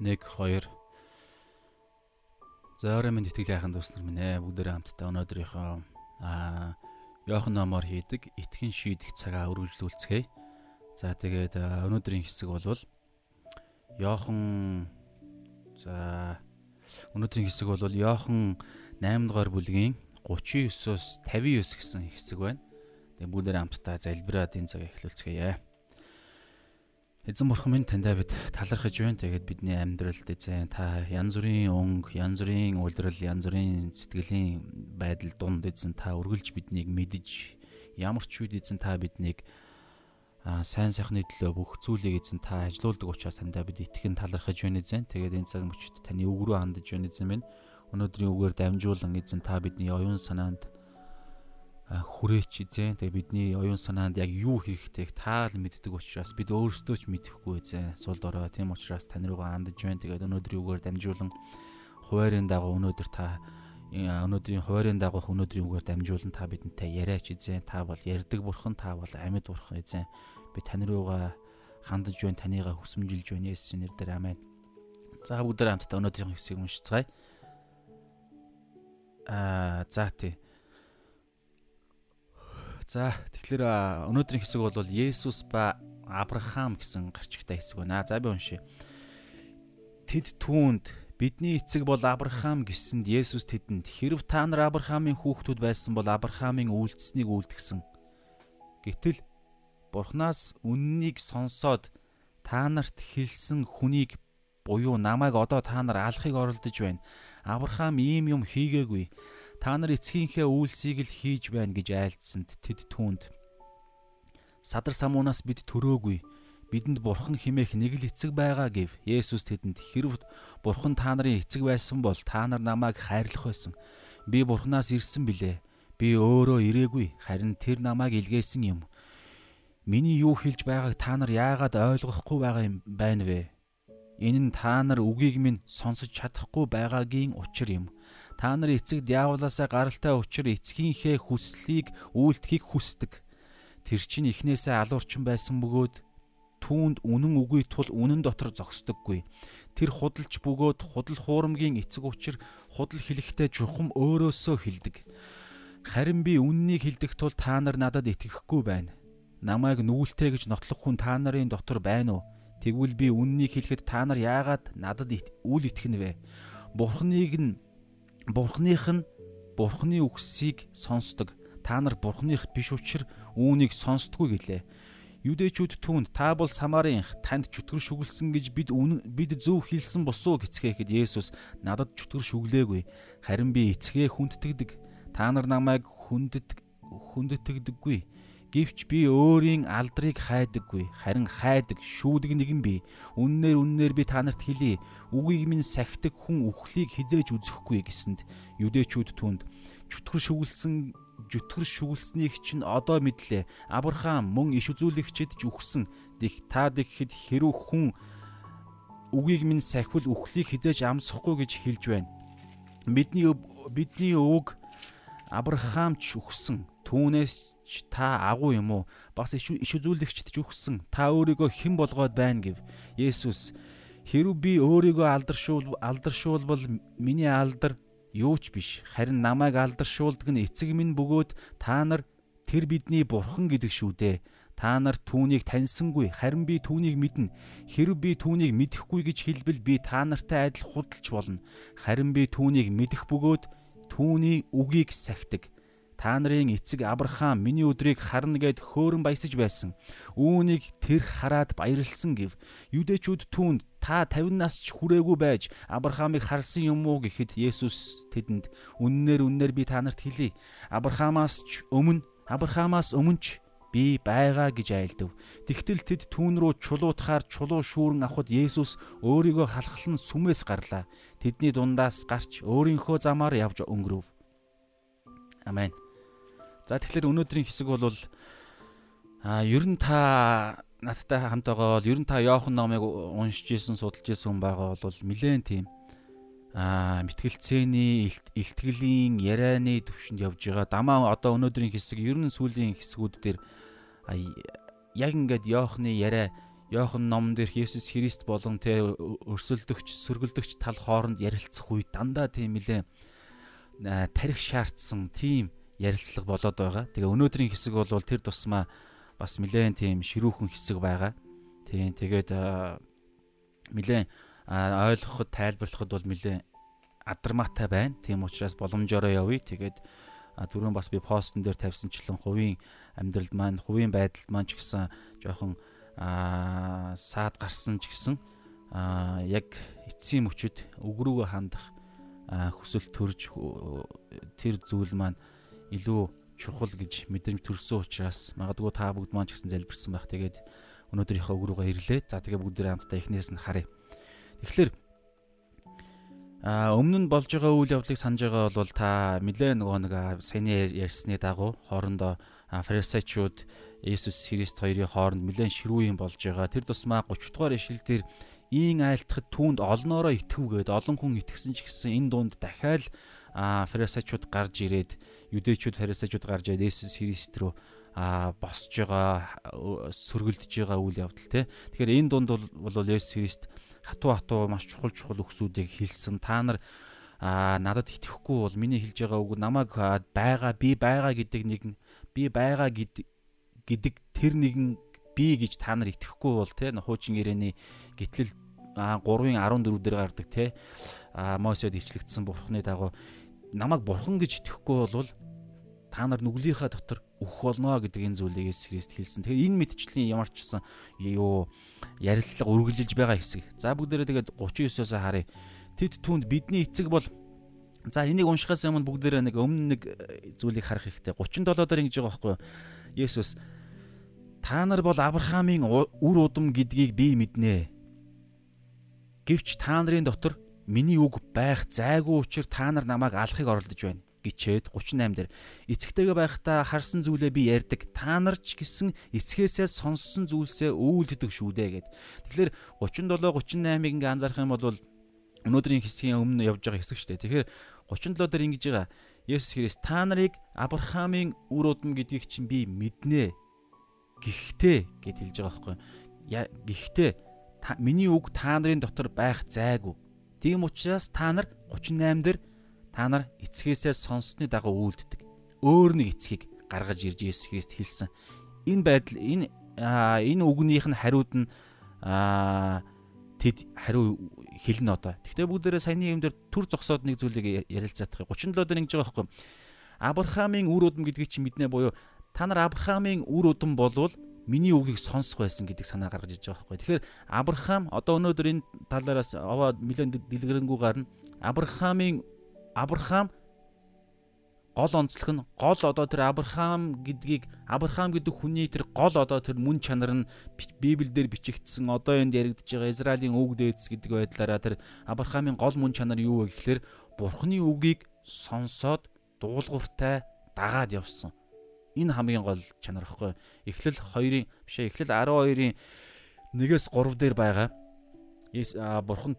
1 2 За өөрөө минь итгэл яхан дуснар минь ээ бүгдээрээ хамтдаа өнөөдрийнхөө аа Йохан номоор хийдэг итгэн шийдэх цагаа үргэлжлүүлцгээе. За тэгээд өнөөдрийн хэсэг бол Йохан за өнөөдрийн хэсэг бол Йохан 8 дугаар бүлгийн 39-оос 59 гэсэн хэсэг байна. Тэгээд бүгдээрээ хамтдаа залбираад энэ цагаа эхлүүлцгээе. Эзэн бурхан минь таньдаа бид талархаж байна. Тэгээд бидний амьдралд эзэн та янз бүрийн өнгө, янз бүрийн үйлрэл, янз бүрийн сэтгэлийн байдал дунд эзэн та үргэлж биднийг мэдж ямар ч үед эзэн та биднийг сайн сайхны төлөө бүх зүйлийг эзэн та ажилуулдаг учраас таньдаа бид итгэн талархаж байна эзэн. Тэгээд энэ цаг мөчид таны үг рүү хандж байна эзэн минь. Өнөөдрийн үгээр дамжуулан эзэн та бидний оюун санаанд хүрээч эзэн. Тэгээ бидний оюун санаанд яг юу хийхтэйг таал мэддэг учраас бид өөрсдөө ч мэдэхгүй эзэн. Сул дорой. Тийм учраас тань руугаа хандж байна. Тэгээд өнөөдрийн үгээр дамжуулан хуваарийн дагуу өнөөдөр та өнөөдрийн хуваарийн дагуу өнөөдрийн үгээр дамжуулан та бидэнтэй яриач эзэн. Та бол ярддаг бурхан, та бол амьд бурхан эзэн. Би тань руугаа хандж байна. Танийгаа хүсэмжилж байна. Есүсийн нэрээр амен. За бүгдээ хамтдаа өнөөдрийн хэсгийг уншицгаая. Аа за тий. За тэгэхээр өнөөдрийн хэсэг бол Есүс ба Авраам гэсэн гарчигтай хэсэг байна. За би уншия. Тэд түүнд бидний эцэг бол Авраам гэсэнд Есүс тэдэнд хэрв та нар Авраамийн хүүхдүүд байсан бол Авраамийн үйлдэлснийг үйлдгсэн. Гэтэл Бурханаас үннийг сонсоод та нарт хэлсэн хүнийг буюу намайг одоо та нар алахыг оролдож байна. Авраам ийм юм хийгээгүй Та нар эцгийнхээ үйлсийг л хийж байна гэж айлдсанд тэд түүнд Садар самуунаас бид төрөөгүй. Бидэнд бурхан химээх нэг л эцэг байгаа гэв. Есүс тэдэнд хэрв бурхан та нарын эцэг байсан бол та нар намайг хайрлах байсан. Би бурханаас ирсэн билээ. Би өөрөө ирээгүй. Харин тэр намайг илгээсэн юм. Миний юу хэлж байгааг та нар яагаад ойлгохгүй байгаа юм байна вэ? Энэ нь та нар үгийг минь сонсож чадахгүй байгаагийн учир юм. Та нар эцэг диаволоосаа гаралтай учир эцгийнхээ хүслийг үйлдэхийг хүсдэг. Тэр чинь эхнээсээ алуурчин байсан бөгөөд түүнд үнэн үгүй тул үнэн дотор зогсдоггүй. Тэр худалч бөгөөд худал хуурамгийн эцэг учир худал хэлэхдээ жухам өөрөөсөө хэлдэг. Харин би үннийг хэлдэг тул та нар надад итгэхгүй байна. Намайг нүүлтэ гэж нотлох хүн та нарын дотор байна уу? Тэгвэл би үннийг хэлэхэд та нар яагаад надад үл итгэнэ вэ? Бурхныг нь Бурхных нь Бурхны үгсийг сонсдог. Та нар Бурхных биш учраас үүнийг сонсдгүй гэлээ. Юдэчүүд түүнд та бол Самарын танд чөтгөр шүглсэн гэж бид бид зөв хэлсэн босуу гэцгээхэд Есүс надад чөтгөр шүглээгүй. Харин би эцгээ хүндтгэдэг. Та нар намайг хүндэт хүндэтгдэггүй. Гэвч би өөрийн алдрыг хайдаггүй, харин хайдаг, шүүдэг нэгэн би. Үннээр үннээр би та нарт хэлье. Үгийг минь сахидаг хүн үхлийг хизээж үзэхгүй гэсэнд юдэчүүд түнд чөтгөр шүглсэн жүтгэр шүглснийг чинь одоо мэдлээ. Авраам мөн иш үзүүлэгчэд ч үхсэн. Дих та дэгхэд хэрүү хүн үгийг минь сахивал үхлийг хизээж амсахгүй гэж хэлж байна. Бидний бидний үг Авраам ч үхсэн. Түүнээс та агуу юм уу? Бас иш үзүүлэгчд ч үхсэн. Та өөрийгөө хэн болгоод байна гэв. Есүс хэрв би өөрийгөө алдаршуул алдаршуулбал миний алдар юу ч биш. Харин намайг алдаршуулдаг нь эцэг минь бөгөөд та нар тэр бидний бурхан гэдэг шүү дээ. Та нар түүнийг таньсангүй харин би түүнийг мэднэ. Хэрв би түүнийг мэдэхгүй гэж хэлбэл би та нартай адил худалч болно. Харин би түүнийг мэдэх бөгөөд түүний үгийг сахидаг. Та нарын эцэг Авраам миний өдрийг харна гэд хөөрөн баясаж байсан. Үүнийг тэр хараад баярлсан гэв. Юдэчүүд түүнд та 50 нас ч хүрээгүй байж Авраамыг харсан юм уу гэхэд Есүс тэдэнд үннээр үннээр би та нарт хэлье. Авраамаас ч өмнө Авраамаас өмнө ч би байгаа гэж айлдав. Тэгтэл тэд түүн рүү чулуутахаар чулуу шүүрэн авахд Есүс өөрийгөө халахлан сүмээс гарлаа. Тэдний дундаас гарч өөрийнхөө замаар явж өнгөрөв. Амен. За тэгэхээр өнөөдрийн хэсэг бол а ер нь та надтай хамт байгаа бол ер нь та Иохан номыг уншиж исэн судалж исэн хүн байгаа бол нэлээд тийм а мэтгэлцээний илтгэлийн ярианы төвшөнд явж байгаа. Дамаа одоо өнөөдрийн хэсэг ер нь сүүлийн хэсгүүд дээр яг ингээд Иохны яриа Йохан номон дээрх Есүс Христ болон тэ өрсөлдөгч, сөргөлдөгч тал хооронд ярилцах үе дандаа тийм нэлээ тарих шаардсан тийм ярилцлага болоод байгаа. Тэгээ өнөөдрийн хэсэг бол тэр тусмаа бас нэлээд тийм ширүүхэн хэсэг байгаа. Тийм тэгээд нэлээд ойлгоход тайлбарлахад бол нэлээд адармаатай байна. Тийм учраас боломжоор явъя. Тэгээд түрүүн бас би постн дээр тавьсанчлан хувийн амьдралд маань, хувийн байдалд маань ч гэсэн жоохон саад гарсан ч гэсэн яг эцсийн мөчөд өгрүүгөө хандах хүсэл төрж тэр зүйл маань илүү чухал гэж мэдрэмж төрсөн учраас магадгүй та бүгд маань ч гэсэн залбирсан байх. Тэгээд өнөөдрийнхөө өгрүүгөө ирлээ. За тэгээ бүгд хамтдаа эхнээс нь харъя. Тэгэхээр а өмнө нь болж байгаа үйл явдлыг санаж байгаа бол та нэлээ нөгөө нэг саяны ярьсны дагуу хоорондоо фарисеучуд Есүс Христ хоёрын хооронд нэлээд ширүүн болж байгаа. Тэр тусмаа 30 дугаар ишлэл дээр ийн айлтахад түүнд олноороо итгэвгээд олон хүн итгэсэн ч гэсэн энэ дунд дахиад фарисеучуд гарч ирээд юдэчүүд фарисеучуд гарч ирээд Есүс Христ рүү а босж байгаа сөргөлдөж байгаа үйл явдал те. Тэгэхээр энэ дунд бол Есүс Христ хатуу хатуу маш чухал чухал өгсүүдийг хэлсэн. Та нар а надад итгэхгүй бол миний хэлж байгаа үг намайг байгаа би байгаа гэдэг нэгэн би байгаа гэдэг тэр нэгэн би гэж та нар итгэхгүй бол те хуучин гэрээний гитлэл 3-ын 14 дээр гардаг те а Мосед ичлэгдсэн бурхны дагуу намайг бурхан гэж итгэхгүй бол та нар нүглийнхаа дотор өөх болно гэдэг энэ зүйлийг Христ хэлсэн. Тэгэхээр энэ мэдчлийн ямар ч гэсэн юу ярилцлага үргэлжилж байгаа хэсэг. За бүгдээрээ тэгээд 39-оос харъя. Тэд түнд бидний эцэг бол За энийг уншихаас өмнө бүгдээрээ нэг өмнө нэг зүйлийг харах хэрэгтэй. 37 дээр ингэж байгаа байхгүй юу? Есүс та нар бол Авраамийн үр удам гэдгийг би мэднэ. Гэвч та нарын дотор миний үг байх зайгүй учир та нар намайг алахыг оролдож байна гिचээд 38 дээр эцэгтэйгээ байхдаа харсан зүйлээ би ярьдаг та нар ч гэсэн эцгээсээ сонссон зүйлсээ үйлддэг шүү дээ гэд. Тэгэхээр 37 38-ыг ингээ анзаарах юм бол өнөөдрийн хэсгийн өмнө явж байгаа хэсэг шүү дээ. Тэгэхээр 37 дээр ингэж байгаа Есүс Христ та нарыг Авраамийн үр удам гэдгийг чинь би мэднэ. Гэхдээ гэд хэлж байгаа байхгүй. Гэхдээ миний үг та нарын дотор байх зайгүй. Тийм учраас та нар 38 дээр та нар эцгээсээ сонссны дагуу үйлддэг. Өөр нэг эцгийг гаргаж ирж Есүс Христ хэлсэн. Энэ байдал энэ энэ үгнийх нь хариуд нь тэд хариу хэлнэ одоо. Гэхдээ бүгдээрээ саяны юм дээр төр зогсоод нэг зүйлийг ярилцаадах. 37 дээр ингэж байгаа байхгүй. Авраамийн үр удам гэдгийг чи мэднэ буюу та нар Авраамийн үр удам болвол миний үгийг сонсох байсан гэдэг санаа гаргаж иж байгаа байхгүй. Тэгэхээр Авраам одоо өнөөдөр энэ талаараас аваа нэлээд дэлгэрэнгүй гарна. Авраамийн Авраам гол онцлог нь гол одоо тэр Авраам гэдгийг Авраам гэдэг хүний тэр гол одоо тэр мөн чанар нь Библиэлд бичигдсэн одоо энд яригдж байгаа Израилийн үг дээдс гэдэг байдлаараа тэр Авраамийн гол мөн чанар юу вэ гэхээр Бурхны үгийг сонсоод дуулууртай дагаад явсан Энэ хамгийн гол чанар ихгүй. Эхлэл 2-ын бишээ эхлэл 12-ын 1-ээс 3 дээр байгаа. Бурхан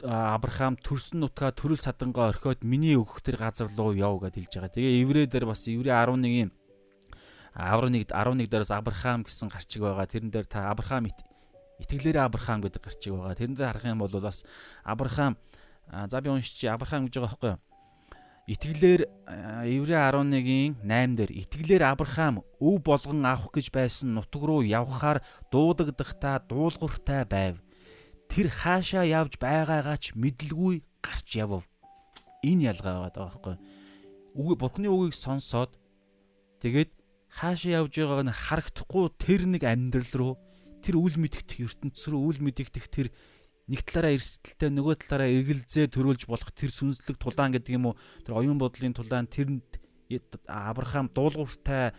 Авраам төрсөн нутгаа төрөл садангаа орхиод миний өгөх тэр газар руу яв гэж хэлж байгаа. Тэгээ еврей дээр бас еврей 11-ийн 11 11 дээрээс Авраам гэсэн гарчиг байгаа. Тэрэн дээр та Авраам итгэлээрээ Авраам гэдэг гарчиг байгаа. Тэрэн дээр харах юм бол бас Авраам за би уншиж Авраам гэж байгаа байхгүй юу? Итгэлээр Еврей 11-ийн 8 дээр итгэлээр Авраам өв болгон авах гэж байсан нутаг руу явхаар дуудагдахдаа дуулууртай байв. Тэр хаашаа явж байгаагаа ч мэдлгүй гарч явв. Энэ ялгаа байгаа байхгүй. Үг Бурхны үгийг сонсоод тэгээд хаашаа явж байгааг нь харагдахгүй тэр нэг амьдрал руу тэр үл мэдгдэх ертөнц рүү үл мэдгдэх тэр нэг талаараа эрсдэлтэй нөгөө талаараа эргэлзээ төрүүлж болох тэр сүнслэг тулаан гэдэг юм уу тэр оюун бодлын тулаан тэрэнд Авраам дуулууртай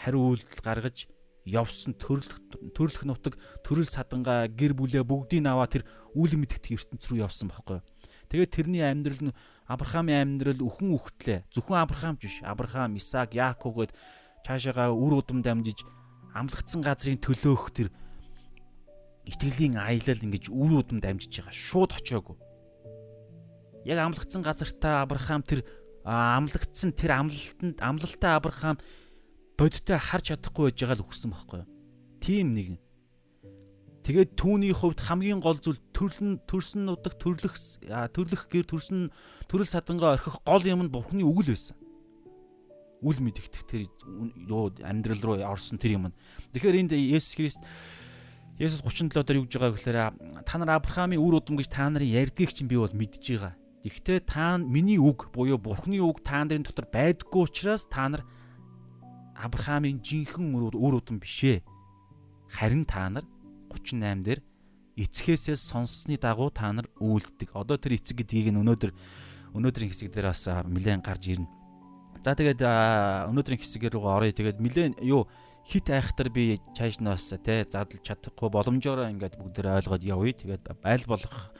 хариу үйлдэл гаргаж явсан төрлөх төрлөх нутаг төрөл садангаа гэр бүлээ бүгдийг аваа тэр үл мэдгдэх ертөнц рүү явсан байхгүй. Тэгээд тэрний амьдрал нь Авраамийн амьдрал үхэн үхтлээ. Зөвхөн Авраам биш. Авраам, Исаак, Яаков гээд цаашаага үр удам дамжиж амлагдсан газрын төлөөх тэр итгэлийн аялал ингэж үр удам дамжиж байгаа. Шууд очиагүй. Яг амлагдсан газартаа Авраам тэр амлагдсан тэр амлалтанд амлалтаа Авраам бодтой харж чадахгүй байж байгаа л өгсөн байхгүй юу? Тим нэгэн. Тэгээд түүний хувьд хамгийн гол зүйл төрлөн төрсөн нутаг төрлөх төрлөх гэр төрсөн төрөл садангаа орхих гол юм нь Бурхны үгэл байсан. Үл мэдэгдэх тэр юу амьдрал руу орсон тэр юм. Тэгэхээр энд Есүс Христ Есүс 37 дээр юу гэж байгаа гэхээр та нар Авраамийн үр удам гэж та нарын ярьдгийг чинь би бол мэдж байгаа. Гэхдээ та миний үг буюу Бурхны үг та нарын дотор байдггүй учраас та нар Авраамийн жинхэнэ үр удам бишээ. Харин та нар 38 дээр эцгээсээ сонссны дагуу та нар үйлддэг. Одоо тэр эцэг гэдгийг нь өнөөдөр өнөөдрийн хэсэг дээр бас нэлээд гарч ирнэ. За тэгээд өнөөдрийн хэсгээр рүү оръё. Тэгээд нэлээд юу хит айхтар би чааш нь бас тий задлж чадахгүй боломжоор ингээд бүгдээр ойлгоод явъя. Тэгээд айл болох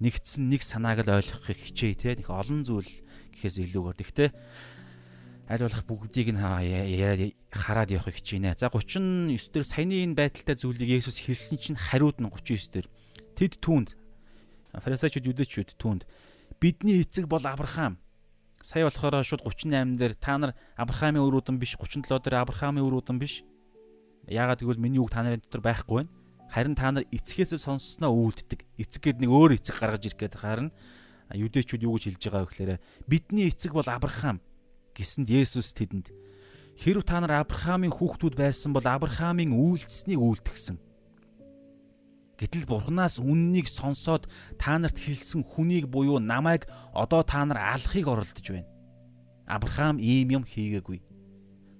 нэгдсэн нэг санааг л ойлгохыг хичээе тий. Нэг олон зүйл гэхээс илүүгээр. Тэгтээ аль болох бүгдийг нь хараад явахыг хичээнэ. За 39 дээр саяны энэ байдалтай зүйлийг Есүс хэлсэн чинь хариуд нь 39 дээр тэд түүнд фарисеучуд юдэчүүд түүнд бидний эцэг бол Авраам. Сая болохоор шууд 38 дээр та нар Авраамийн өрөөдөн биш 37 дээр Авраамийн өрөөдөн биш. Яагаад гэвэл миний үг та нарын дотор байхгүй байна. Харин та нар эцгээсээ сонссноо үүддэг. Эцэг гээд нэг өөр эцэг гаргаж ирэх гээд харин юдэчүүд юу гэж хэлж байгаа вэ гэхээр бидний эцэг бол Авраам гэсэнд Есүс тэдэнд хэрв та нар Авраамийн хүүхдүүд байсан бол Авраамийн үйлдэлснийг үйлдгсэн. Гэтэл Бурханаас үннийг сонсоод та нарт хэлсэн хүнийг буюу намайг одоо та нар алахыг оролдож байна. Авраам ийм юм хийгээгүй.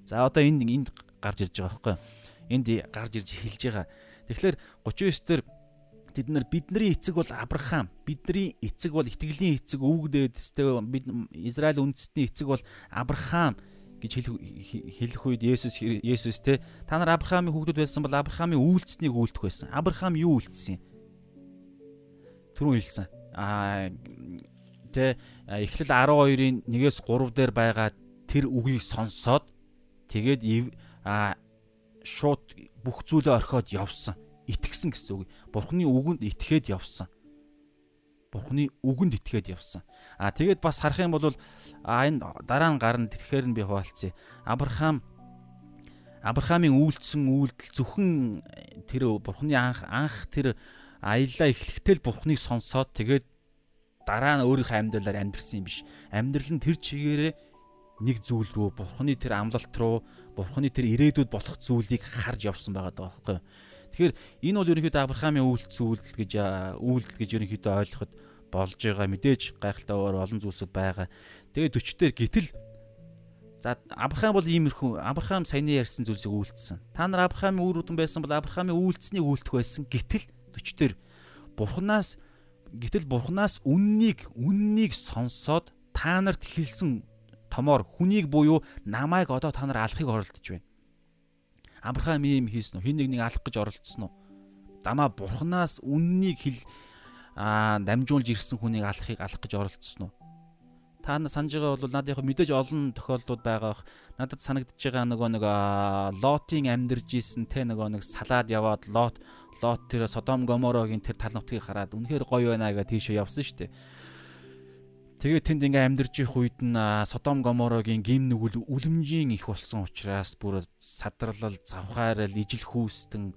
За одоо энд энд гарч ирж байгаа байхгүй. Энд гарч ирж хэлж байгаа. Тэгэхээр 39 дээр Тэд нар бидний эцэг бол Авраам. Бидний эцэг бол итгэлийн эцэг өвгдээд тест бид Израиль үндэстний эцэг бол Авраам гэж хэлэх үед Есүс Есүс те та нар Авраамийн хүүхдүүд байсан бол Авраамийн үйлдэлснийг үйлдэх байсан. Авраам юу үйлдсэн юм? Түрүү хэлсэн. Аа тэ эхлэл 12-ын 1-ээс 3 дээр байгаа тэр үгийг сонсоод тэгээд шууд бүх зүйлээ орхиод явсан итгэсэн гэсэн үг. Бурхны үгэнд итгээд явсан. Бурхны үгэнд итгээд явсан. А тэгээд бас харах юм бол а энэ дараа нь гарна тэгэхээр нь би хуваалцъя. Авраам Авраамийн үйлдсэн үйлдэл зөвхөн тэр Бурхны анх анх тэр аяллаа эхлэхдээ л Бурхныг сонсоод тэгээд дараа нь өөрийнхөө амьдралаар амьдрсан юм биш. Амьдрал нь тэр чигээрээ нэг зүйл рүү Бурхны тэр амлалт руу Бурхны тэр ирээдүйд болох зүйлийг харж явсан байгаа даа байхгүй юу? Тэгэхээр энэ бол ерөнхийдөө Авраамийн үйлдэл үйлдэл гэж үйлдэл гэж ерөнхийдөө ойлгоход болж байгаа. Мэдээж гайхалтай өөр олон зүйлсүүд байгаа. Тэгээ 40 дээр гítэл За Авраам бол иймэрхүү Авраам саяны ярьсан зүйлсийг үйлдэлсэн. Та нар Авраамийн үр дүн байсан бол Авраамийн үйлдэлснийг үйлдэх байсан. Гэтэл 40 дээр Бурханаас гэтэл Бурханаас үннийг үннийг сонсоод та нарт хэлсэн томоор хүнийг буюу намайг одоо та нар алахыг оролдож байна. Авраам ийм хийсэн үү? Хин нэг нэг алах гэж оролцсон уу? Дамаа бурхнаас үннийг хэл аа дамжуулж ирсэн хүнийг алахыг алах гэж оролцсон уу? Та нар санаж байгаа бол надад яг мэдээж олон тохиолдлууд байгаа. Надад санагдчихж байгаа нөгөө нэг лотын амьдарж исэн те нөгөө нэг салаад яваад лот лот тэр Содом Гоморогийн тэр тал нутгийг хараад үнэхээр гоё байна гэж тийшээ явсан шүү дээ. Тэгээд тэнд ингээ амьдарч их үед нь Содом Гоморогийн гим нүгэл үлэмжийн их болсон учраас бүр садралал, завхаарал, ижил хүүстэн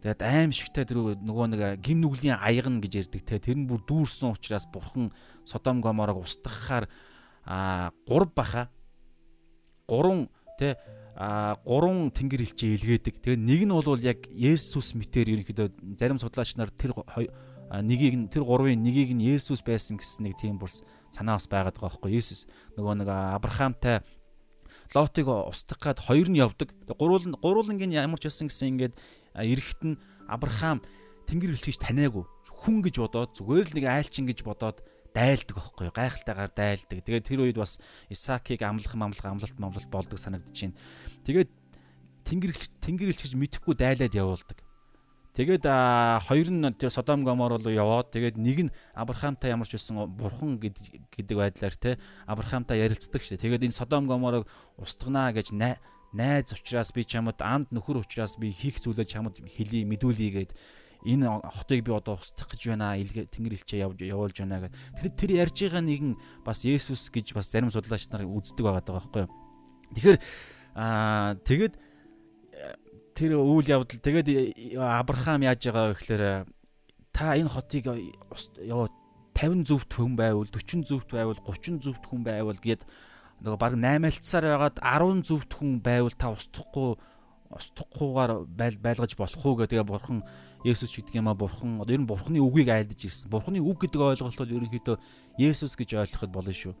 тэгээд аимшигтай тэр нөгөө нэг гим нүглийн аягна гэж ярьдаг. Те тэр нь бүр дүүрсэн учраас бурхан Содом Гоморог устгахаар а 3 баха. 3 те а гурван тэнгэр хилчээ илгээдэг. Тэгээ нэг нь бол яг Есүс мэтэр ерөнхийдөө зарим судлаач нар тэр нэгийг нь тэр гурвын нэгийг нь Есүс байсан гэсэн нэг тийм бүр санаа бас байгаад байгаа байхгүй Есүс нөгөө нэг Авраамтай Лотыг устгах гад хоёр нь явдаг. Гурвал гурвалангийн ямар ч байсан гэсэн ингээд эрэхт нь Авраам тэнгэр хэлчихэж таниагүй хүн гэж бодоод зүгээр л нэг айлчин гэж бодоод дайлдаг байхгүй юу гайхалтайгаар дайлдаг. Тэгээд тэр үед бас Исаакийг амлах амлах амлалт амлалт болдог санагдаж байна. Тэгээд тэнгэр тэнгэр хэлчихэж мэдхгүй дайлаад явуулдаг. Тэгээд хоёр нь тэр Содом Гомор руу яваад тэгээд нэг нь Авраамтай ямар ч байсан бурхан гэдэг байдлаар те Авраамтай ярилцдаг шээ. Тэгээд энэ Содом Гоморыг устгана гэж найз учраас би чамд анд нөхөр учраас би хийх зүйлээ чамд хэлий мэдүүлье гэд энэ хотыг би одоо устгах гэж байна тэнгэр хэлчээ явж явуулж байна гэд. Тэгэхээр тэр ярьж байгаа нэгэн бас Есүс гэж бас зарим судлаач нар үздэг байгаа даа байхгүй юу. Тэгэхээр аа тэгэд тэр үйл явдал тэгээд Авраам яаж байгаа вэ гэхээр та энэ хотыг ёо 50 зөвхт хүн байвал 40 зөвхт байвал 30 зөвхт хүн байвал гээд нөгөө баг 8-алтсаар байгаад 10 зөвхт хүн байвал та устдахгүй устдахгүйгээр байл байлгаж болох уу гэдэг бурхан Есүс гэдэг юм а бурхан одоо ер нь бурханы үгийг айлдаж ирсэн. Бурханы үг гэдэг ойлголт бол ерөнхийдөө Есүс гэж ойлгоход болно шүү.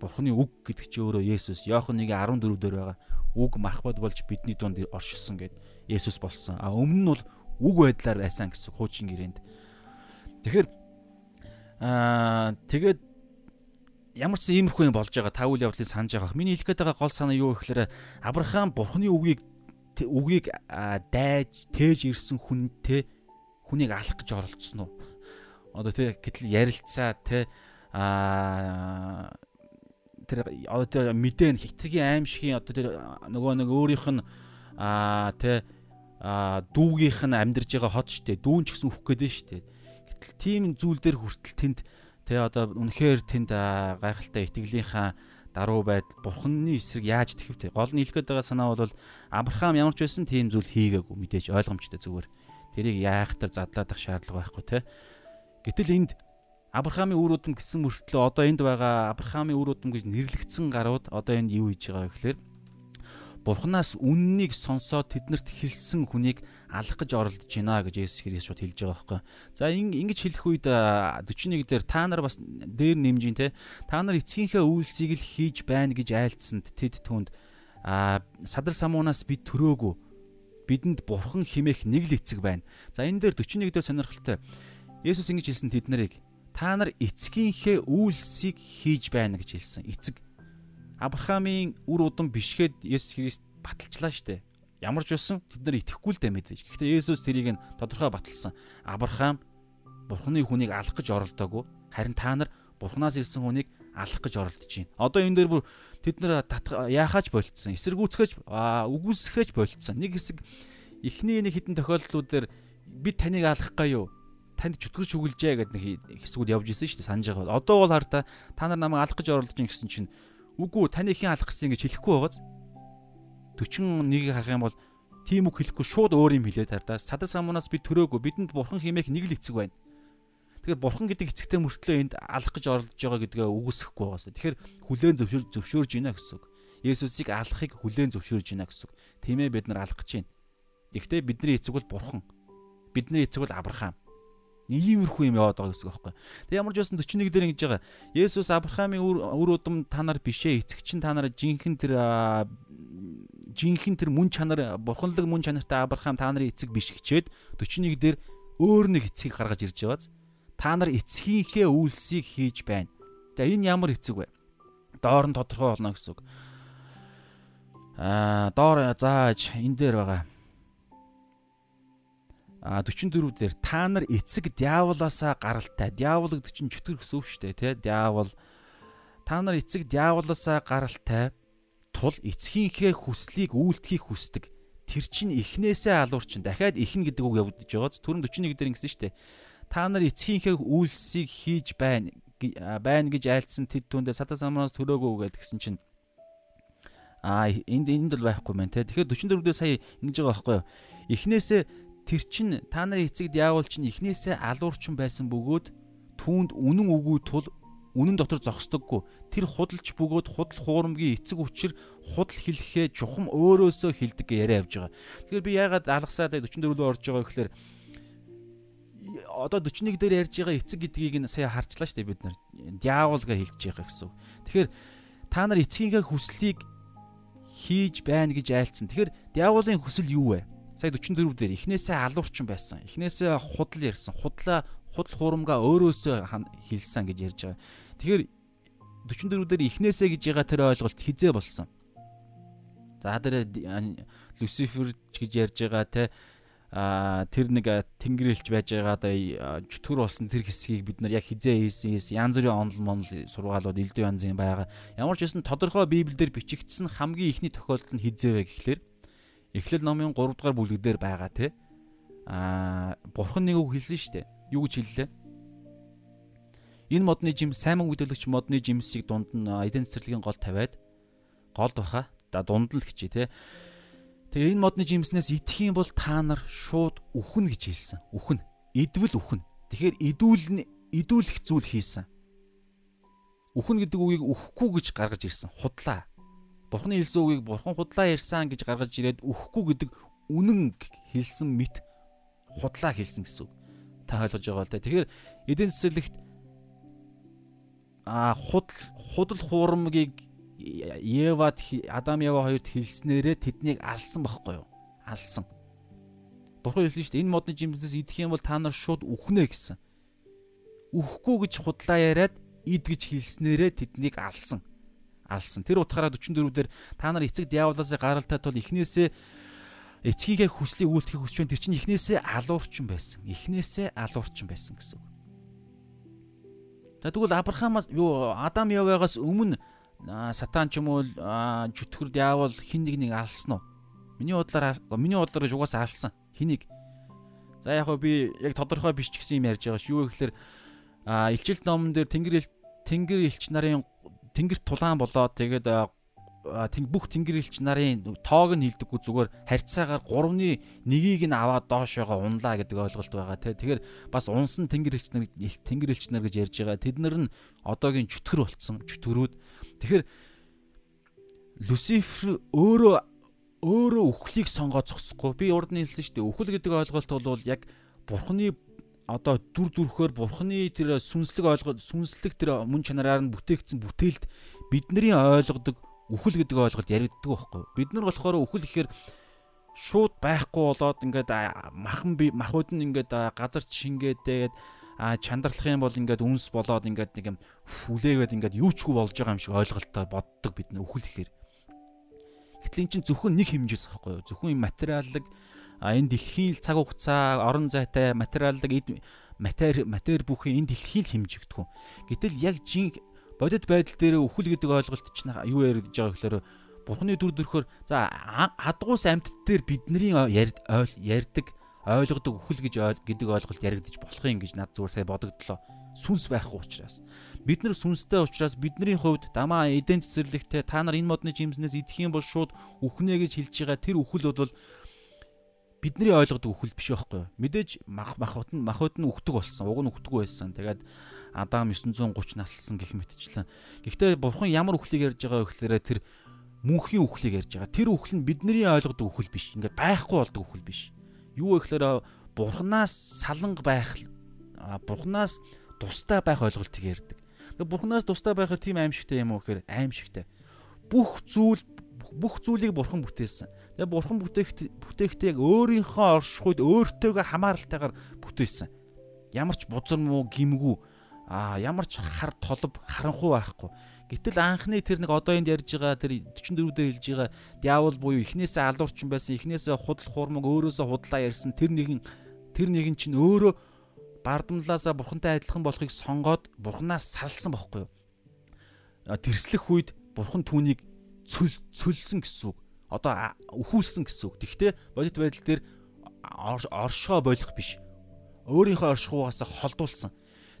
Бурханы үг гэдэг чинь өөрөө Есүс. Иохан 1:14 дээр байгаа. Үг махбод болж бидний дунд оршилсон гэд Есүс болсон. А өмнө нь бол үг байдлаар байсан гэсэн хуучин гэрээнд. Тэгэхээр аа тэгээд ямар ч иймэрхүү юм болж байгаа та үйл явдлыг санаж байгаа. Миний хэлэх гээд байгаа гол санаа юу гэхээр Авраам Бурханы үгийг үгийг дайж тээж ирсэн хүнтэй хүнийг алах гэж оролцсон уу? Одоо тий гэтэл ярилцаа тий а тэр одоо тэр мэдэн хитргийн аим шигийн одоо тэр нөгөө нэг өөрийнх нь а тий а дүүгийнх нь амьдарж байгаа хот штэ. Дүүн ч гэсэн үхэх гээд штэ. Гэтэл тийм зүйл дээр хүртэл тэнд тий одоо үнэхээр тэнд гайхалтай итгэлийнхаа даруй байдал бурхны эсрэг яаж тэхвтэй гол нь хэлэх гээд байгаа санаа бол Авраам ямар ч байсан тийм зүйл хийгээгүй мэдээж ойлгомжтой зүгээр. Тэрийг яахтар задлаадах шаардлага байхгүй те. Гэтэл энд Авраамийн үр удам гэсэн мөртлөө одоо энд байгаа Авраамийн үр удам гэж нэрлэгдсэн гарууд одоо энд юу хийж байгаа вэ гэхээр Бурханаас үннийг сонсоод тэднэрт хэлсэн хүнийг алах гэж оролдож байна гэж Есүс Христ шууд хэлж байгаа байхгүй. За ингэж хэлэх үед 41 дээр та нар бас дээр нэмжин те та нар эцгийнхээ үйлсийг л хийж байна гэж айлцсанд тэд түнд а садар самуунаас бид төрөөгүй бидэнд бурхан химээх нэг л эцэг байна. За энэ дээр 41 дээр сонирхолтой. Есүс ингэж хэлсэн тэд нарыг та нар эцгийнхээ үйлсийг хийж байна гэж хэлсэн. Эцэг Авраамийн үр удам бишгээд Есүс Христ баталчлаа штэ. Ямар ч байсан тэд нар итгэхгүй л дээ мэдээж. Гэхдээ Есүс тэрийг нь тодорхой баталсан. Авраам Бурханы хүнийг алах гэж оролдоогүй. Харин та нар Бурханаас ирсэн хүнийг алах гэж оролдож байна. Одоо энэ дээр бүр тэд нэр яахаач болцсон. Эсэргүүцгэж үгүйсгэж болцсон. Нэг хэсэг эхний нэг хідэн тохиолдлууд дээр бид таныг алах гаяа юу? Танд чөтгөрч үгэлжээ гэдэг нэг хэсгүүд явж исэн шүү дээ санаж байгаа. Одоо бол хараа та нар намайг алах гэж оролдож байна гэсэн чинь үгүй таны хэн алах гэсэн гэж хэлэхгүй байгааз 41-ийг харах юм бол тийм үг хэлэхгүй шууд өөр юм хэлээд хараа. Садас самунаас бид төрөөгүй бидэнд бурхан хэмээх нэг л эцэг байна. Тэгэхээр бурхан гэдэг эцэгтэй мөртлөө энд алах гэж оролдож байгаа гэдгээ үгүйсэхгүй байгаасаа. Тэгэхээр хүлээн зөвшөөр зөвшөөрж гинэ гэсэн үг. Есүсийг алахыг хүлээн зөвшөөрж гинэ гэсэн үг. Тийм ээ бид нар алах гэж байна. Гэхдээ бидний эцэг бол бурхан. Бидний эцэг бол Авраам. Иймэрхүү юм яваад байгаа гэсэн үг байхгүй. Тэг ямар ч байсан 41 дээр ингэж байгаа. Есүс Авраамийн үр удам та нар бишээ эцэг чинь та нар жинхэнэ тэр жинхэнэ тэр мөн чанар бурханлаг мөн чанартай Авраам та нарын эцэг биш гэчээд 41 дээр өөр нэг эцгийг гаргаж ирж байгааз та нар эцгийнхээ үйлсийг хийж байна. За энэ ямар эцэг вэ? Доор нь тодорхой болно гэсэн үг. Аа доор зааж энэ дээр байгаа. А 44 дээр та нар эцэг диаволоосаа гаралтай. Диавол гэдэг чинь чөтгөр шүү дээ, тий? Диавол та нар эцэг диаволоосаа гаралтай тул эцгийнхээ хүслийг үйлдэхийг хүсдэг. Тэр чинь эхнээсээ алуурчин. Дахиад ихнэ гэдэг үг явагдаж байгаа. Түрэн 41 дээр ингэсэн дээ та нар эцгийнхээ үйлсийг хийж байна байна гэж айлцсан тэд түндээ сата самраас төрөөгөө гэдгсэн чинь а энд энд л байхгүй мэн те тэгэхээр 44 дээр сая ингэж байгаа байхгүй юу эхнээсээ тэр чин та нарын эцэг диавол чинь эхнээсээ алуурчин байсан бөгөөд түүнд үнэн үгүй тул үнэн дотор зогсдоггүй тэр худалч бөгөөд худал хуурамгийн эцэг учир худал хэлэхээ чухам өөрөөсөө хилдэг яриа явж байгаа. Тэгэхээр би яагаад алгасаа 44 рүү орж байгаа гэхээр одоо 41 дээр ярьж байгаа эцэг гэдгийг нь сая харчлаа шүү дээ бид нар. Диавол гэж хэлж байгаа гэсэн. Тэгэхээр та нар эцгийнхээ хүслийг хийж байна гэж айлцсан. Тэгэхээр диаволын хүсэл юу вэ? Сая 44 дээр эхнээсээ алуурчин байсан. Эхнээсээ худал ярьсан. Худлаа худал хурамгаа өөрөөсөө хэлсэн гэж ярьж байгаа. Тэгэхээр 44 дээр эхнээсээ гэж байгаа тэр ойлголт хизээ болсон. За тэр Люцифер гэж ярьж байгаа те а тэр нэг тэнгэрэлж байж байгаа одоо чөтгөр болсон тэр хэсгийг бид нар яг хизээ хийсэн янз бүрийн онол монол сургаалууд элдв янзын байгаа. Ямар ч байсан тодорхой библиэлд бичигдсэн хамгийн ихний тохиолдол нь хизээ вэ гэхлээр Эхлэл номын 3 дугаар бүлэг дээр байгаа те. А бурхан нэг үг хэлсэн шүү дээ. Юу гэж хэллээ? Энэ модны жим саймон үдэлэгч модны жимсийг дунд нь эдийн засгийн гол тавиад голд баха. За дунд л гэчээ те Тэгээ энэ модны жимснээс идэх юм бол та нар шууд үхэн гэж хэлсэн. Үхэн. Идвэл үхэн. Тэгэхээр идүүл идүүлэх зүйл хийсэн. Үхэн гэдэг үгийг үхэхгүй гэж гаргаж ирсэн. Худлаа. Бурхны хэлсэн үгийг бурхан худлаа ярьсан гэж гаргаж ирээд үхэхгүй гэдэг үнэн хэлсэн мэт худлаа хэлсэн гэсэн үг. Та ойлгож байгаа л да. Тэгэхээр эдийн засаглалт а худал худал хуурмгийг Евад Адам Ева хоёрт хэлснээрээ тэднийг алсан бохгүй юу? Алсан. Бурхан хэлсэн шүү дээ энэ модны жимснээс идэх юм бол та нар шууд үхнэ гэсэн. Үхэхгүй гэж худлаа яриад ид гэж хэлснээрээ тэднийг алсан. Алсан. Тэр утгаараа 44 дээр та нар эцэг диаволоос гаралтай тул эхнээсээ эцгийнхээ хүслийг үйлдэхийг хүсч байна. Тэр чинь эхнээсээ алуурчин байсан. Эхнээсээ алуурчин байсан гэсэн үг. За тэгвэл Авраамаас юу Адам Явагаас өмнө сатан ч юм уу чөтгөр диавол хин нэг нэг алсан уу? Миний бодлоор миний бодлоор гэж угаасаа алсан. Хэнийг? За яг би яг тодорхой биш ч гэсэн юм ярьж байгаа ш. Юу гэхээр илчилт номон дээр тэнгэр тэнгэр элч нарын тэнгэрт тулаан болоод тэгээд бүх тэнгэр элч нарын тоог нь хилдэггүй зүгээр харьцаагаар 3-ны нэгийг нь аваад доошоогоо унлаа гэдэг ойлголт байгаа тий. Тэгэхээр бас унсан тэнгэр элч нар тэнгэр элч нар гэж ярьж байгаа. Тэд нар нь одоогийн чөтгөр болцсон чөтгөрүүд Тэгэхээр Люцифер өөрөө өөрөө үхлийг сонгоод зогсохгүй. Би урд нь хэлсэн шүү дээ. Үхэл гэдэг ойлголт бол яг бурхны одоо дүр төрхөөр бурхны тэр сүнслэг ойлголт сүнслэг тэр мөн чанараар нь бүтээгдсэн бүтээлд бидний ойлгодог үхэл гэдэг ойлголт яригддаг байхгүй. Бид нар болохоор үхэл гэхээр шууд байхгүй болоод ингээд махан би махуд нь ингээд газар шингээдээд а чандарлах юм бол ингээд үнс болоод ингээд нэг юм хүлээгээд ингээд юу ч хүү болж байгаа юм шиг ойлголтоо боддог бид нэ үхэл ихээр. Гэтэл эн чинь зөвхөн нэг хэмжээс аахгүй юу? Зөвхөн материаллык а энэ дэлхийн цаг хугацаа, орон зайтай материаллык матери матери бүхэн энэ дэлхийн хэмжигдэх үү. Гэтэл яг жин бодит байдал дээр үхэл гэдэг ойлголт чинь юу яригдж байгаа гэхээр Бурхны дүр төрхөөр за хадгуус амьтд дээр бидний ярьдаг ойлгодог үхэл гэж гэдэг ойлголт яригдчих болох юм гэж над зүгээр сая бодогдлоо. Сүнс байхгүй учраас. Бид нар сүнстэй учраас бидний хувьд дамаа эдэн цэцэрлэгтэй та нар энэ модны жимснээс идэх юм бол шууд үхнэ гэж хэлж байгаа тэр үхэл бол бидний ойлгодог үхэл биш байхгүй? Мэдээж мах махут нь махуд нь үхдэг болсон. Уг нь үхдэггүй байсан. Тэгээд Адам 930 наслсан гэх мэтчлэн. Гэхдээ бурхан ямар үхлийг ярьж байгаа вэ гэхээр тэр мөнхийн үхлийг ярьж байгаа. Тэр үхэл нь бидний ойлгодог үхэл биш. Ингээ байхгүй болдог үхэл биш. Юу вэ гэхээр бурхнаас саланг байх бурхнаас тустай байх ойлголтыг ярьдаг. Тэгээ бурхнаас тустай байхаар тийм аимшигтай юм уу гэхээр аимшигтай. Бүх зүйл бүх зүйлийг бурхан бүтээсэн. Тэгээ бурхан бүтээгт бүтээхдээ яг өөрийнхөө оршихуйд өөртөөгөө хамааралтайгаар бүтээсэн. Ямар ч бузар муу гимгүү а ямар ч хар толб харанхуй байхгүй Гэтэл анхны тэр нэг одоо энд ярьж байгаа тэр 44 дээр хэлж байгаа диавол буюу эхнээсээ алуурчин байсан, эхнээсээ худал хуурмаг өөрөөсөө худлаа ярьсан тэр нэгэн тэр нэгэн чинь өөрөө бардамлаасаа бурхантай адилхан болохыг сонгоод бурханаас салсан бохгүй юу? Тэрслэх үед бурхан түүнийг цөл цөлсөн гэсэн үг. Одоо өхүүлсэн гэсэн үг. Тэгвэл бодит байдал дээр оршоо болох биш. Өөрийнхөө оршихугаас холдуулсан.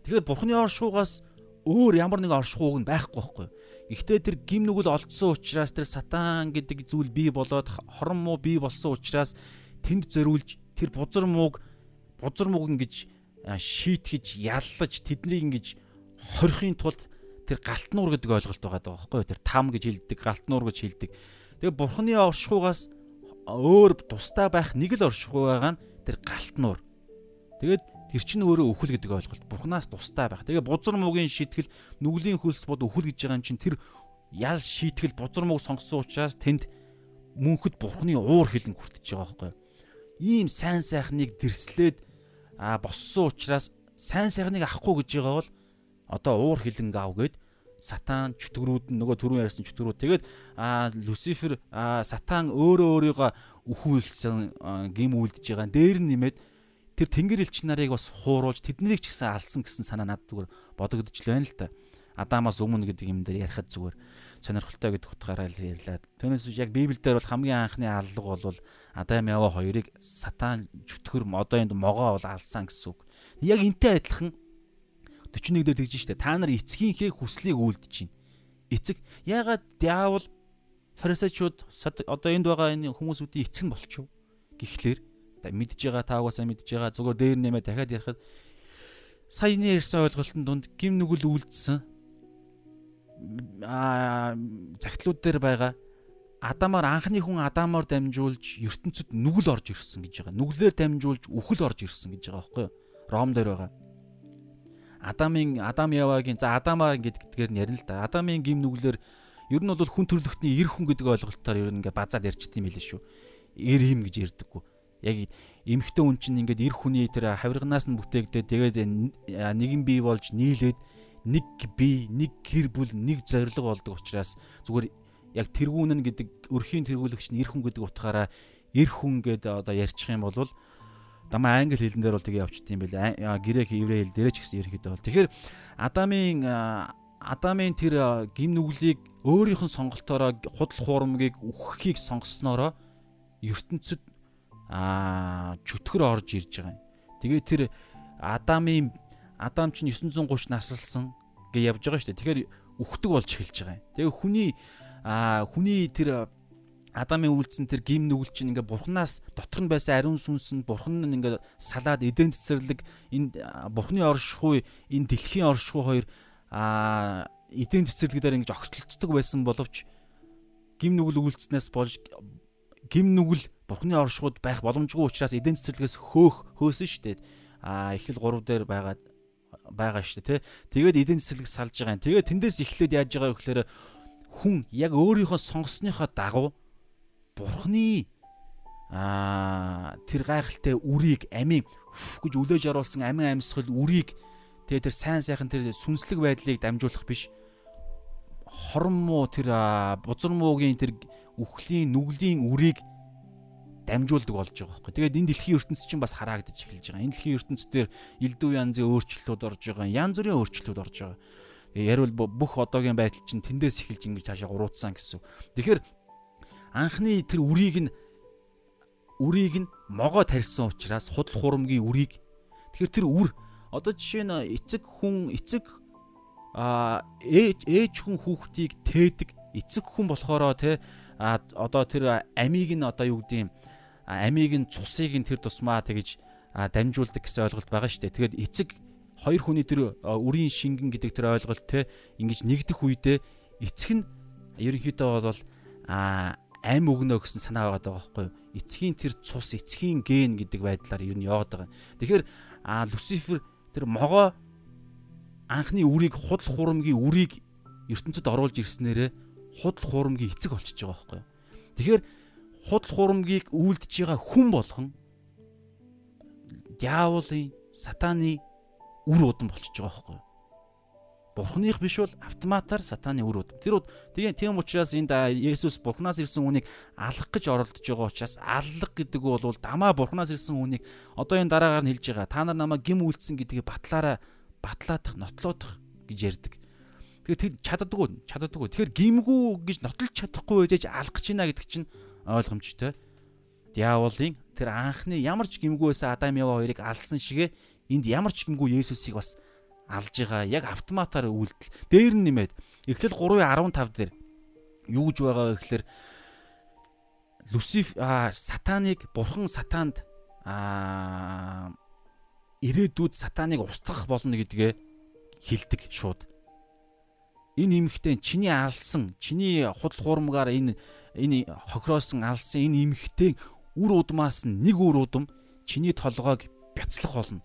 Тэгэхээр бурханы оршихугаас өөр ямар нэг оршихууг нь байхгүй байхгүй. Гэхдээ тэр гим нүгэл олдсон учраас тэр сатан гэдэг зүйл бий болоод хорон муу бий болсон учраас тэнд зориулж тэр бузар мууг бузар мууг ингэж шийтгэж яллаж тэднийг ингэж хорихын тулд тэр галтнуур гэдэг ойлголт байгаа байхгүй тэр там гэж хэлдэг галтнуур гэж хэлдэг. Тэгээ бурхны оршихугаас өөр тустай байх нэг л оршихуй байгаа нь тэр галтнуур. Тэгээд Тэр чинь өөрөө өхөл гэдэг ойлголт. Бурханаас тустай байх. Тэгээ бузар муугийн шийтгэл нүглийн хөлс бод өхөл гэж байгаа юм чинь тэр ял шийтгэл бузар мууг сонгосон учраас тэнд мөнхөд бурхны уур хилэн хүртэж байгаа байхгүй. Ийм сайн сайхныг дэрслээд а боссон учраас сайн сайхныг авахгүй гэж байгаа бол одоо уур хилэн гав гэд сатан чөтгөрүүд нөгөө түрүүн ярьсан чөтгөрүүд тэгээд люцифер сатан өөрөө өөрийгөө үхүүлсэн гим үлдэж байгаа. Дээр нь нэмээд тэр тэнгэр элч нарыг бас хууруулж тэднийг ч гэсэн алсан гэсэн санаа надад зүгээр бодогдож л байна л та. Адамаас өмнө гэдэг юм дээр ярихад зүгээр сонирхолтой гэдэг утгаараа л ярьлаа. Түүнээс яг Библиэлд бол хамгийн анхны аллага бол Адам Ява хоёрыг сатан чөтгөр одоо энд могоо бол алсан гэсэн үг. Яг энтэй адилхан 41 дээр тэгж штэ та нар эцгийнхээ хүслийг үйлдэж чинь. Эцэг яагаад диавол фарисеучуд одоо энд байгаа энэ хүмүүсүүдийн эцэг нь болчихов. Гэхдээ мэдж байгаа та угаасаа мэдж байгаа зүгээр дээр нэмээ дахиад ярихад саяны ярьсан ойлголтын дунд гим нүгэл үлдсэн а загтлууд дээр байгаа Адамаар анхны хүн Адамаар дамжуулж ертөнцид нүгэл орж ирсэн гэж байгаа. Нүглээр дамжуулж үхэл орж ирсэн гэж байгаа байхгүй юу? Ром дээр байгаа. Адамын Адам Явагийн за Адамаа гэдгээр нь ярина л да. Адамын гим нүглэр ер нь бол хүн төрлөختний эр хүн гэдэг ойлголтоор ер нь ингээ базаад ярьчт юм хэлээ шүү. Эр хим гэж ярьдаггүй. Яг эмхтэн хүн чинь ингээд эр хүний тэр хавирганаас нь бүтээгдээд тэгээд нэгэн бий болж нийлээд нэг бие, нэг гэр бүл, нэг зориг болдог учраас зүгээр яг тэргүүн нь гэдэг өрхийн тэргүүлэгч нь эр хүн гэдэг утгаараа эр хүн гэдэг одоо ярьчих юм бол дамаа англи хэлэн дээр бол тэгээ явчихд юм байл. Грек еврей хэл дээрээ ч гэсэн ерөөхдөө бол. Тэгэхээр Адамын Адамын тэр гим нүглийг өөрийнх нь сонголтоороо худал хуурмгийг үхэхийг сонгоснороо ертөнцид аа чөтгөр орж ирж байгаа юм. Тэгээ тэр Адамын Адам чинь 930 наслсан гэж явж байгаа шүү дээ. Тэгэхээр үхдэг болж эхэлж байгаа юм. Тэгээ хүний аа хүний тэр Адамын үйлдсэн тэр гим нүгэл чинь ингээ бурхнаас дотор нь байсан ариун сүнс нь бурхан нь ингээ салаад эдэн цэцэрлэг энэ бурхны оршихуй энэ дэлхийн оршихуй хоёр а эдэн цэцэрлэгээр ингээ огтлцдог байсан боловч гим нүгэл үйлдснээс болж гим нүгэл бурхны оршихуйд байх боломжгүй учраас эдэн цэцэрлэгээс хөөх хөөсөн шүү дээ. А эхлэл 3 дээр байгаа байгаа шүү дээ тий Тэгээд эдэн цэцэрлэг салж байгаа юм. Тэгээд тэндээс эхлээд яаж байгаа вэ гэхээр хүн яг өөрийнхөө сонгосныхоо дагуу бурхны аа тэр гайхалтай үрийг амийн гэж үлээж оруулсан амин амьсгал үрийг тэгээ тэр сайн сайхан тэр сүнслэг байдлыг дамжуулах биш хорон муу тэр бузар муугийн тэр үхлийн нүглийн үрийг дамжуулдаг болж байгаа байхгүй. Тэгээд энэ дэлхийн ертөнц чинь бас хараагдаж эхэлж байгаа. Энэ дэлхийн ертөнцийн элдв янзын өөрчлөлтүүд орж байгаа. Янз бүрийн өөрчлөлтүүд орж байгаа. Ярил бүх одоогийн байдал чинь тэндээс эхэлж ингэж цаашаа гурууцсан гэсэн. Тэгэхээр анхны тэр үрийг нь үрийг нь могоо тарьсан учраас худал хурамгийн үрийг тэгэхээр тэр үр одоо жишээ нь эцэг хүн эцэг а ээж ээж хүн хүүхдийг тээдэг эцэг хүн болохоро те а одоо тэр амийг нь одоо юу гэдэг юм амийг нь цусыг нь тэр тусмаа тэгж дамжуулдаг гэсэн ойлголт байгаа шүү дээ. Тэгээд эцэг хоёр хүний тэр үрийн шингэн гэдэг тэр ойлголт те ингэж нэгдэх үедээ эцэг нь ерөнхийдөө бол а ам өгнө гэсэн санаа байгаа байхгүй юу? Эцгийн тэр цус, эцгийн ген гэдэг байдлаар ер нь яваад байгаа. Тэгэхээр а Люцифер тэр могоо анхны үрийг худал хурамгийн үрийг ертөнцид оруулж ирснээрээ худал хурамгийн эцэг болчихж байгаа байхгүй юу? Тэгэхээр худал хурамгийг үйлдэж байгаа хүн болгон диаволын сатаны үр удам болчихж байгаа байхгүй юу? Бурхных биш бол автоматар сатаны үр удам. Тэр тийм тийм учраас энд Есүс Бурханаас ирсэн хүнийг алах гэж оролдож байгаа учраас аллах гэдэг бол дамаа Бурханаас ирсэн хүнийг одоо энэ дараагаар нь хэлж байгаа. Та нар намайг гим үлдсэн гэдгийг батлаараа батлаадах, нотлоодох гэж ярьдаг. Тэгэхээр тэр чаддаггүй, чаддаггүй. Тэгэхээр гимгүү гэж нотлж чадахгүй байж алах гэж байна гэдэг чинь ойлгомжтой. Диаволын тэр анхны ямар ч гимгүү байсан Адам Ява хоёрыг алсан шигэ энд ямар ч гимгүү Есүсийг бас алж байгаа яг автоматар үйлдэл. Дээр нь нэмээд Эхлэл 3:15 дээр юу гэж байгаа вэ гэхээр Люциф а сатаныг бурхан сатанд а ирээдүйд сатаныг устгах болно гэдгээ хилдэг шууд. Энэ эмхтэн чиний алсан, чиний худал хуурмгаар энэ энэ хохироосон алсан энэ эмхтэн үр удмаас нэг үр удам чиний толгойг бяцлах болно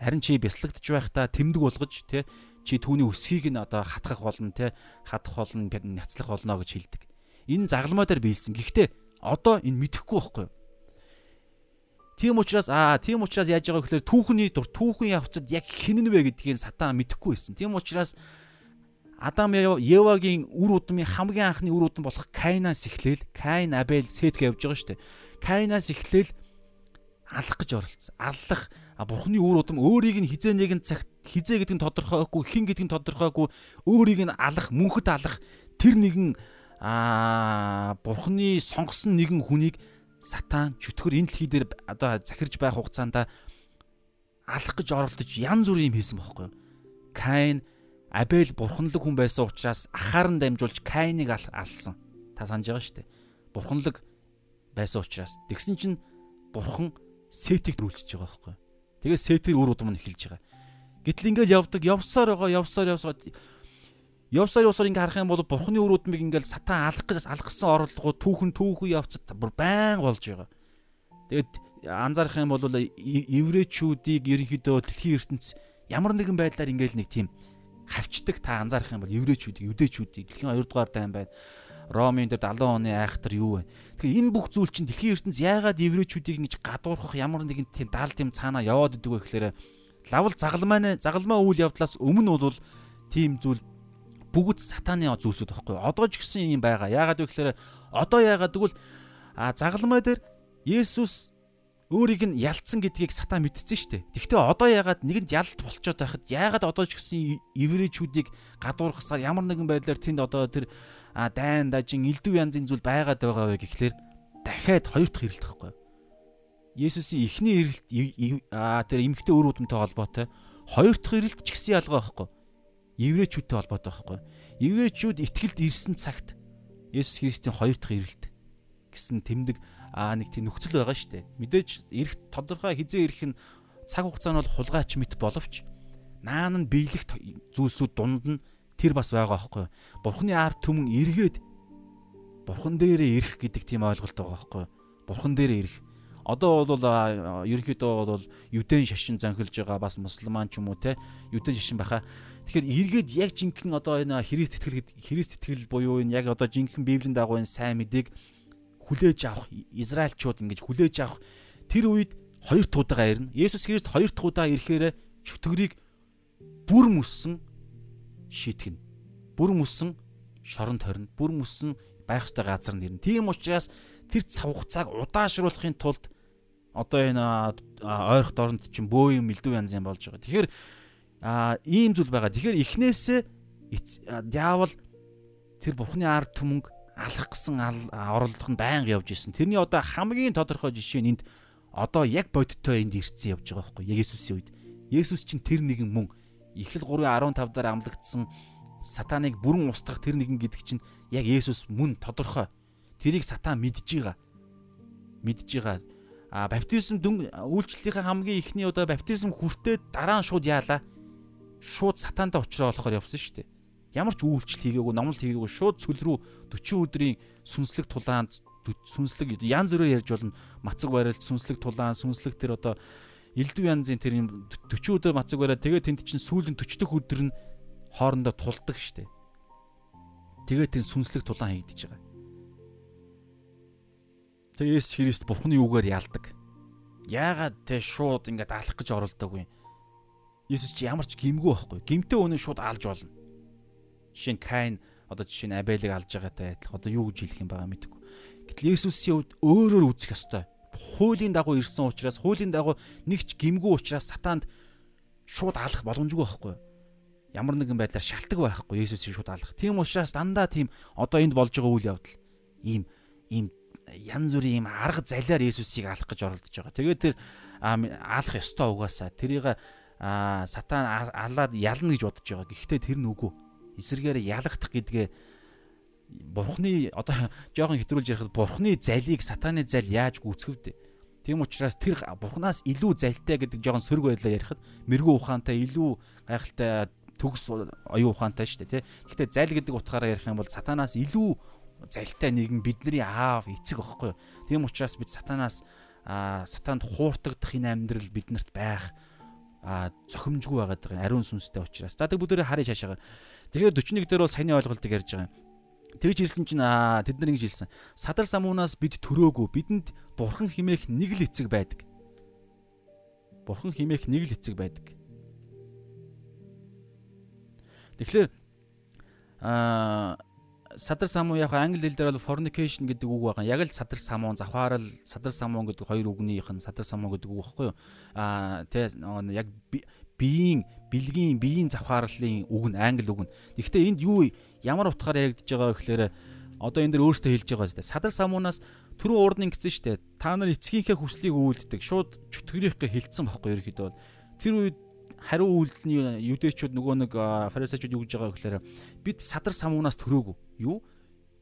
Харин чи бяцлагдж байхдаа тэмдэг болгож те чи түүний өсхийг нь одоо хатгах болно те хадах болно няцлах болно гэж хэлдэг. Энэ загалмай дээр биелсэн. Гэхдээ одоо энэ мэдэхгүй байхгүй юу? Тийм учраас аа тийм учраас яаж байгаа гэхээр түүхний дур түүхэн явцад яг хинэн вэ гэдгийг сатан мэдэхгүй байсан. Тийм учраас Адам Евагийн үр удмын хамгийн анхны үр удам болох Каинаас эхлээл Каин Абель Сет гэж явж байгаа шүү дээ. Каинаас эхлээл алах гэж оролцсон. Аллах бурхны үр удам өөрийг нь хизээ нэгэн цагт хизээ гэдэг нь тодорхойгүй хин гэдэг нь тодорхойгүй өөрийг нь алах мөнхөд алах тэр нэгэн аа бурхны сонгосон нэгэн хүнийг сатан чөтгөр энэ дэлхий дээр одоо захирж байх хугацаанд алах гэж оролдож янз бүрийн юм хийсэн байхгүй юу? Каин Абель бурханлаг хүн байсан учраас ахаар нь дамжуулж Каиныг алсан. Та санаж байгаа шүү дээ. Бурханлаг байсан учраас тэгсэн чинь бурхан сетийг рүүлчихэж байгаа байхгүй. Тэгээд сетэр үр удам нь эхэлж байгаа. Гэтэл ингээл явдаг, явсаар байгаа, явсаар явсаар явсаар явсаар ингээ харах юм бол бурханы үр удмыг ингээл сатан алах гэж алгасан орлогоо түүхэн түүхүү явцад бүр байн болж байгаа. Тэгээд анзаарах юм бол еврейчүүдийг ерөнхийдөө дэлхийн ертөнц ямар нэгэн байдлаар ингээл нэг тийм хавчдаг та анзаарах юм бол еврейчүүдийг, юдэчүүдийг дэлхийн 2 дугаар дайн байна. Ромын дээр 70 оны айхтар юу вэ? Тэгэхээр энэ бүх зүйл чинь дэлхийн ертөнц яагаад еврейчүүдийг ингэж гадуурхах ямар нэгэн тийм даалт юм цаанаа яваад идэг вэ гэхээр лавл загалмаа загалмаа үйл явдлаас өмнө бол тийм зүйл бүгд сатаны зүйлсүүд байхгүй. Одоо ч гэсэн юм байгаа. Яагаад вэ гэхээр одоо яагаад гэвэл а загалмаа дээр Есүс өөрийг нь ялцсан гэдгийг сатан мэдсэн шүү дээ. Тэгвэл одоо яагаад нэгэнд ялт болцоод байхад яагаад одоо ч гэсэн еврейчүүдийг гадуурхасаар ямар нэгэн байдлаар тэнд одоо тэр дайн дажин элдв янзын зүйл байгаад байгаа вэ гэхлээр дахиад хоёр дахь хэрэлт гэхгүй. Есүсийн эхний хэрэлт аа тэр эмгхтэй өр үдмтэй холбоотой хоёр дахь хэрэлт ч гэсэн ялгаа байхгүй. Еврейчүүдтэй холбоотой байхгүй. Еврейчүүд итгэлд ирсэн цагт Есүс Христийн хоёр дахь хэрэлт гэсэн тэмдэг аа нэг тийм нөхцөл байгаа шүү дээ. Мэдээж ирэх тодорхой хизээ ирэх нь цаг хугацаа нь бол хулгайч мэт боловч наан нь биелэх зүйлсүүд дунд нь тэр бас байгаа байхгүй. Бурхны ард түмэн эргээд бурхан дээрээ ирэх гэдэг тийм ойлголт байгаа байхгүй. Бурхан дээрээ ирэх. Одоо бол ерөнхийдөө бол юдэн шашин занхилж байгаа бас мусульман ч юм уу те юдэн шашин баха. Тэгэхээр эргээд яг жинхэнэ одоо энэ Христ итгэл Христ итгэл буюу энэ яг одоо жинхэнэ Библийн дагуу энэ сайн мэдээг хүлээж авах Израильчууд ингэж хүлээж авах тэр үед хоёр туудагаа ирнэ. Есүс Христ хоёр дахь удаа ирэхээр чөтгөрийг бүр мөссөн шийтгэн. Бүр мөсөн шоронд хорин, бүр мөсөн байх ёстой газар нэрнэ. Тийм учраас тэр цав хугацааг удаашруулахын тулд одоо энэ ойрох дорнд чинь бөө юм элдв янз юм болж байгаа. Тэгэхээр ийм зүйл байгаа. Тэгэхээр эхнээсээ диавол тэр бурхны ард түмэнг алах гэсэн оролдох нь байнга явж исэн. Тэрний одоо хамгийн тодорхой жишээ нь энд одоо яг бодиттой энд ирсэн явж байгаа байхгүй. Есүсийн үед. Есүс чинь тэр нэгэн мөн Эхлэл 3:15 дээр амлагдсан сатаныг бүрэн устгах тэр нэгэн гэдэг чинь яг Есүс мөн тодорхой. Тэрийг сатан мэдж байгаа. Мэдж байгаа. А баптизм дүн үйлчлэлийнхээ хамгийн ихний удаа баптизм хүртээд дараа нь шууд яалаа. Шууд сатантай уулзраа болохоор явсан шүү дээ. Ямар ч үйлчлэл хийгээгүй, номлол хийгээгүй шууд цөл рүү 40 өдрийн сүнслэг тулаанд сүнслэг янз бүрээр ярьж болно. Мацаг барилт, сүнслэг тулаан, сүнслэг тэр одоо элдв янзын тэр юм 40 өдөр мацаг бариад тэгээ тэнд чинь сүүлийн 40 дахь өдөр нь хоорондоо тулдаг штэ. Тэгээ тэр сүнслэг тулаан хийгдэж байгаа. Тэгээ Есүс Христ Бурхны үгээр ялдаг. Яагаад те шууд ингээд алах гэж оролдог вэ? Есүс чи ямар ч гимгүү байхгүй. Гимтэй өнөө шууд алж болно. Жишээ нь Каин одоо жишээ нь Абелийг алж байгаатай адилхан. Одоо юу гэж хэлэх юм байгаа мэдэхгүй. Гэтэл Есүсийн хувьд өөрөөр үзэх ёстой хуулийн дагуу ирсэн учраас хуулийн дагуу нэг ч гимгүү учраас сатаанд шууд алах боломжгүй байхгүй ямар нэгэн байдлаар шалтгаан байхгүй Есүсийг шууд алах. Тийм учраас дандаа тийм одоо энд болж байгаа үйл явдал ийм ийм янз бүрийн ийм арга залиар Есүсийг алах гэж оролдож байгаа. Тэгээд тэр алах ёстой угаасаа тэрийг сатан алаад ялна гэж бодож байгаа. Гэхдээ тэр нь үгүй. Эсэргээр ялагдах гэдгээ бурхны одоо жоохон хэтрүүлж ярихад бурхны залийг сатаны зал яаж гүйцэхвдэ. Тийм учраас тэр бурхнаас илүү залтай гэдэг жоохон сөрөг байдлаар ярихад мэрэгүү ухаантай илүү гайхалтай төгс оюун ухаантай шүү дээ тий. Гэхдээ зал гэдэг утгаараа ярих юм бол сатанаас илүү залтай нэгэн бидний аав эцэг байхгүй юу. Тийм учраас бид сатанаас сатанд хууртагдах энэ амьдрал биднэрт байх а зохимжгүй байгаад байгаа ариун сүнстэй учраас. За тэг бүгдээрээ харъя шаашаага. Тэгэхээр 41 дээр бол саяны ойлголтыг ярьж байгаа юм. Тэгж хэлсэн чинь аа тэд нар ингэж хэлсэн. Садар самуунаас бид төрөөгүй. Бидэнд бурхан химээх нэг л эцэг байдаг. Бурхан химээх нэг л эцэг байдаг. Тэгэхээр аа садар самуу яг англи хэл дээр бол fornication гэдэг үг байгаа. Яг л садар самуун, завхаарал, садар самуун гэдэг хоёр үгнийх нь садар самуу гэдэг үг багхгүй юу? Аа тэ яг биеийн бэлгийн биеийн завхаарлын үг нь англи үг нь. Гэхдээ энд юу ямар утгаар яригдж байгаа гэхээр одоо энэ дэр өөртөө хэлж байгаа зү. Садар самуунаас түрүү урд нь ингэсэн штэ. Та нар эцгийнхээ хүслийг үйлддэг. Шууд чөтгөрийнхээ хилцсэн байхгүй ерөөхдөө. Тэр үед хариу үйлдэлний юдэчүүд нөгөө нэг фарисеучуд юу гэж байгаа гэхээр бид садар самуунаас төрөөгүй. Юу?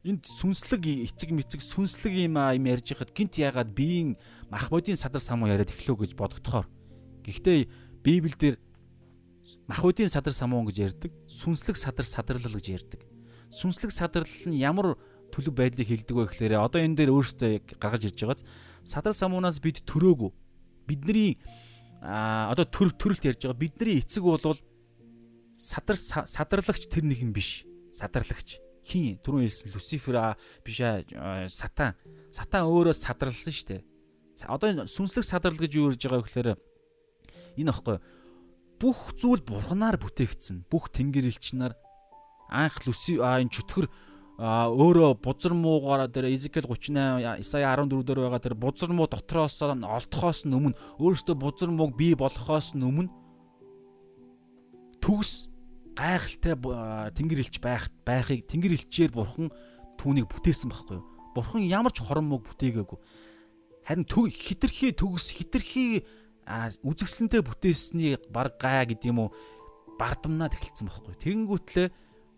энд сүнслэг эцэг мэцэг сүнслэг юм аа юм ярьж хахад гинт яагаад биеийн мах бодийн садар самуу яриад эхлэв гэж бодогдохоор. Гэхдээ Библиэлд мах бодийн садар самуу гэж ярьдаг. Сүнслэг садар садарлал гэж ярьдаг. Сүнслэг садарлал нь ямар төлөв байдлыг хилдэг вэ гэхээр одоо энэ дээр өөрөөсөө гаргаж ирж байгааз садар самуунаас бид төрөөгүй. Бидний а одоо төр төрөлт ярьж байгаа бидний эцэг бол садар садарлагч тэр нэгэн биш. Садарлагч хин түрүүн хэлсэн Люцифер биш сатан. Сатан өөрөө садарлсан шүү дээ. Одоо сүнслэг садрал гэж юу ярьж байгаа вэ гэхээр энэ аахгүй бүх зүйл бурхнаар бүтээгдсэн. Бүх тэнгэр элчнаар анх Люси энэ чөтгөр өөрөө бузар муугаар дээр Изекэл 38 Исая 14 дээр байгаа тэр бузар муу дотроос олдохоос өмнө өөрөөсөө бузар мууг бий болохоос өмнө төгс гайхалтай тэнгэр элч байх байхыг тэнгэр элчээр бурхан түүнийг бүтээсэн байхгүй юу? Бурхан ямар ч хорон мууг бүтээгээгүй. Харин хитрхи төгс хитрхи үзэгсэлэнтэй бүтээсний баг гай гэдэг юм уу бардамнаад эхэлсэн байхгүй. Тэгэнгүүтлээ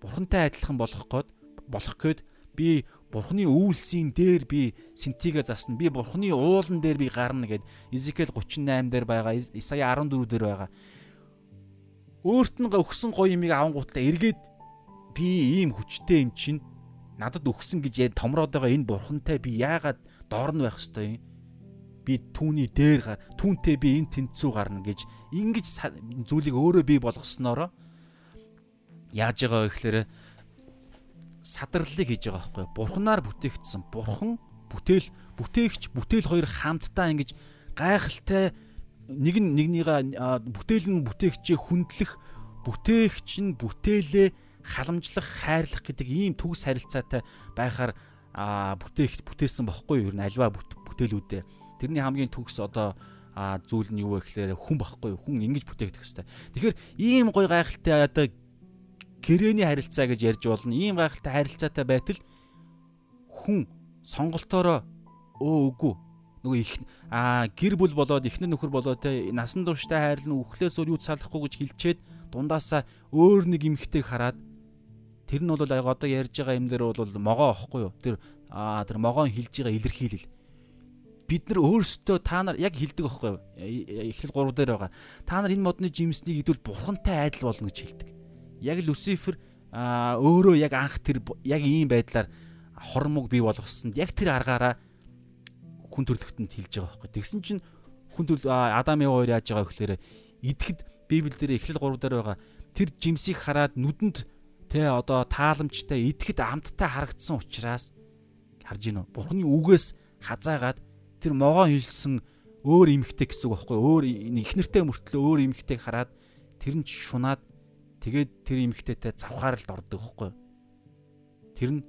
бурхантай адилхан болох гээд болох гээд би бурхны үйлсийн дээр би синтигээ засна. Би бурхны уулан дээр би гарна гэд Изекэл 38 дээр байгаа, Исая 14 дээр байгаа. Өөрт нь өгсөн гоё юмыг авангуутлаа эргээд би ийм хүчтэй юм чинь надад өгсөн гэж томроод байгаа энэ бурхантай би яагаад доорн байх ёстой юм? Би түүний дээр гар, түүнтэй би энэ тэнцүү гарна гэж ингэж зүйлийг өөрөө бий болгоснороо яаж байгаа вэ гэхээр садарлыг хийж байгаа байхгүй бурхнаар бүтээгдсэн. Бурхан бүтээл бүтээгч бүтээл хоёр хамтдаа ингэж гайхалтай нэг нь нэгнийгаа бүтээл нь бүтээгчээ хүндлэх бүтээгч нь бүтээлээ халамжлах хайрлах гэдэг ийм төгс харилцаатай байхаар бүтээгч бүтээсэн бохгүй юу? Ер нь альва бүтээлүүдээ тэрний хамгийн төгс одоо зүйл нь юу вэ гэхээр хүн бохгүй хүн ингэж бүтээгдэх хэвээр. Тэгэхээр ийм гой гайхалтай одоо гэрээний харилцаа гэж ярьж болно. Ийм гайхалтай харилцаатай байтал хүн сонголтоороо өө үгүй нөгөө их а гэр бүл болоод ихнэр нөхөр болоод те насан турштай хайрлан үхлээс өөр юу салахгүй гэж хэлчээд дундаасаа өөр нэг эмхтэйг хараад тэр нь бол одоо ярьж байгаа юм дээр бол могоо аахгүй юу тэр а тэр могоон хэлж байгаа илэрхийлэл бид нар өөрсдөө та нар яг хилдэг аахгүй юу эхлэл 3 дээр байгаа та нар энэ модны жимснийг идвэл бурхантай адил болно гэж хэлдэг яг Люцифер өөрөө яг анх тэр яг ийм байдлаар хормог бий болгосонд яг тэр аргаараа хүн төрлөختөнд хэлж байгаа байхгүй. Тэгсэн чинь хүн төрөл Адам Ева хоёр яаж байгаа гэхээр идэхэд Библи дээр эхлэл 3 дээр байгаа тэр жимсийг хараад нүдэнд тэ одоо тааламжтай идэхэд амттай харагдсан учраас харж гинөө. Бурхны үгээс хазаагаад тэр могоон хилсэн өөр эмхтэй гэсэн үг байхгүй. Өөр ихнэртэй мөртлөө өөр эмхтэйг хараад тэр нь шунаад Тэгээд тэр эмэгтэйтэй завхааралд ордог хөхгүй. Тэр нь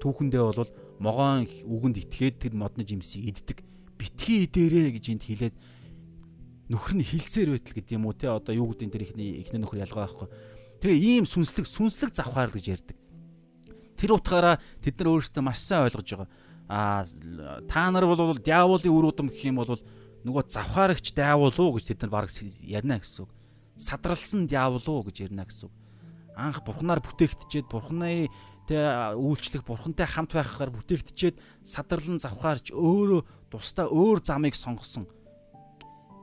түүхэндээ бол могоон үгэнд итгээд тэр модны жимсийг иддэг. Битгий дээрээ гэж энд хэлээд нөхөр нь хилсээр байтал гэдэг юм уу те одоо юу гэдэг тэр ихний ихний нөхөр ялгаа байхгүй. Тэгээ ийм сүнслэг сүнслэг завхаар гэж ярьдаг. Тэр утгаараа тэд нар өөрсдөө маш сайн ойлгож байгаа. Аа та нар бол диаволын үр удам гэх юм бол нөгөө завхаарагч диавол уу гэж тэд нар баг ярина гэсэн үг садралсан диавол уу гэж ярина гэсэн үг. Анх бурхнаар бүтээгдчихэд бурхны тэ үйлчлэх бурхантай хамт байхаар бүтээгдчихэд садарлан завхаарч өөрөө тусдаа өөр замыг сонгосон.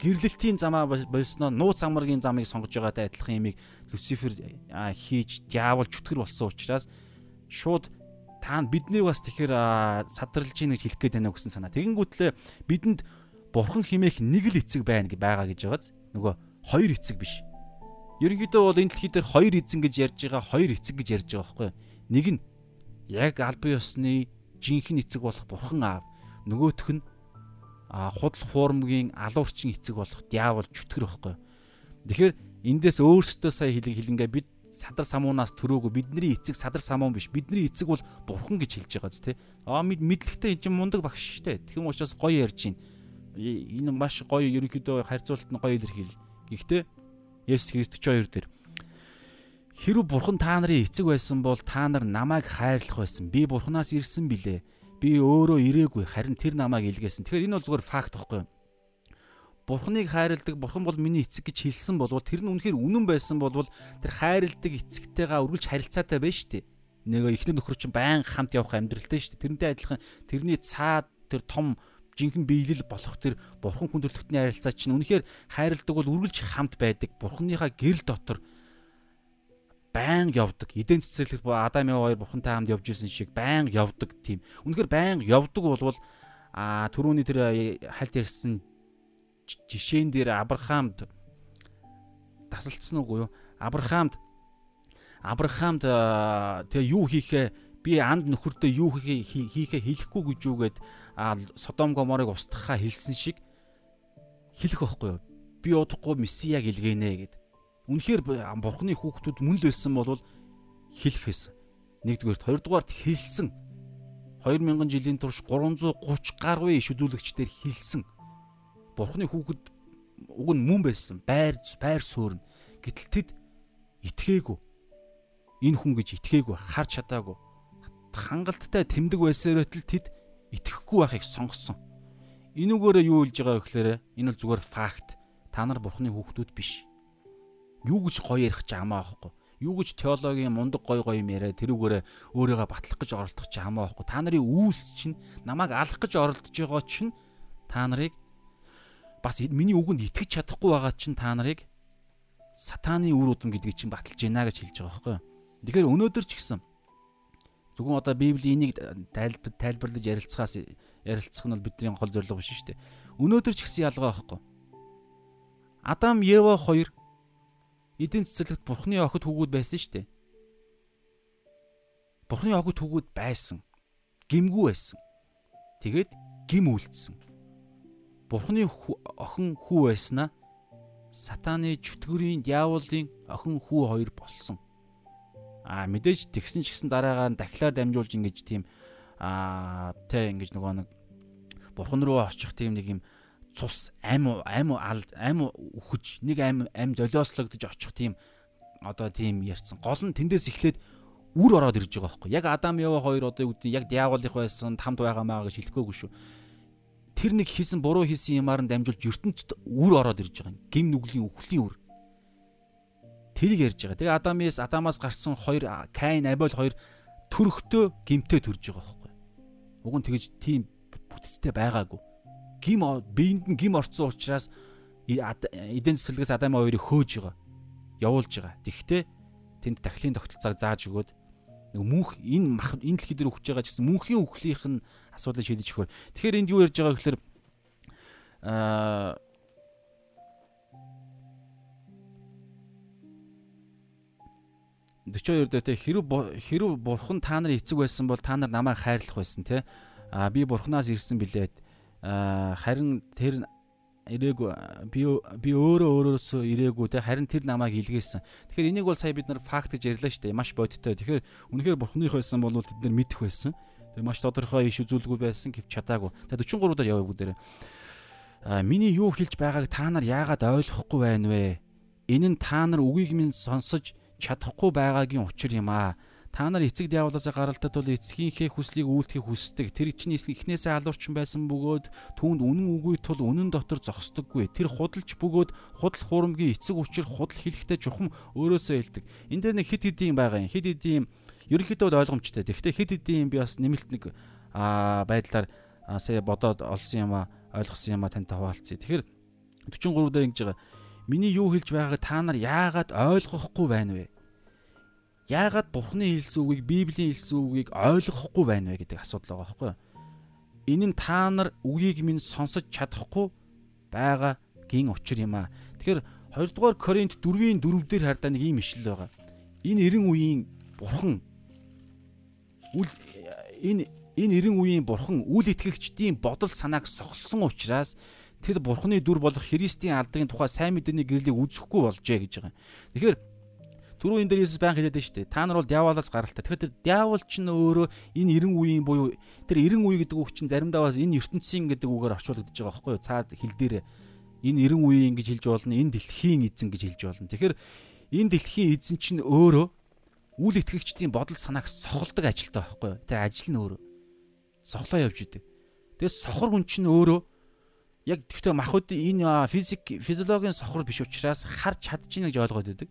Гэрлэлтийн замаа болсноо нууц амаргийн замыг сонгож байгаатай адилхан юмыг Люцифер хийж диавол чөтгөр болсон учраас шууд та бидний бас тэгэхээр садралж ийн гэж хэлэх гээд байна гэсэн санаа. Тэгэнгүүтлээ бидэнд бурхан химээх нэг л эцэг байна гэж байгаа гэж байгааз нөгөө хоёр эцэг биш. Ерөнхийдөө бол энэ дэлхий дээр хоёр эзэн гэж ярьж байгаа хоёр эцэг гэж ярьж байгаа байхгүй. Нэг нь яг албан ёсны жинхэнэ эцэг болох бурхан аав. Нөгөөх нь худал хуурмгийн алуурчин эцэг болох диавол чөтгөр байхгүй. Тэгэхээр эндээс өөрсдөө сая хэлэг хэлнгээ бид садар самуунаас төрөөгүй бидний эцэг садар самуун биш бидний эцэг бол бурхан гэж хэлж байгаа зү тэ аа мэдлэгтэй энэ чинь мундаг багш штэ тэгм учраас гоё ярьж байна энэ маш гоё ерөнхийдөө харьцуулалт нь гоё илэрхийл гэхдээ Есүс Христ 42 дээр Хэрв бурхан та нарын эцэг байсан бол та нар намайг хайрлах байсан. Би бурханаас ирсэн билээ. Би өөрөө ирээгүй харин тэр намайг илгээсэн. Тэгэхээр энэ бол зүгээр факт байхгүй юу? Бурханыг хайрладаг, бурхан бол миний эцэг гэж хэлсэн бол тэр нь үнэхээр үнэн байсан бол тэр хайрладаг эцэгтэйгээ үргэлж харилцаатай байж штэ. Нөгөө ихнэр нөхөр чинь байн хамт явах амьдралтай шүү дээ. Тэрнтэй адилхан тэрний цаад тэр том жинхэнэ биелэл болох тэр бурхан хүндрэлтний харилцаа чинь үнэхээр хайрладаг бол үргэлж хамт байдаг. Бурханыхаа гэрэл дотор байн явдаг. Эдэн цэцэрлэгт Адам яв хоёр бурхантай хамт явж исэн шиг байн явдаг тийм. Үнэхээр байн явдаг болвол а түрүүний тэр хальт ярьсан жишээн дээр Авраамд тасалдсан уу юу? Авраамд Авраамд тэгээ юу хийхээ би анд нөхөртөө юу хийхээ хэлэхгүй гэж үгээд Содом Гоморыг устгахаа хэлсэн шиг хэлэх байхгүй юу? Би удахгүй месияг илгээнэ гэд. Үнэхээр бурхны хүүхдүүд мөн л байсан бол хэлэх байсан. Нэгдүгээрт, хоёрдугаарт хэлсэн. 2000 жилийн турш 330 гаруй иш үзүүлэгчдэр хэлсэн. Бурхны хүүхэд уг нь мөн байсан. Байр байр суурна. Гэтэл тэд итгээгүй. Энэ хүн гэж итгээгүй, харж чадаагүй. Хангалттай тэмдэг байсаар байтал тэд итгэхгүй байхыг сонгосон. Энүүгээрээ юу хэлж байгаа вэ гэхээр энэ бол зүгээр факт. Та нар бурхны хүүхдүүд биш. Юу гэж гоё ярих ч амаа байхгүй. Юу гэж теологийн мундаг гой гой юм яриа тэрүүгээрээ өөрийгөө батлах гэж оролдох ч амаа байхгүй. Та нарын үүс чинь намайг алах гэж оролдож байгаа чинь та нарыг бас миний үгэнд итгэж чадахгүй байгаа чинь та нарыг сатааны үр удам гэдгийг чинь баталж гинэ гэж хэлж байгаа байхгүй. Тэгэхээр өнөөдөр ч гэсэн Зөвхөн одоо Библийн энийг тайлбарлаж ярилцахаас ярилцах нь бол бидний гол зорилго биш шүү дээ. Өнөөдөр ч гэсэн ялгаа байхгүй. Адам Ева хоёр эдийн цэцэрлэгт Бурхны охид хүүгүүд байсан шүү дээ. Бурхны охид хүүгүүд байсан. Гимгүү байсан. Тэгээд гим үлдсэн. Бурхны охин хүү байснаа сатааны чөтгөрийн диаволын охин хүү хоёр болсон. А мэдээж тэгсэн ч гэсэн дараагаар нь дахлаар дамжуулж ингэж тийм а тэ ингэж нөгөө нэг бурхан руу очих тийм нэг юм цус ам ам ам үхэж нэг ам ам золиослогдож очих тийм одоо тийм ярьсан. Гол нь тэндээс эхлээд үр ороод ирж байгаа байхгүй. Яг Адам Ява хоёр одоо үүдний яг диаволынх байсан хамт байгаа маа гэж хэлэхгүйгүй шүү. Тэр нэг хийсэн буруу хийсэн юмар нь дамжуулж ертөнцид үр ороод ирж байгаа юм. Гим нүглийн үхлийн үр. Тэрийг ярьж байгаа. Тэгээ Адамээс Адамаас гарсан хоёр Каин, Абель хоёр төрөхтөө гимтэй төрж байгаа байхгүй. Уг нь тэгэж тийм бүтцтэй байгаагүй. Гим биеинд нь гим орцсон учраас эдэн цэцэлгээс Адам хоёрыг хөөж байгаа. Явуулж байгаа. Тэгвэл тэнд дахлын тогтолцоог зааж өгөөд нэг мөнх энэ мах энэ дэлхий дээр өгч байгаа гэсэн мөнхийн үхлийнх нь асуудлыг шийдэж өгөхөр. Тэгэхээр энд юу ярьж байгаа гэхээр аа 42 дээр те хэрв хэрв бурхан та нар эцэг байсан бол та нар намайг хайрлах байсан те а би бурханаас ирсэн билээд харин тэр ирээгүй би би өөрөө өөрөөсөө ирээгүй те харин тэр намайг илгээсэн. Тэгэхээр энийг бол сая бид нар факт гэж ярьлаа шүү дээ. Маш бодиттой. Тэгэхээр үнэхээр бурхных байсан бол тэд нар мэдэх байсан. Тэр маш тодорхой иш үзүүлэлгүй байсан гэвч чадаагүй. За 43 дээр яваа бүгдээрээ. А миний юу хэлж байгааг та нар яагаад ойлгохгүй байна вэ? Энэ нь та нар үгийг минь сонсож чадахгүй байгаагийн учир юм аа. Та нар эцэг диаволоос гаралтай тул эцгийнхээ хүслийг үйлдэхийг хүсдэг. Тэр чинь эхнээсээ алуурчин байсан бөгөөд түүнд үнэн үгүй тул үнэн дотор зогсдоггүй. Тэр худалч бөгөөд худал хурамгийн эцэг учир худал хэлэхдээ чухам өөрөөсөө хэлдэг. Энд дээр нэг хид хидийн байгаа юм. Хид хидийн ерөнхийдөө ойлгомжтой. Тэгэхдээ хид хидийн би бас нэмэлт нэг аа байдлаар сая бодоод олсон юм а ойлгосон юм а тантай хуваалцъя. Тэгэхээр 43 дээр ингэж байгаа Миний юу хэлж байгааг та нар яагаад ойлгохгүй байна вэ? Яагаад Бурхны хэлсэн үгийг, Библийн хэлсэн үгийг ойлгохгүй байна вэ гэдэг асуудал байгаа байхгүй юу? Энэ нь та нар үгийг минь сонсож чадахгүй байгаагийн учир юм аа. Тэгэхээр 2 дугаар Коринт 4-ийн 4 дээр хардаа нэг ийм ишлэл байгаа. Энэ 90 үеийн бурхан үл энэ энэ 90 үеийн бурхан үл итгэгчдийн бодол санааг сохолсон учраас тэр бурхны дүр болох Христийн алдрын тухай сайн мэдээний гэрлийг үзэхгүй болжээ гэж байгаа. Тэгэхээр түрүү энэ дээр Иесус баян хэлээд шүү дээ. Та нар бол диаволоос гаралтай. Тэгэхээр тэр диавол ч нь өөрөө энэ 90 үеийн буюу тэр 90 үе гэдэг үг чинь заримдаа бас энэ ертөнцийн гэдэг үгээр орчуулагдаж байгаа байхгүй юу? Цаад хэл дээр энэ 90 үеийн гэж хэлж болно. Энэ дэлхийн эзэн гэж хэлж болно. Тэгэхээр энэ дэлхийн эзэн чинь өөрөө үл итгэгчдийн бодол санааг сохолдог ажилтай байхгүй юу? Тэр ажил нь өөрөө сохлоо явж идэг. Тэгээс сохор хүн чинь өөрөө яг тэгтээ махбодын энэ физик физиологийн сохор биш учраас харж чадчихна гэж ойлгоод байдаг.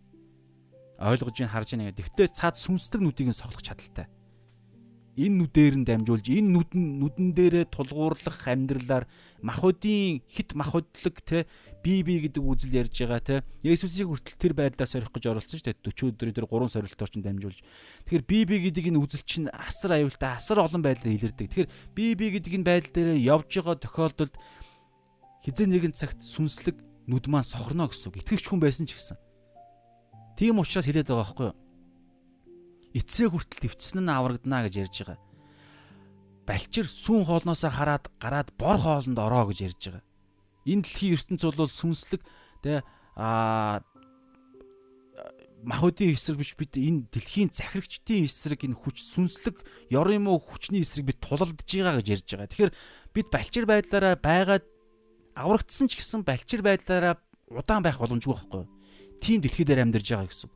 Ойлгож ийн харж ийн. Тэгтээ цаад сүнслэг нүдийг нь соглох чадaltaй. Энэ нүдээр нь дамжуулж энэ нүдэн нүдэн дээрээ тулгуурлах амьдралаар махуудын хит махудлаг те би би гэдэг үзэл ярьж байгаа те Есүсийг хүртэл тэр байдлаар сорих гэж оролцсон шүү дээ. 40 өдрийн тэр 3 сорилтоор чинь дамжуулж. Тэгэхээр би би гэдэг энэ үзэл чинь асар аюултай асар олон байдлаар илэрдэг. Тэгэхээр би би гэдэг энэ байдал дээр явж байгаа тохиолдолд хизээ нэгэн цагт сүнслэг нүд маань сохорно гэсэн үг. Итгэвч хүн байсан ч гэсэн тийм учраас хэлээд байгаа байхгүй юу эцсээ хүртэл төвчсөн нь аврагдана гэж ярьж байгаа. Балчир сүүн хоолноосоо хараад гараад бор хоолнд ороо гэж ярьж байгаа. Энэ дэлхийн ертөнц бол сүнслэг тэ а махуудын эсрэг биш бид энэ дэлхийн захирагчдын эсрэг энэ хүч сүнслэг ёр юм уу хүчний эсрэг бид тулалдж байгаа гэж ярьж байгаа. Тэгэхээр бид балчир байдлаараа байгаад аврагдсан ч гэсэн балчир байдлаараа удаан байх боломжгүй байхгүй юу? Тийм дэлхий дээр амьдарж байгаа гэсэн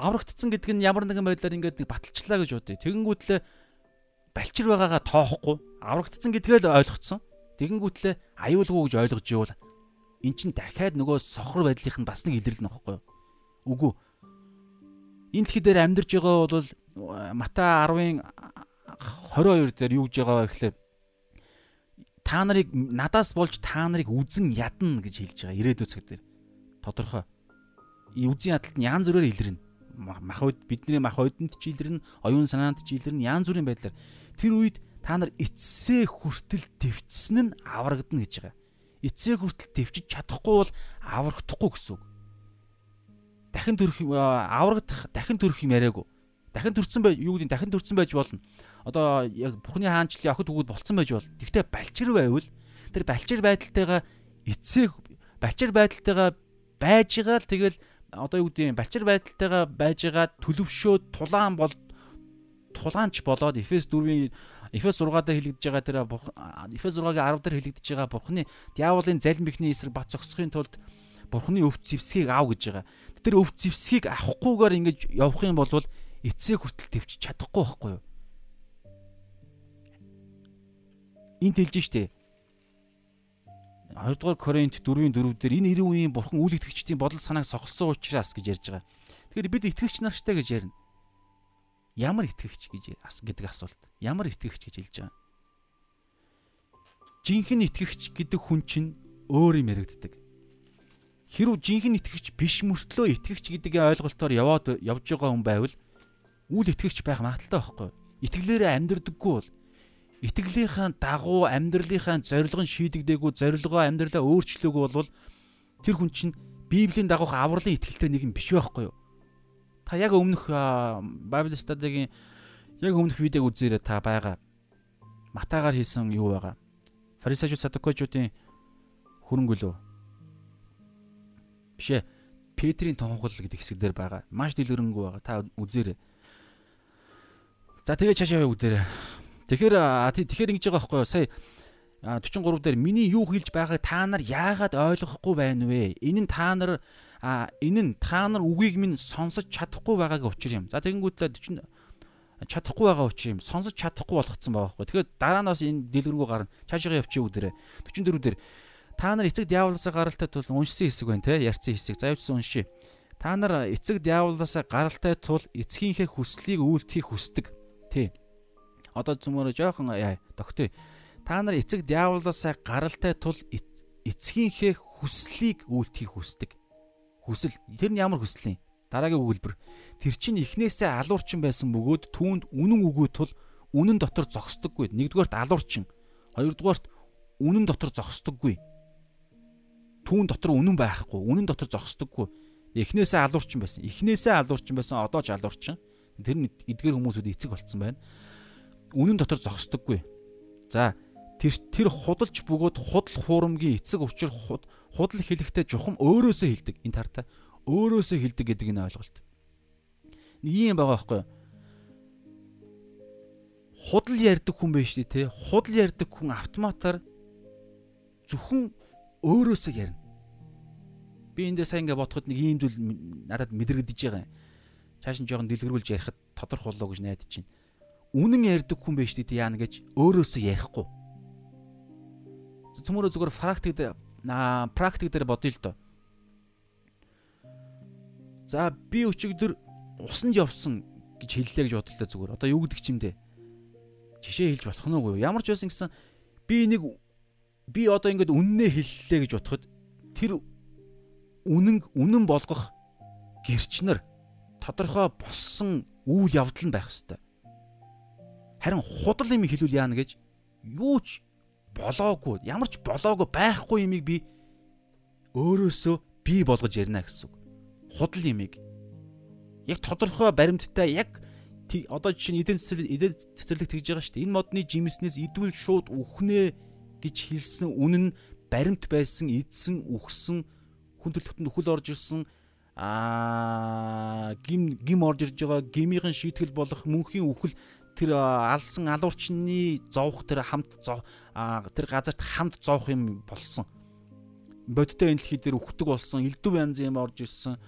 аврагдсан гэдэг нь ямар нэгэн байдлаар ингээд баталчлаа гэж бодъё. Тэгэнгүүтлээ балчир байгаагаа тоохгүй аврагдсан гэдгээ л ойлгоцсон. Тэгэнгүүтлээ аюулгүй гэж ойлгож ивэл эн чин дахиад нөгөө сохор байдлынх нь бас нэг илэрлэл нөхгүй юу? Үгүй. Энэ дэлхий дээр амьдарч байгаа бол Мата 10-ын 22 дээр юу гэж байгаа вэ гэхээр та нарыг надаас болж та нарыг үзен ядна гэж хэлж байгаа ирээдүйн цаг дээр. Тодорхой. Үзен ядалт нь янз бүрээр илэрнэ мах үед бидний мах ойдонд ч илэрнэ, оюун санаанд ч илэрнэ, янз бүрийн байдлаар тэр үед та нар эцсээ хүртэл төвчсөн нь аврагдана гэж байгаа. Эцсээ хүртэл төвчж чадахгүй бол аврагдахгүй гэсэн үг. Дахин төрөх аврагдах, дахин төрөх юм яриаггүй. Дахин төрсэн бай юу гэдэг дахин төрсэн байж болно. Одоо яг Бухны хаанчлалын охид өгөөд болцсон байж болно. Гэхдээ балчир байвал тэр балчир байдалтайгаа эцсээ балчир байдалтайгаа байж байгаа л тэгэл одоо юу гэдэг балчир байдалтайгаа байж байгаа төлөвшөө тулаан бол тулаанч болоод Эфес 4-ийн Эфес 6 дээр хэлэгдэж байгаа тэр Эфес 6-гийн 10 дээр хэлэгдэж байгаа Бурхны диаволын залим бихний эсрэг бат зогсохын тулд Бурхны өвч зэвсгийг аав гэж байгаа. Тэр өвч зэвсгийг авахгүйгээр ингэж явах юм бол эцсээ хүртэл төвч чадахгүй байхгүй юу? Энд хэлж штэ 2 дугаар Коринт 4-ийн 4 дээр энэ 90 үеийн бурхан үйл итгэгчдийн бодол санааг сохсон учраас гэж ярьж байгаа. Тэгэхээр бид итгэгч нартай гэж ярина. Ямар итгэгч гэж гэдэг асуулт. Ямар итгэгч гэж хэлж байгаа. Жинхэнэ итгэгч гэдэг хүн чинь өөр юм яригддаг. Хэрв жинхэнэ итгэгч биш мөртлөө итгэгч гэдгийн ойлголтоор яваад явж байгаа хүн байвал үл итгэгч байх магадaltaй байхгүй. Итгэлээрээ амьдрдаггүй бол итгэлийнхаа дагуу амьдралынхаа зорилго нь шийдэгдээгүй зорилгоо амьдралаа өөрчлөөгүй болвол тэр хүн чинь Библийн дагуух авралын итгэлтэй нэг юм биш байхгүй юу? Та яг өмнөх Bible study-гийн яг өмнөх видеог үзээрэй та байгаа. Матагаар хийсэн юу байгаа? Фарисеучуд садукочуудын хөрөнгө лөө. Бишээ. Петрийн тонхол гэдэг хэсэг дээр байгаа. Маш дэлгэрэнгүй байгаа. Та үзээрэй. За тэгээ чашаа яваа үдээрэй. Тэгэхээр тэгэхээр ингэж байгаа байхгүй юу? Сая 43 дээр миний юу хэлж байгааг та нар яагаад ойлгохгүй байна вэ? Энэ нь та нар энэ нь та нар үгийг минь сонсож чадахгүй байгаагийн учир юм. За тэгэнгүүтлээ 40 чадахгүй байгаа учир юм. Сонсож чадахгүй болгоцсон байгаа байхгүй. Тэгэхээр дараа нь бас энэ дэлгэрэнгүй гарна. Цаашаа явчих үдэрэ. 44 дээр та нар эцэг диаволоосаа гаралтай тул уншсан хэсэг байна те ярьсан хэсэг. За явуулсан уншия. Та нар эцэг диаволоосаа гаралтай тул эцгийнхээ хүслийг үйлдэхийг хүсдэг. Тий одоо зүмөрө жоохон яа тогтъё. Та нар эцэг диаволоосаа гаралтай тул эцгийнхээ хүслийг үйлдэхийг хүсдэг. Хүсэл тэр нь ямар хүсэл юм? Дараагийн өгүүлбэр. Тэр чинь эхнээсээ алуурчин байсан бөгөөд түүнд үнэн өгөө тул үнэн дотор зогсдоггүй. Нэгдүгээрт алуурчин. Хоёрдугаарт үнэн дотор зогсдоггүй. Түүн дотор үнэн байхгүй. Үнэн дотор зогсдоггүй. Эхнээсээ алуурчин байсан. Эхнээсээ алуурчин байсан. Одоо ч алуурчин. Тэр нь эдгээр хүмүүсүүд эцэг болцсон байна үнэн дотор зогсдоггүй. За тэр тэр худалч бөгөөд худал хуурамгийн эцэг учир худал хэлэхдээ жухам өөрөөсөө хэлдэг энэ тартаа өөрөөсөө хэлдэг гэдэг энэ ойлголт. Юм байгаа байхгүй юу? Худал ярьдаг хүн байж тэ худал ярьдаг хүн автоматар зөвхөн өөрөөсөө ярина. Би энэ дээр сайн ингээ бодоход нэг ийм зүйл надад мэдрэгдэж байгаа юм. Цааш нь жоохон дэлгэрүүлж ярихад тодорхой болоо гэж найдаж байна үнэн ярьдаг хүн байж тээ яана гэж өөрөөсөө ярихгүй. Цөмөрөө зүгээр практик дээр практик дээр бодъё л доо. За би өчигдөр усанд явсан гэж хэллээ гэж бодлоо зүгээр. Одоо юу гэдэг чимдээ? Жишээ хэлж болох нь уу? Ямар ч байсан гэсэн би нэг би одоо ингэж үннээ хэллээ гэж бодоход тэр үнэн үнэн болгох гэрчнэр тодорхой болсон үйл явдал нь байх хэвээр. Харин худал юм хэлүүл яана гэж юу ч болоогүй ямар ч болоогүй байхгүй юмыг би өөрөөсөө бий болгож ярина гэсэн үг. Худал юмыг яг тодорхой баримттай яг одоо жишээ нь эдийн засал эдийн цэцэрлэг тэгж байгаа шүү дээ. Энэ модны жимснээс идвэл шууд үхнэ гэж хэлсэн үнэн нь баримт байсан, эдсэн, үхсэн, хүн төрлөختөнд үхэл орж ирсэн аа гим гим орж ирж байгаа гмийн шийтгэл болох мөнхийн үхэл тэр алсан алуурчны зовх тэр хамт тэр газарт хамт зовх юм болсон. Бодтой энэ дэлхий дээр үхдэг болсон, элдв янз юм орж ирсэн.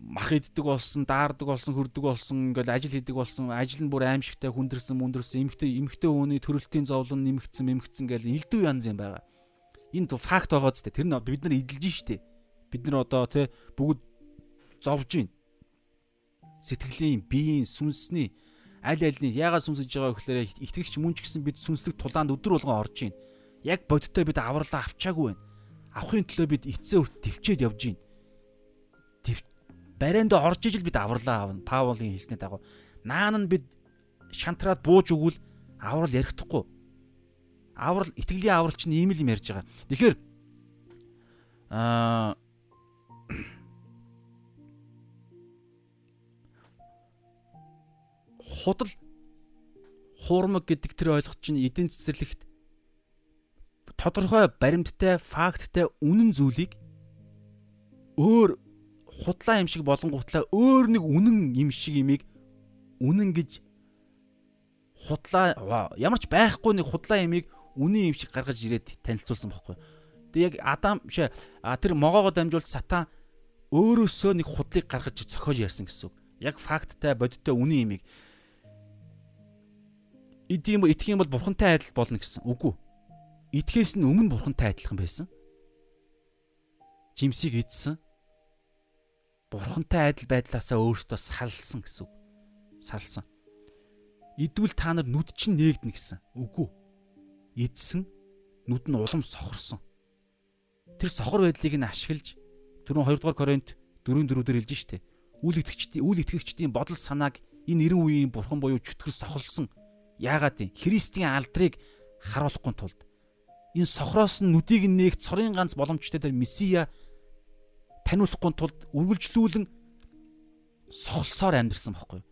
Мах иддэг болсон, даардаг болсон, хөрдөг болсон, ингээл ажил хийдэг болсон. Ажил нь бүр аимшигтай хүндэрсэн, мүндэрсэн, эмхтэй эмхтэй хүний төрөлтийн зовлон нэмэгдсэн, нэмэгдсэн гэл элдв янз юм байгаа. Энэ факт байгаа ч тэр нь бид нар эдэлж штэ. Бид нар одоо тэ бүгд зовж байна. Сэтгэлийн, биеийн, сүнсний аль альны яагаад сүнсэж байгаа гэхээр итгэгч мөн ч гэсэн бид сүнслэг тулаанд өдөр болгон орж байна. Яг бодиттой бид авралаа авчаагүй байна. Авахын төлөө бид эцсээ үрт төвчээд явж байна. Барайнд орж ижил бид авралаа авна. Паулын хэлснээр дагуу наан нь бид шантраад бууж өгвөл аврал ярихдаггүй. Аврал итгэлийн аврал чинь ийм л юм ярьж байгаа. Тэгэхээр аа худал хуурмаг гэдэг тэр ойлголт чинь эдийн цэцэрлэгт тодорхой баримттай, факттай үнэн зүйлийг өөр худлаа юм шиг болонгуутлаа өөр нэг үнэн юм шиг имийг үнэн гэж худлаа ямар ч байхгүй нэг худлаа имийг үнэн юм шиг гаргаж ирээд танилцуулсан байхгүй. Тэгээ яг Адам биш тэр могоогоо дамжуулж сатан өөрөөсөө нэг худлыг гаргаж зохиож ярьсан гэсэн үг. Яг факттай бодиттой үнэн имийг идэм итгэх юм бол бурхантай адил болно гэсэн. Үгүй. Итгэхээс нь өмнө бурхантай адилхан байсан. Жимсийг идсэн. Бурхантай адил байдлаасаа өөртөө салсан гэсэн үг. Салсан. Идвэл та нар нүд чинь нээгдэнэ гэсэн. Үгүй. Идсэн нүд нь улам сохорсон. Тэр сохор байдлыг нь ашиглаж түрүүн 2 дугаар Коринт 4-4 дээр хэлж штэ. Үйл итгэгчдийн үйл итгэгчдийн бодол санааг энэ 90 үеийн бурхан буюу чөтгөр сохолсон Яагаад юм? Христийн алдрыг харуулахгүй тулд энэ сохроос нь нүдийг нээх цорын ганц боломжтой тэр месиа таниулахгүй тулд үргэлжлүүлэн сохолсоор амьдрсан байхгүй юу?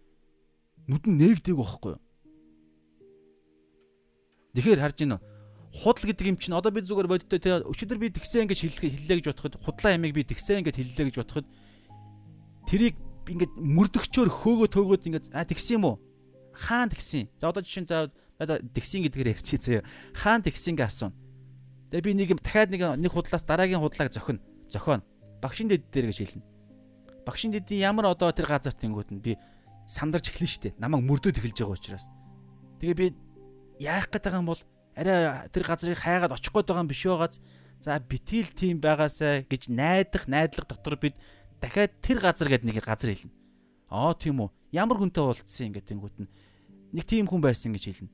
Нүд нь нээгдэг байхгүй юу? Тэгэхээр харж байна уу? Худал гэдэг юм чинь одоо би зүгээр бодтой те өчигдөр би тэгсэн ингэж хэллээ гэж бодоход худлаа ямиг би тэгсэн ингэж хэллээ гэж бодоход тэрийг ингээд мөрдөгчөөр хөөгөө төөгөөд ингээд а тэгсэн юм уу? Хаан тэгсэн. За одоо жишээ нь за тэгсэн гэдгээр ярьчих заяа. Хаан тэгсэнгээ асууна. Тэгээ би нэг дахиад нэг нэг худлаас дараагийн худлааг зохино. Зохионо. Багшин дэд дээр гэж хэлнэ. Багшин дэдийн ямар одоо тэр газар тэнгууд нь би сандарч эхлэн штэ. Намайг мөрдөөд эхэлж байгаа учраас. Тэгээ би яах гээд байгаа юм бол арай тэр газрыг хайгаад очих гээд байгаа юм биш байгааз за битгийл тим байгаасаа гэж найдах найдлага дотор бид дахиад тэр газар гээд нэг газар хэлнэ. Аа тийм үү. Ямар хүнтэй уулзсан юм гэдэг нь нэг тийм хүн байсан гэж хэлнэ.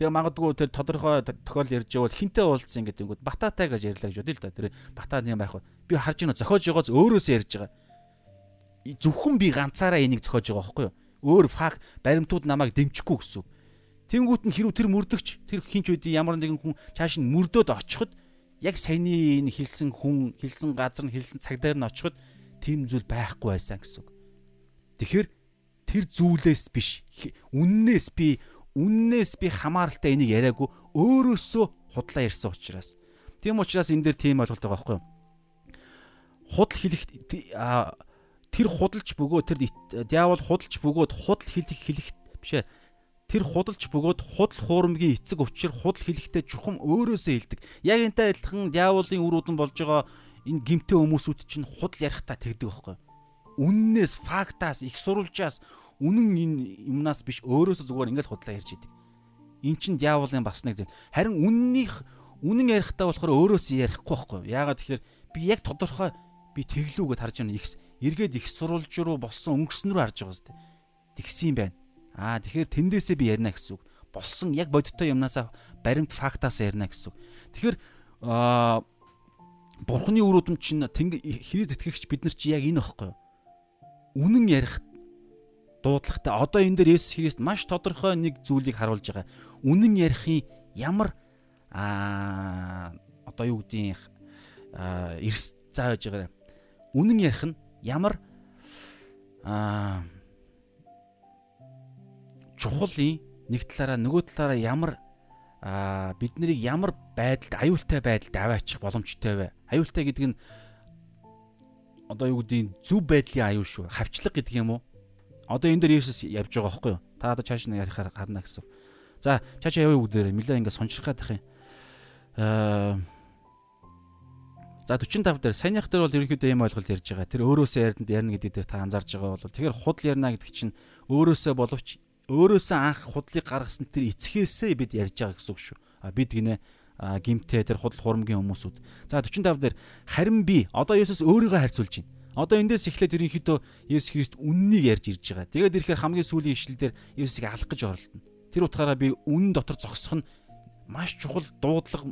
Тэгээ магадгүй тэр тодорхой тохиол ярьж байвал хинтээ уулзсан гэдэг нь бататай гэж ярьлаа гэж бодъё л да. Тэр батаа юм байх. Би харж байна зохиож байгааз өөрөөсөө ярьж байгаа. Зөвхөн би ганцаараа энийг зохиож байгаа байхгүй юу? Өөр фак баримтууд намайг дэмжихгүй гэсэн. Тэнгүүт нь хэрв тэр мөрдөгч тэр хинч үдийн ямар нэгэн хүн чааш нь мөрдөөд очиход яг саяны энэ хэлсэн хүн хэлсэн газар нь хэлсэн цаг дээр нь очиход тийм зүйл байхгүй байсан гэсэн. Тэгэхээр тэр зүйлээс биш үннээс би үннээс би хамааралтай энийг яриаггүй өөрөөсөө худлаа ярьсан учраас. Тийм учраас энэ дээр тийм ойлголт байгаа байхгүй юу? Худал хэлэх тэр худалч бөгөө тэр диавол худалч бөгөөд худал хэлэх хэлэх бишээ. Тэр худалч бөгөөд худал хуурмгийн эцэг учир худал хэлэхдээ чухам өөрөөсөө хэлдэг. Яг энтэй адилхан диаволын үр удан болж байгаа энэ гимтэй хүмүүсүүд чинь худал ярихдаа тэгдэг байхгүй юу? Үннээс, фактаас, их сурвалжаас үнэн энэ юмнаас биш өөрөөсөө зүгээр ингээл худлаа ярьж идэг. Эн чин диаволын бас нэг зүйл. Харин үннийх үнэн ярихдаа болохоор өөрөөсөө ярихгүй байхгүй? Яагаад тэгэхээр би яг тодорхой би тэглүүгээд харж байна. Их эргээд их сурулж руу болсон өнгөрсөн рүү харж байгаа сте. Тэгсэн юм байна. Аа тэгэхээр тэндээсээ би ярина гэсэн үг. Болсон яг бодиттой юмнасаа баримт фактаас ярина гэсэн үг. Тэгэхээр аа бурхны өрөөдөн чинь хэрэг зэтгэгч бид нар чи яг энэ ихгүй? Үнэн ярих дуудлагатай. Одоо энэ дээр Есүс Христ маш тодорхой нэг зүйлийг харуулж байгаа. Үнэн ярихын ямар аа одоо юу гэдгийг эрс зааж байгаа. Үнэн ярих нь ямар аа чухалын нэг талаараа нөгөө талаараа ямар аа бид нарыг ямар байдалд аюултай байдалд аваачих боломжтой вэ? Аюултай гэдэг нь одоо юу гэдгийг зөв байдлын аюул шүү. Хавчлаг гэдэг юм уу? Одоо энэ дээр Есүс явж байгаа байхгүй юу? Та одоо чааш нь ярихаар гарна гэсэн. За чааш явъя бүгдээрээ нэлээ ингээд сончрах гэх юм. Аа За 45 дээр саяных дээр бол ерөнхийдөө ийм ойлголт ярьж байгаа. Тэр өөрөөсөө ярина ярина гэдэг дээр та анзаарж байгаа бол тэгэхээр худал ярина гэдэг чинь өөрөөсөө боловч өөрөөсөө анх худлыг гаргасан тэр эцгээсээ бид ярьж байгаа гэсэн үг шүү. А бид гинэ гимтээ тэр худал хурамгийн хүмүүсүүд. За 45 дээр харин би одоо Есүс өөрийгөө харьцуулж байна. Одоо эндээс эхлээд ерөнхийдөө Есүс Христ үннийг ярьж ирж байгаа. Тэгээд ирэхээр хамгийн сүүлийн ишлэлдэр Есүсийг алах гэж оролдоно. Тэр утгаараа би үнэн дотор зогсох нь маш чухал дуудлага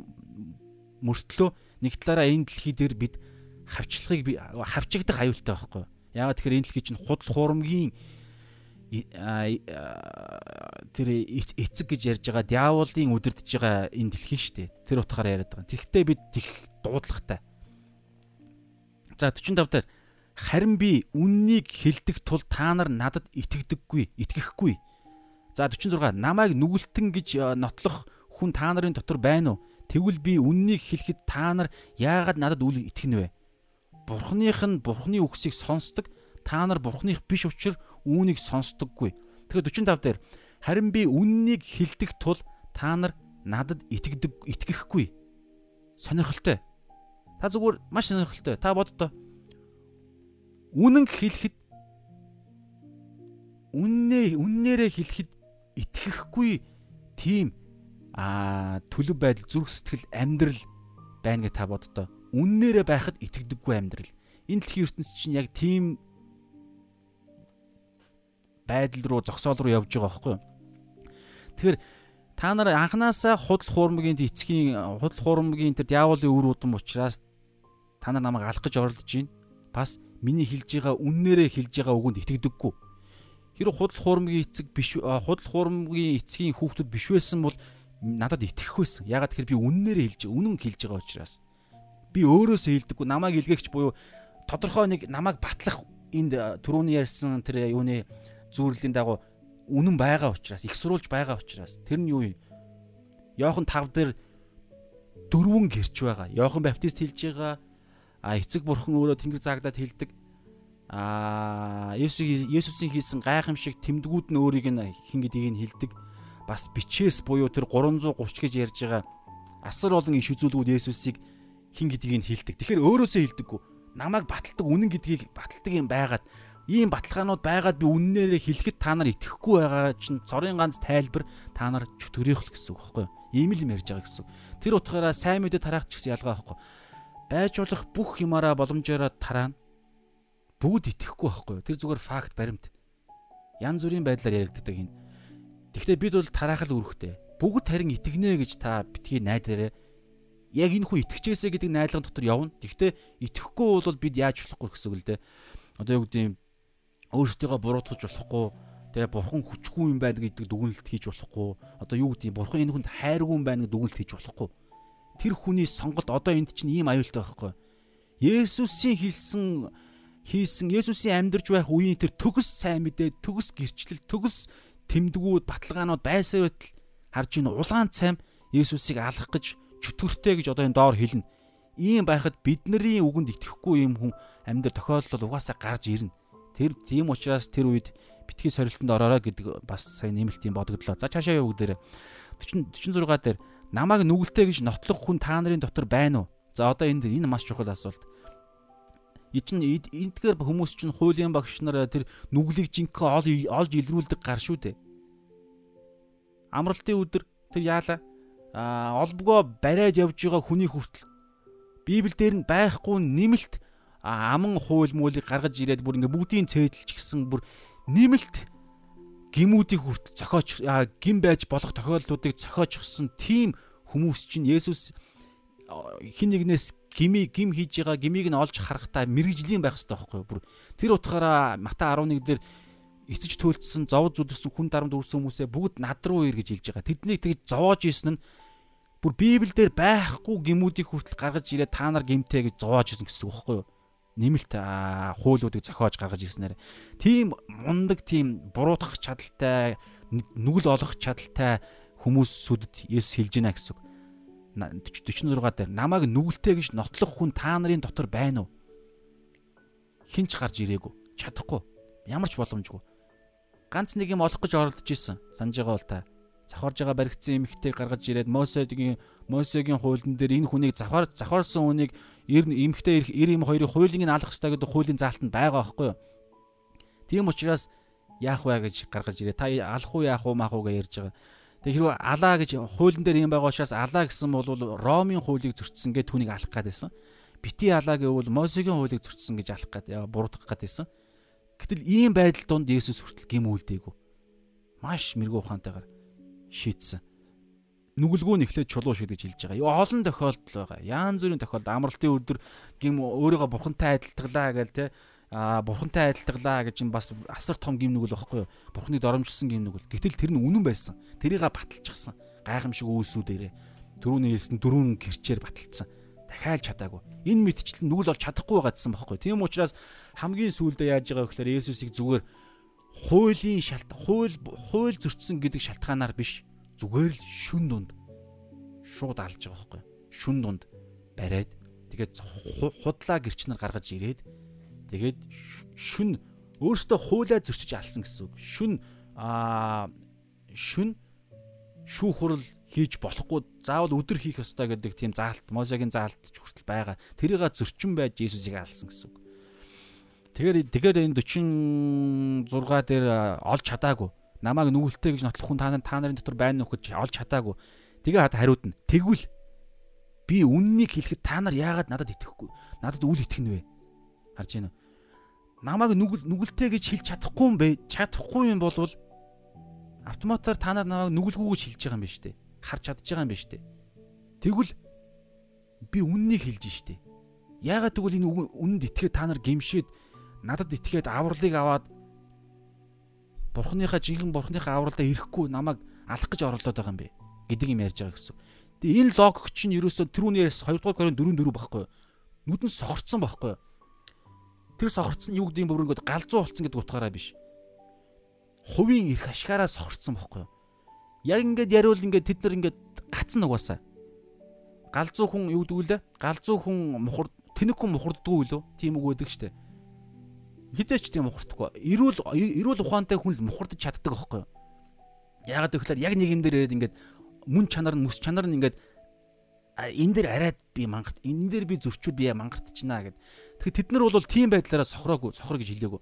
мөртлөө нэг талаараа энэ дэлхий дээр бид хавчлагыг би хавчигдах аюултай байхгүй. Яагаад тэгэхээр энэ дэлхий чинь худал хуурмгийн тэр эцэг гэж ярьж байгаа диаволын үдирдэж байгаа энэ дэлхий шүү дээ. Тэр утгаараа яриад байгаа. Тэгэхдээ бид тех дуудлагатай. За 45 дээр Харин би үннийг хэлдэг тул та нар надад итгэдэггүй, итгэхгүй. За 46 намайг нүгэлтэн гэж э, нотлох хүн та нарын дотор байна уу? Тэгвэл би үннийг хэлэхэд та нар яагаад надад үл итгэнэ вэ? Бурхных нь Бурхны үгсийг сонсдог, та нар Бурхных биш учраас үүнийг сонсдоггүй. Тэгэхээр 45 дээр харин би үннийг хэлдэг тул та нар надад итгэдэг итгэхгүй. Сонирхолтой. Та зүгээр маш сонирхолтой. Та боддоо үнэн хэлэхэд үннээ үннээрээ хэлэхэд итгэхгүй тийм а төлөв байдал зүрх сэтгэл амьдрал байна гэж та боддоо. Үннээрээ байхад итгэдэггүй амьдрал. Энэ дэлхийн ертөнцийн чинь яг тийм байдал руу зогсоол руу явж байгаа байхгүй юу? Тэгэхээр та нар анханасаа худал хуурмгийн эцгийн худал хуурмгийн тэр диаволын үр удам учраас та нар намайг алах гэж оролдож байна. Бас миний хэлж байгаа үннээрээ хэлж байгаа үгэнд итгэдэггүй. Хэрэг худал хуурмгийн эцэг биш худал хуурмгийн эцгийн хүүхдүүд биш байсан бол надад итгэх байсан. Ягаад тэгэхээр би үннээрээ хэлж үнэн хэлж байгаа учраас би өөрөөсөө хэлдэггүй намайг илгээгч буюу тодорхой нэг намайг батлах энд түрүүний ярьсан тэр юуны зүүрлийн дагуу үнэн байгаа учраас их сурулж байгаа учраас тэр нь юу юм? Йохан 5 дээр дөрвөн гэрч байгаа. Йохан баптист хэлж байгаа а эцэг бурхан өөрөө тэнгэр заагдаад хэлдэг а Есүс Есүсийн хийсэн гайхамшиг тэмдгүүд нь өөрийг нь хин гэдгийг нь хэлдэг бас бичээс буюу тэр 330 гэж ярьж байгаа асар олон иш үзүүлгүүд Есүсийг хин гэдгийг нь хэлдэг. Тэгэхээр өөрөөсөө хэлдэггүй. Намайг баталдаг үнэн гэдгийг баталдаг юм байгаад ийм баталгаанууд байгаад би үннээрээ хэлэхэд та нар итгэхгүй байгаа чинь цорын ганц тайлбар та нар чөтгөрөөх л гэсэн үг юу? Ийм л юм ярьж байгаа гэсэн. Тэр утгаараа сайн мэдээ тараах ч гэсэн ялгаа байхгүй байж болох бүх юмараа боломжоор тараана. Бүгд итгэхгүй байхгүй юу? Тэр зүгээр факт баримт. Ян зүрийн байдлаар яригддаг юм. Гэхдээ бид бол тараах л үүрэгтэй. Бүгд харин итгэнэ гэж та битгий найдаарэ. Яг энэ хүн итгэжээсэ гэдэг найдлагын дотор явна. Гэхдээ итгэхгүй бол бид яаж болохгүй гэсэн үг л дээ. Одоо юу гэдэг юм өөрсдийгөө буруутгах болохгүй тэгээ бурхан хүчгүй юм байна гэдэг дүгнэлт хийж болохгүй. Одоо юу гэдэг юм бурхан энэ хүнд хайргүй юм байна гэдэг дүгнэлт хийж болохгүй тэр хүний сонголт одоо энд чинь ийм аюултай байхгүй. Есүсийн хэлсэн хийсэн Есүсийн амьдарч байх үеийн тэр төгс сайн мэдээ, төгс гэрчлэл, төгс тэмдгүүд, баталгаанууд байсаа байтал харж ийн улаан цайм Есүсийг алах гэж чөтгөртэй гэж одоо энэ доор хэлнэ. Ийм байхад бидний үгэнд итгэхгүй юм хүн амьдрал тохиолдол угаасаа гарч ирнэ. Тэр тийм учраас тэр үед битгий сорилтонд ороорой гэдэг бас сайн нэмэлт юм бодогдлоо. За цаашаа явуу дээр 40 46 дээр намайг нүгэлтэй гэж нотлох хүн та нарын дотор байна уу? За одоо энэ энэ маш чухал асуулт. И чин эдгээр хүмүүс чинь хуулийн багш нар тэр нүглийг жинхэнэ олж илрүүлдэг гар шүү дээ. Амралтын өдөр тэр яалаа а олбгоо бариад явж байгаа хүний хүртэл Библиэлд нь байхгүй нэмэлт аман хууль муулийг гаргаж ирээд бүр ингээ бүгдийн цээдэлч гисэн бүр нэмэлт гимүүдийг хүртэл зохиоч гим байж болох тохиолдлуудыг зохиочихсон тийм хүмүүс чинь Есүс хин нэгнээс гими гим хийж байгаа гимиг нь олж харахтаа мэрэгжлийн байх хэрэгтэй байхгүй бүр тэр утгаараа Мата 11 дээр эцэж төлдсөн зовж зүдэрсэн хүн дарамт үрсэн хүмүүсээ бүгд над руу ир гэж хэлж байгаа. Тэднийг тэгж зовоож исэн нь бүр Библиэлд байхгүй гимүүдийг хүртэл гаргаж ирээ та нар гимтэй гэж зовоож исэн гэсэн үг байхгүй юу? Нэмэлт хуулиудыг зохиож гаргаж ирснээр тийм мундаг тийм буруутгах чадaltaй нүгэл олох чадaltaй хүмүүсүүдэд Есүс хэлж байна гэсэн үг. 46 дээр намайг нүгэлтэй гэж нотлох хүн та нарын дотор байна уу? Хинч гарч ирээгүй. Чадахгүй. Ямар ч боломжгүй. Ганц нэг юм олох гэж оролдож исэн. Санаж байгаа бол та завхарж байгаа баригдсан эмхтэй гаргаж ирээд Мосегийн Мосегийн хуулийн дээр энэ хүнийг завхар завхарсан хүнийг эр эмхтэй эр эм хоёрын хуулийг нь алах хэрэгтэй гэдэг хуулийн заалтанд байгаа байхгүй юу? Тийм учраас яах вэ гэж гаргаж ирээ. Та алах уу яах уу маах уу гэж ярьж байгаа. Тэг хэрвээ алаа гэж хуулийн дээр юм байгаа учраас алаа гэсэн бол Ромын хуулийг зөрчсөн гэж түүнийг алах гэдээсэн. Бити алаа гэвэл Мосегийн хуулийг зөрчсөн гэж алах гэдэг буруутгах гэдээсэн. Гэтэл ийм байдал донд Есүс хүртэл гим үлдээгүй. Маш мэрэгүү ухаантайгаар шийтсэн. Нүгэлгүй нь эхлээд чулуу шидэж хэлж байгаа. Юу олон тохиолдол байгаа. Яан зүрийн тохиолдол амралтын өдөр гим өөрийгөө бурхантай адилтглаа гэл те а бурхантай адилтглаа гэж юм бас асар том гим нүгэл байхгүй юу? Бурхныг доромжилсан гим нүгэл. Гэтэл тэр нь үнэн байсан. Тэрийг баталчихсан. Гайхамшиг үйлсүүдээрээ дөрөвний хэлсэн дөрвөн гэрчээр баталцсан. Дахиад чадаагүй. Энэ мэдчлэн нүгэл бол чадахгүй байгаадсан байхгүй. Тийм учраас хамгийн сүүлдээ яаж байгаа вэ гэхээр Есүсийг зүгээр хуулийн шалт хууль хууль зөрчсөн гэдэг шалтгаанаар биш зүгээр л шүн дунд шууд алж байгаа байхгүй шүн дунд бариад тэгээд худлаа гэрчнэр гаргаж ирээд тэгээд шүн өөртөө хуулаа зөрчиж алсан гэсэн үг. Шүн аа шүн шүүх хурал хийж болохгүй. Заавал өдөр хийх ёстой гэдэг тийм заалт Мосегийн заалт ч хүртэл байгаа. Тэрийг зөрчин байж Иесусыг алсан гэсэн үг. Тэгэхээр тэгэхээр энэ 46 дээр олж чадаагүй. Намааг нүгэлтэй гэж нотлох хүн та нарын та нарын дотор байна уу гэж олж чадаагүй. Тэгээ хад хариуд нь тэгвэл би үннийг хэлэхэд та нар яагаад надад итгэхгүй? Надад үл итгэх нь вэ? Харж байна уу? Намааг нүгэл нүгэлтэй гэж хэлж чадахгүй юм бэ? Чадахгүй юм бол автоматар та нар намайг нүгэлгүй гэж хэлж байгаа юм байна шүү дээ. Харж чадж байгаа юм байна шүү дээ. Тэгвэл би үннийг хэлж штэ. Яагаад тэгвэл энэ үнэнд итгээд та нар гимшээд надад итгээд авралыг аваад бурхныхаа жинхэнэ бурхныхаа авралдаа ирэхгүй намайг алах гэж оролдоод байгаа юм бэ гэдэг юм ярьж байгаа гэсэн. Тэгээ энэ логик чинь ерөөсөө түрүүнээс 2 дугаар корин 4 4 байхгүй юу? Нүдэн сохорцсон байхгүй юу? Тэр сохорцсон юу гэдэг юм бүр ингээд галзуу болцсон гэдэг утгаараа биш. Хувийн эрх ашгаараа сохорцсон байхгүй юу? Яг ингээд яриул ингээд тэд нар ингээд гацсан угаасаа. Галзуу хүн юу гэдэг вэ? Галзуу хүн мухар тэнэг хүн мухарддгүй лөө? Тийм үг өгдөг штэ хизээч тийм мухардахгүй. Эрүүл эрүүл ухаантай хүн л мухардж чаддаг аахгүй юу? Яагаад гэвэл яг нэг юм дээр ирээд ингээд мөн чанар нь мэс чанар нь ингээд энэ дээр арайд би мангарт энэ дээр би зөрчүүд би мангартчихна гэд. Тэгэхээр тэд нар бол тийм байдлаараа сохроогүй сохор гэж хэлээгүү.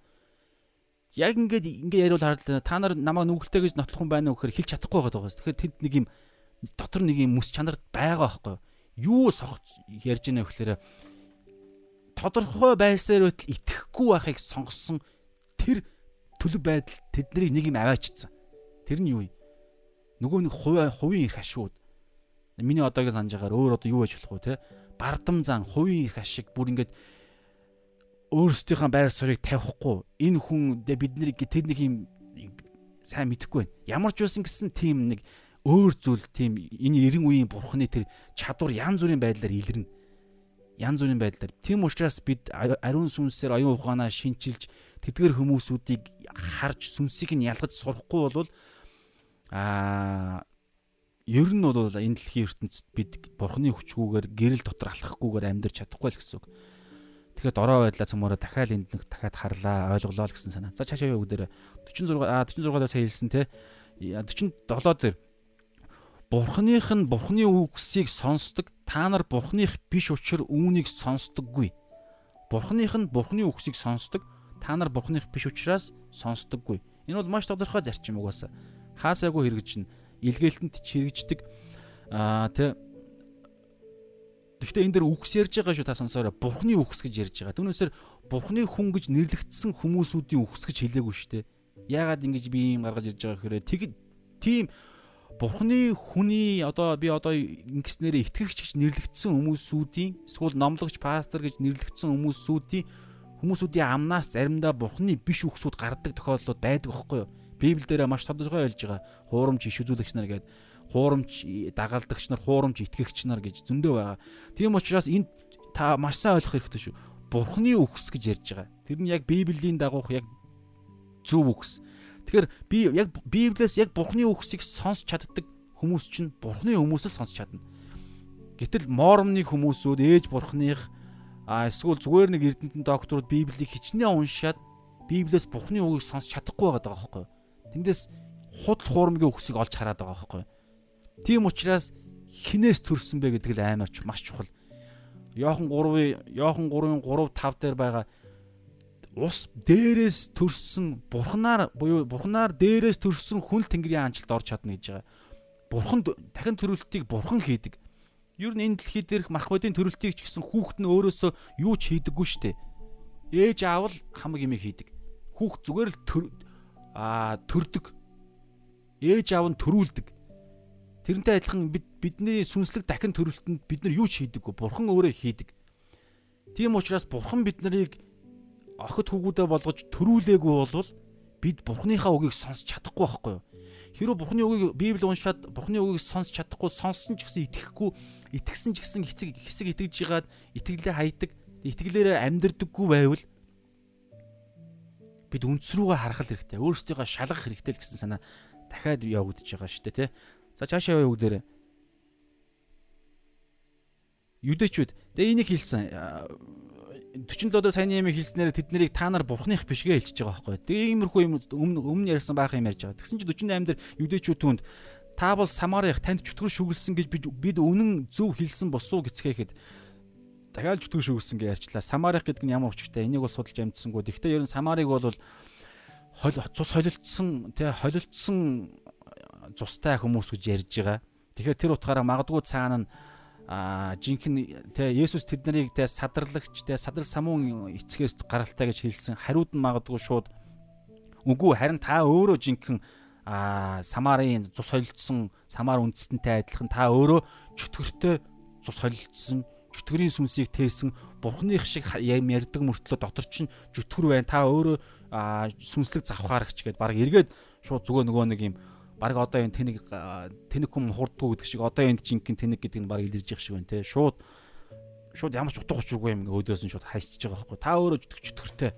Яг ингээд ингээд яриул хараад та нар намайг нүгэлтэй гэж нотлох юм байна уу гэхээр хэлж чадахгүй байгаа даа. Тэгэхээр тэнд нэг юм дотор нэг юм мэс чанар байгаа байхгүй юу? Юу сохож ярьж вэ гэхээр тодорхой байсаар байтал итгэхгүй байхыг сонгосон тэр төлөв байдал тэднийг нэг юм аваачсан. Тэр нь юу юм? Нөгөө нэг хувийн хувийн эрх ашууд. Миний одоогийн санаж байгаагаар өөр одоо юу байж болох вэ те? Бардам зан хувийн эрх ашиг бүр ингээд өөрсдийнхөө байр суурийг тавихгүй энэ хүн бид нарыг тэр нэг юм сайн мэдэхгүй байна. Ямар ч байсан гэсэн тийм нэг өөр зүйл тийм энэ 90 үеийн бурхны тэр чадвар янз бүрийн байдлаар илэрнэ янз бүрийн байдлаар. Тийм учраас бид ариун сүнсээр оюун ухаанаа шинчилж тэдгэр хүмүүсүүдийг харж сүнсийг нь ялгаж сурахгүй бол аа ер нь бол энэ дэлхийн ертөнцид бид бурхны хүчгүйгээр гэрэл дотор алхахгүйгээр амьдрч чадахгүй л гэсэн үг. Тэгэхээр дорой байдлаа цамаараа дахиад энд нэг дахиад харлаа ойлголоо л гэсэн санаа. За цаашаа юу гэдэг 46 а 46-аас хэлсэн те 47 дээр Бурхных нь Бурхны үгсийг сонсдог. Та нар Бурхных биш учраас үүнийг сонсдоггүй. Бурхных нь Бурхны үгсийг сонсдог. Та нар Бурхных биш учраас сонсдоггүй. Энэ бол маш тодорхой зарчим угаасаа. Хаасаагүй хэрэгжин илгээлтэнд чирэгждэг аа тэ Гэхдээ энэ дэр үгс ярьж байгаа шүү та сонсоорой. Бурхны үгс гэж ярьж байгаа. Түүнээсээр Бурхны хүн гэж нэрлэгдсэн хүмүүсүүдийн үгс гэж хэлээгүй шүү дээ. Яагаад ингэж би юм гаргаж ирж байгаа гэхээр тэг тийм Бурхны хүний одоо би одоо ингэснээр итгэгч гэж нэрлэгдсэн хүмүүсүүдийн эсвэл номлогч пастор гэж нэрлэгдсэн хүмүүсүүдийн хүмүүсүүдийн амнаас заримдаа Бурхны биш үгсүүд гардаг тохиолдлууд байдаг байхгүй юу? Библиэлд маш тодорхой хэлж байгаа. Хуурамч иш үзүүлэгч нар гэдэг хуурамч дагалдагч нар, хуурамч итгэгч нар гэж зөндөө байгаа. Тийм учраас энд та маш сайн ойлгох хэрэгтэй шүү. Бурхны үгс гэж ярьж байгаа. Тэр нь яг Библийн дагуух яг зөв үгс. Тэгэхээр би яг Библиэс яг Бурхны үгсийг сонсч чаддаг хүмүүс чинь Бурхны хүмүүсэл сонсч чадна. Гэтэл моормны хүмүүсүүд ээж Бурхных эсвэл зүгээр нэг эрдэнтэн докторууд Библийг хичнээн уншаад Библиэс Бурхны үгийг сонсч чадахгүй байгаа байхгүй юу? Тэндээс худал хуурмгийн үгсийг олж хараад байгаа байхгүй юу? Тийм учраас хинээс төрсөн бэ гэдэг л амар маш чухал. Йохан 3-ын Йохан 3-ын 3 5 дээр байгаа ус дээрээс төрсөн бурхнаар буюу бурхнаар дээрээс төрсөн хүн тэнгэрийн аанчлалд орж чадна гэж байгаа. Бурхан дахин төрөлтийг бурхан хийдэг. Юу н энэ дэлхий дээрх мах бодийн төрөлтийг ч гэсэн хүүхэд нь өөрөөсөө юу ч хийдэггүй штэ. Ээж аав л хамаг юм хийдэг. Хүүхд зүгээр л төр аа төрдөг. Ээж аав нь төрүүлдэг. Тэрнтэй адилхан бид бидний сүнслэг дахин төрөлтөнд бид нар юу ч хийдэггүй. Бурхан өөрөө хийдэг. Тийм учраас бурхан бид нарыг охид хүүгүүдээ болгож төрүүлээгүй болвол бид Бурхныхаа үгийг сонсч чадахгүй байхгүй юу? Хэрэв Бурхны үгийг Библи уншаад Бурхны үгийг сонсч чадахгүй, сонссон ч гэсэн итгэхгүй, итгэсэн ч гэсэн хэсэг хэсэг итгэж жигаад итгэлээ хайдаг, итгэлээрээ амьдрдаггүй байвал бид үндс рүүгээ харах хэрэгтэй. Өөрсдийгөө шалгах хэрэгтэй л гэсэн санаа дахиад явагдаж байгаа шүү дээ, тэ. За цаашаа яваа үг дээр юдэчүүд тэгээ энийг хэлсэн 47 саяны юм хэлснээр тэд нарыг та нар бурхных бишгээ хэлчихэж байгаа байхгүй. Тэгээ иймэрхүү юм өмнө өмнө ярьсан байх юм ярьж байгаа. Тэгсэн чинь 48 дээр юдэчүүд түнд та бол Самарих танд чөтгөр шүглсэн гэж бид үнэн зөв хэлсэн босуу гэцгээхэд дахиад чөтгөр шүглсэн гэж ярьчлаа. Самарих гэдэг нь ямар учиртай? Энийг бол судалж амжсангүй. Гэхдээ ер нь Самарыг бол цус холилдсон тий холилдсон цустай хүмүүс гэж ярьж байгаа. Тэгэхээр тэр утгаараа магадгүй цаана нь а жинхэнэ тэ Есүс тэд нарыг тэ садарлагч тэ садрал самуун эцгээс гаралтай гэж хэлсэн. Хариуд нь магадгүй шууд үгүй харин та өөрөө жинхэнэ а самарын цус холилдсон самар үндэстэнтэй адилхан та өөрөө чөтгөртэй цус холилдсон чөтгөрийн сүнсийг тээсэн бурхных шиг юм ярддаг мөртлөө дотор чинь чөтгөр байна. Та өөрөө сүнслэг завхаарагч гэдээ баг эргээд шууд зүгээр нөгөө нэг юм баг одоо энэ тэнэг тэнэг хүм хурдгүй гэдэг шиг одоо энд жинхэнэ тэнэг гэдэг нь баг илэрж явах шиг байна те. Шууд шууд ямар ч утга учиргүй юм өөдөөс нь шууд хайчиж байгаа байхгүй. Та өөрөө чөтгөртэй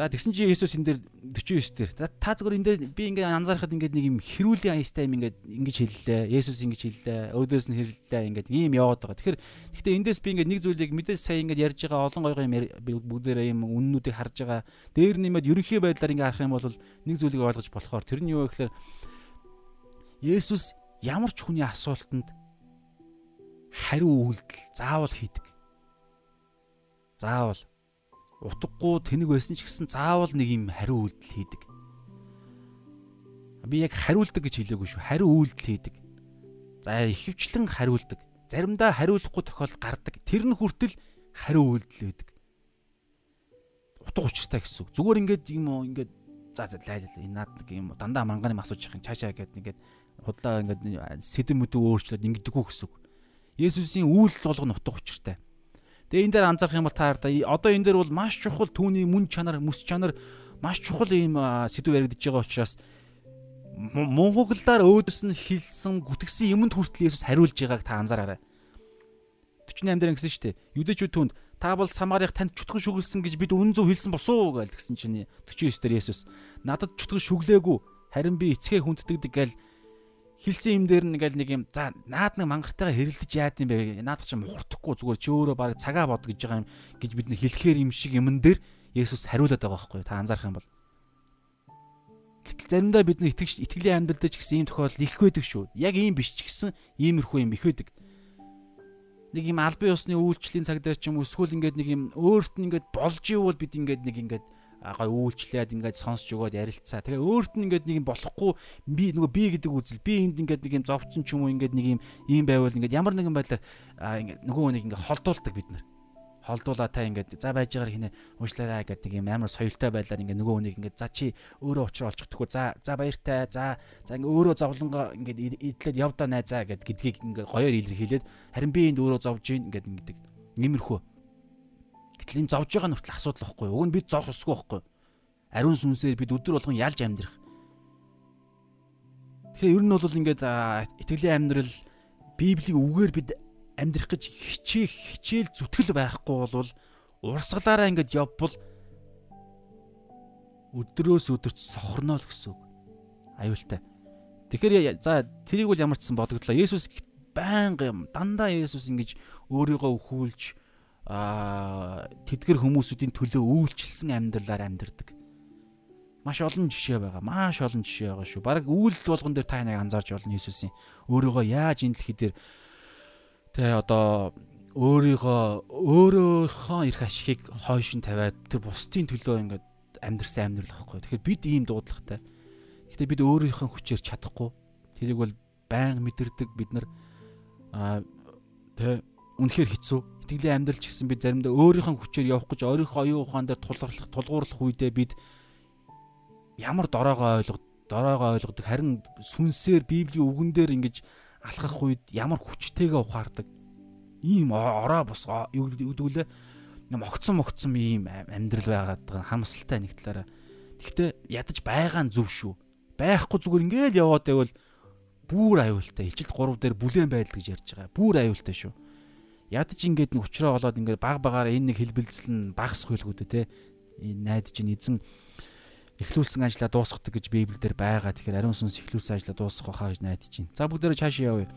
За тэгсэн чи Есүс энэ дээр 49 дээр та зөвхөн энэ дээр би ингээд анзаархад ингээд нэг юм хэрүүлийн аястай юм ингээд ингэж хэллээ. Есүс ингэж хэллээ. Өөдөөс нь хэллээ ингээд ийм яваад байгаа. Тэгэхээр гэхдээ эндээс би ингээд нэг зүйлийг мэдээж сая ингээд ярьж байгаа олон гой юм бүгдээрээ юм үннүүдийг харж байгаа. Дээр нэмээд ерөнхий байдлаар ингээд харах юм бол нэг зүйлийг ойлгож болохоор тэр нь юу вэ гэхээр Есүс ямар ч хүний асуултанд хариу үйлдэл заавал хийдэг. Заавал утгагүй тэнэг байсан ч гэсэн заавал нэг юм хариу үйлдэл хийдэг. Би яг хариулдаг гэж хэлээгүй шүү. Хариу үйлдэл хийдэг. За ихэвчлэн хариулдаг. Заримдаа хариулахгүй тохиол гардаг. Тэр нь хүртэл хариу үйлдэл байдаг. Утга учиртай гэсэн. Зүгээр ингээд юм уу ингээд за за лай лай наад нэг юм дандаа манганы асууж явах чаашаа гэдэг ингээд худлаа ингээд сэдэм мүдүү өөрчлөөд ингэдэггүй гэсэн. Есүсийн үйлдэл болгоно утга учиртай. Тэгээ энэ дээр анзаарах юм бол та одоо энэ дээр бол маш чухал түүний мөн чанар, мэс чанар маш чухал ийм сэдв яригдж байгаа учраас монголоор өөдөөс нь хэлсэн гүтгсэн юмд хүртэл Есүс хариулж байгааг та анзаараарай. 48 дээр ингэсэн шүү дээ. Юдэчүүд түнд та бол Самарих танд чутган шүглсэн гэж бид үнэн зөв хэлсэн босуу гэж тэгсэн чинь 49 дээр Есүс надад чутган шүглээгүй харин би эцгээ хүнддэгдэг гэл хэлсэн юм дээр нэг л нэг юм за наад нэг мангартайгаа хэрэлдэж яад юм бэ? Наад чи мухардахгүй зүгээр чи өөрөө баг цагаа бод гэж байгаа юм гэж бид нэг хэлэхээр юм шиг юмн дээр Есүс хариулаад байгаа байхгүй та анзаарах юм бол. Гэтэл заримдаа бид нэг итгэж итгэлийн амьдрал дээр ч гэсэн ийм тохиолдол их байдаг шүү. Яг ийм биш ч гэсэн иймэрхүү юм их байдаг. Нэг юм албан ёсны үйлчлэлийн цаг дээр ч юм уу эсвэл ингээд нэг юм өөрт нь ингээд болж ивэл бид ингээд нэг ингээд гой үйлчлээд ингээд сонсч өгөөд ярилцаа. Тэгээ өөрт нь ингээд нэг юм болохгүй би нөгөө би гэдэг үзэл би энд ингээд нэг юм зовцсон ч юм уу ингээд нэг юм ийм байвал ингээд ямар нэгэн байдлаар ингээд нөгөө нэг ингээд холдуулдаг бид нар. Холдуулаа та ингээд за байж байгаа хинэ уучлаарай гэдэг юм амар соёлтой байлаар ингээд нөгөө хүнийг ингээд за чи өөрөө учраа олчихдаггүй за за баяртай за за ингээд өөрөө зовлонгоо ингээд идлээд явдаа найзаа гэд гэдгийг ингээд гоёор илэрхийлээд харин би энд өөрөө зовж гин ингээд ингээд нэмэрхүү Гэтэл энэ зовж байгаа нь хүртэл асуудал واخгүй. Уг нь бид зовх ёсгүй واخгүй. Ариун сүнсээр бид өдөр болгон ялж амьдрах. Тэгэхээр ер нь бол ингээд итгэлийн амьдрал Библийн үгээр бид амьдрах гэж хичээх хичээл зүтгэл байхгүй бол урсгалаараа ингээд явбал өдрөөс өдөрт сохорно л гэсэн үг. Аюултай. Тэгэхээр за тэрийг бол ямар ч сан бодогдлоо. Есүс байнга юм дандаа Есүс ингэж өөрийгөө өхүүлж аа тэдгэр хүмүүсүүдийн төлөө үйлчилсэн амьдралаар амьдардаг. Маш олон жишээ байгаа. Маш олон жишээ байгаа шүү. Бараг үйлдэл болгон дээр та яг анзаарч олно Иесусийн өөрийгөө яаж энэ дэлхий дээр тэ одоо өөрийгөө өөрийнхөө эрх ашигыг хойшин тавиад тэр бусдын төлөө ингээд амьдрсан амьдрал واخхой. Тэгэхээр бид ийм дуудлагатай. Гэтэ бид өөрийнхөө хүчээр чадахгүй. Тэрийг бол байн мэдэрдэг бид нар аа тэ үнэхээр хэцүү итгэлийн амьдрал ч гэсэн бид заримдаа өөрийнхөө хүчээр явах гэж өөрийнхөө оюун ухаан дээр тулгуурлах тулгуурлах үедээ бид ямар дороогоо ойлгод дороогоо ойлгодог харин сүнсээр библийн үгэн дээр ингэж алхах үед ямар хүчтэйгээ ухаардаг? Ийм ороо бос юу гэдэг лээ могцсон могцсон ийм амьдрал байгаад байгаа хамсалтай нэг талаараа. Тэгтээ ядаж байгаа нь зөв шүү. Байхгүй зүгээр ингээл яваад байвал бүр аюултай. Ичил 3 дээр бүлээн байдал гэж ярьж байгаа. Бүр аюултай шүү ядаж ингээд нэг учраа болоод ингээд баг багаар энэ нэг хэлбэлцэл нь багасх хөлгүүдэ те найдаж ин эзэн эхлүүлсэн ажлаа дуусгадаг гэж Библиэлд байгаа. Тэгэхээр ариун сүнс эхлүүлсэн ажлаа дуусгах хаа гэж найдаж байна. За бүгдээрээ цаашаа явъя.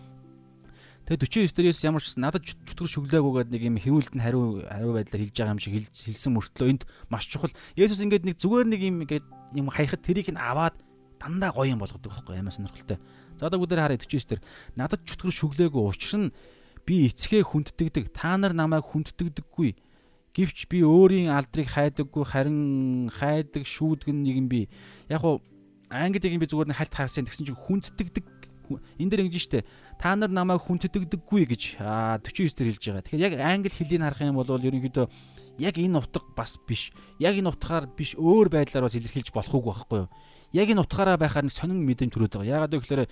Тэгээ 49 дээрээс ямар ч надад чөтгөр шүглээгүйгээд нэг юм хэрүүлд нь хариу хариу байдлаар хэлж байгаа юм шиг хэлсэн мөртлөө энд маш чухал. Есүс ингээд нэг зүгээр нэг юм ингээд юм хаяхад тэрийг нь аваад дандаа гоё юм болгодог байхгүй ямар сонирхолтой. За одоо бүгдээр харъя 49 дээр надад чөтгөр шүглээгүү учир нь би эцгээ хүнддэгдэг. Та нар намайг хүнddэгдэггүй. Гэвч би өөрийн алдрыг хайдаггүй харин хайдаг шүүдгэн нэг юм би. Яг уу англи яг би зүгээр нэг хальт харсан тэгсэн чинь хүнddэгдэг энэ дэр ингэж штэ та нар намайг хүнddэгдэггүй гэж 49 дээр хэлж байгаа. Тэгэхээр яг англи хэлийг харах юм бол ерөнхийдөө яг энэ утга бас биш. Яг энэ утгаар биш өөр байдлаар бас илэрхийлж болох уу байхгүй юу? Яг энэ утгаараа байхаар нэг сонин мэдрэмж төрөөд байгаа. Яагаад гэвэл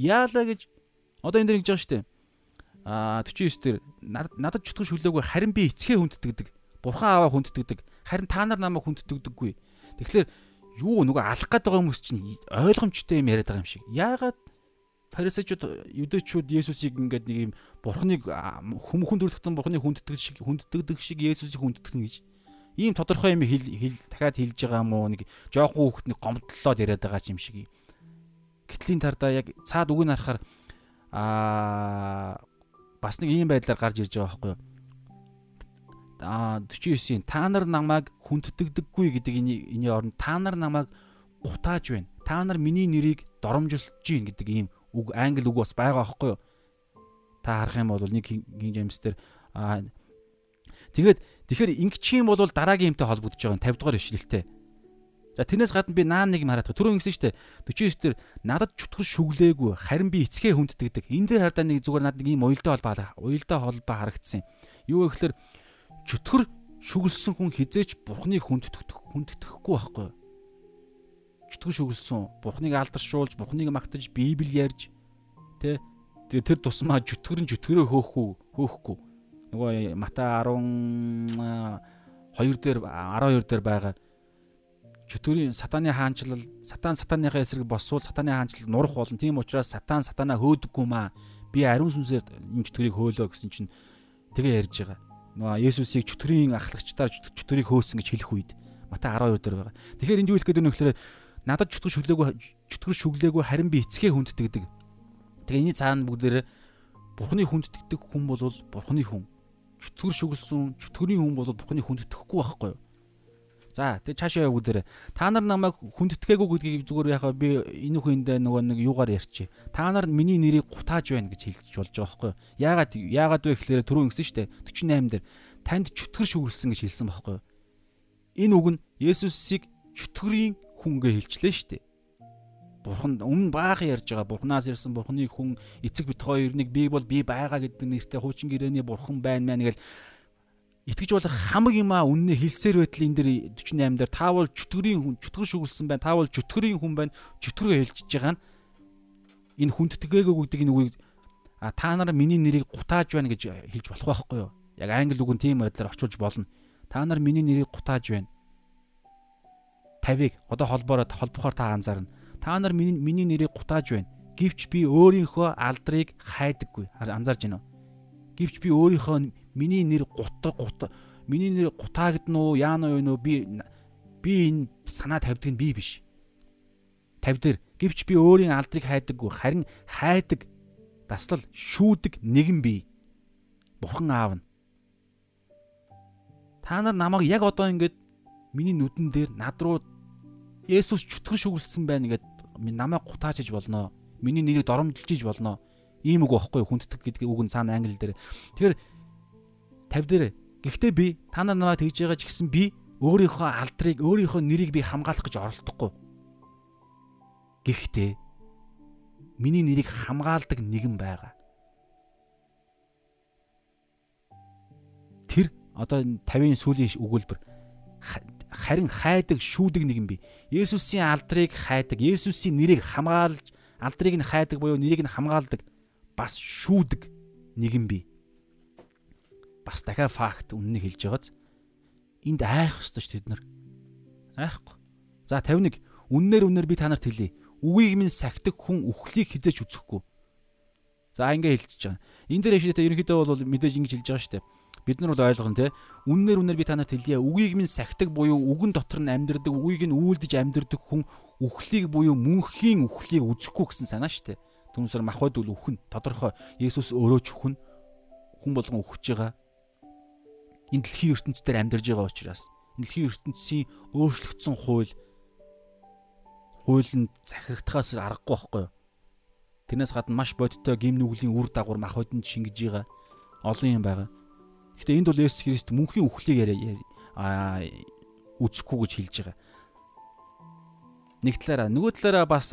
яалаа гэж одоо энэ дэр ингэж байгаа штэ а 49 дээр надад чутган шүлээгүй харин би эцгээ хүнддэгдэг. Бурхан аваа хүнддэгдэг. Харин та нар намайг хүнддэгдэггүй. Тэгэхээр юу нөгөө алах гээд байгаа хүмүүс чинь ойлгомжтой юм яриад байгаа юм шиг. Яагаад фарисеучуд юдэчүүд Есүсийг ингээд нэг юм бурхныг хүмүүхэн дүрлэхтэн бурхныг хүнддэг шиг хүнддэг шиг Есүсийг хүнддэг гэж ийм тодорхой юм хэл дахиад хэлж байгаа юм уу нэг жоохон хүүхдний гомдлоод яриад байгаа юм шиг. Гэтлийн тардаа яг цаад үг нь харахаар аа бас нэг ийм байдлаар гарч ирж байгаа байхгүй юу? Аа 49-ийн та нар намайг хүндэтгэдэггүй гэдэг энэ оронд та нар намайг гутааж байна. Та нар миний нэрийг доромжилж гин гэдэг ийм үг англи үг бас байгаа байхгүй юу? Та харах юм бол нэг King James дээр тэгээд тэгэхээр ингэчих юм бол дараагийн юмтай холбогдож байгаа 50 дугаар ишлэлтэй. За тэрнээс гадна би наа нэг юм хараад түрүү ингэсэн шүү дээ. 49 дээр надад чутгар шүглээгүй харин би эцгээ хүнддэгдэг. Энэ дээр хардаа нэг зүгээр надад ийм уялдаа холбоо уялдаа холбоо харагдсан. Юу гэхээр чутгар шүглсэн хүн хизээч бурхныг хүнддэгдэх хүнддэхгүй байхгүй юу? Чутгар шүглсэн бурхныг алдаршуулж, бурхныг магтаж, Библи ярьж тэ тэр тусмаа чөтгөр нь чөтгөрөө хөөхгүй хөөхгүй. Нөгөө Матай 10 2 дээр 12 дээр байгаа чөтгөрийн сатаны хаанчлал сатан сатаныхаа эсрэг босвол сатаны хаанчлал нурах болно. Тийм учраас сатан сатанаа хөөдөггүй маа. Би ариун сүнсээр энэ чөтгөрийг хөөлөө гэсэн чинь тэгээ ярьж байгаа. Нөгөө Есүсийг чөтгөрийн ахлагчдаар чөтгөрийг хөөсөн гэж хэлэх үед Матай 12 дээр байгаа. Тэгэхээр энд юу хэлэх гээд байна вэ гэхээр надад чөтгөр шүглээгүй чөтгөр шүглээгүй харин би эцгээ хүнддэгдэг. Тэгээ энэ цаана бүгдээр Бурхны хүнддэгдэг хүн бол Бурхны хүн. Чөтгөр шүглсэн чөтгөрийн хүн бол Бурхны хүнддэхгүй байхгүй юу? За тэгээ цаашаа явуу дээр та нар намайг хүндэтгээгүй гэдгийг зүгээр яхаа би энэ хүндээ нөгөө нэг юугаар ярьчих. Та нар миний нэрийг гутааж байна гэж хэлж болж байгаа байхгүй юу? Яагаад яагаад вэ гэхээр түрүү ингэсэн шүү дээ 48 дээр танд чөтгөр шүглсэн гэж хэлсэн байхгүй юу? Энэ үг нь Есүсийг чөтгөрийн хүнгээ хэлчлээ дээ. Бурхан өмнө баахан ярьж байгаа. Бурханаас ирсэн Бурханы хүн эцэг бит хоёрыг би бол би байгаа гэдэг нэртэй хуучин гэрээний Бурхан байна мэн гэл итгэж болох хамаг юмаа үннээ хэлсээр байтал энэ дэр 48 дээр та бол чөтгөрийн хүн чөтгөр шүглсэн байна. Та бол чөтгөрийн хүн байна. Чөтгөрөө хэлж байгаа нь энэ хүндтгээгөө гэдэг энэ үгийг а та нар миний нэрийг гутааж байна гэж хэлж болох байхгүй юу? Яг англи үг нь тийм байдлаар орчуулж болно. Та нар миний нэрийг гутааж байна. 50-ыг одоо холбоороо холбохоор та анзаарна. Та нар миний миний нэрийг гутааж байна. Гэвч би өөрийнхөө алдрыг хайдаггүй. Анзаарж байна уу? Гэвч би өөрийнхөө миний нэр гут гут миний нэр гутаагдана уу яана юу нөө би би энэ санаа тавьдаг нь би биш. Тавьдэр гэвч би өөрийн алдрыг хайдаггүй харин хайдаг таслал шүүдэг нэгэн би. Бурхан аав нь. Та нар намайг яг одоо ингэж миний нүдэн дээр над руу Есүс чөтгөр шүглсэн байна гэд намайг гутаачиж болно. Миний нэрийг доромжилж болно Ийм үг байхгүй хүнддэг гэдэг үг нь цаана англи дээр. Тэгэхээр 50 дээр гэхдээ би та нар намайг тэгж байгаа ч гэсэн би өөрийнхөө алдрыг өөрийнхөө нэрийг би хамгаалах гэж оролдохгүй. Гэхдээ миний нэрийг хамгаалдаг нэгэн байгаа. Тэр одоо 50-ын сүүлийн өгүүлбэр харин хайдаг шүүдэг нэгэн би. Есүсийн алдрыг хайдаг, Есүсийн нэрийг хамгаалж, алдрыг нь хайдаг буюу нэрийг нь хамгаалдаг бас шүүдэг нэгэн бий. Бас дахиад факт үннийг хэлж байгааз энд айх ёстой ш тэд нар. Айхгүй. За 51 үннээр үннээр би танарт хэлье. Үгийг минь сахидаг хүн үхлийг хизээч үзэхгүй. За ингэ хэлчихэж байгаа. Энд дээр шийдээ ерөнхийдөө бол мэдээж ингэж хэлж байгаа дээ. Бид нар бол ойлгоно те. Үннээр үннээр би танарт хэлье. Үгийг минь сахидаг буюу үгэн дотор нь амьдардаг, үгийг нь үйлдэж амьдардаг хүн үхлийг буюу мөнхийн үхлийг үзэхгүй гэсэн санаа дээ. Түүнсээр махбод үл үхэн тодорхой Есүс өөрөө ч үхэн хүн болгон үхэж байгаа. Энэ дэлхийн ертөнцийн амьдарж байгаа учраас энэ дэлхийн ертөнцийн өөрчлөгдсөн хууль хуулинд захирагдахаас аргагүй байхгүй юу? Тэрнээс гадна маш бодиттой гим нүглийн үр дагавар махбодонд шингэж байгаа олон юм байгаа. Гэхдээ энд бол Есүс Христ мөнхийн үхлийг яриа а үзэхгүй гэж хэлж байгаа. Нэг талаараа нөгөө талаараа бас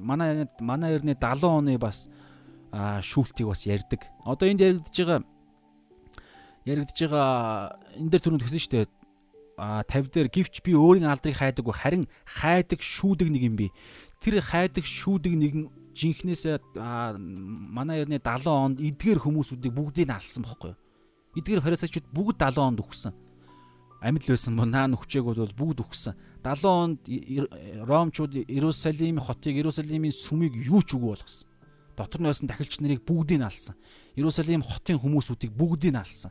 манай манай эртний 70 оны бас шүүлтийг бас ярьдаг. Одоо энд яригдж байгаа яригдж байгаа энэ дээр түрүүнд гэсэн шүү дээ. А 50 дээр гівч би өөрийн алдрыг хайдаггүй харин хайдаг шүүдэг нэг юм би. Тэр хайдаг шүүдэг нэгэн жинхнээс манай эртний 70 онд эдгээр хүмүүсүүдийг бүгдийг нь алсан бохгүй? Эдгээр фарисеучуд бүгд 70 онд өгсөн амьд л байсан бол наа нүхчээг бол бүгд өгсөн. 70 онд Ромчууд Иерусалим хотыг Иерусалимийн сүмийг юу ч үгүй болгосон. Дотор нь байсан дахилч нарыг бүгдийг нь алсан. Иерусалим хотын хүмүүсүүдийг бүгдийг нь алсан.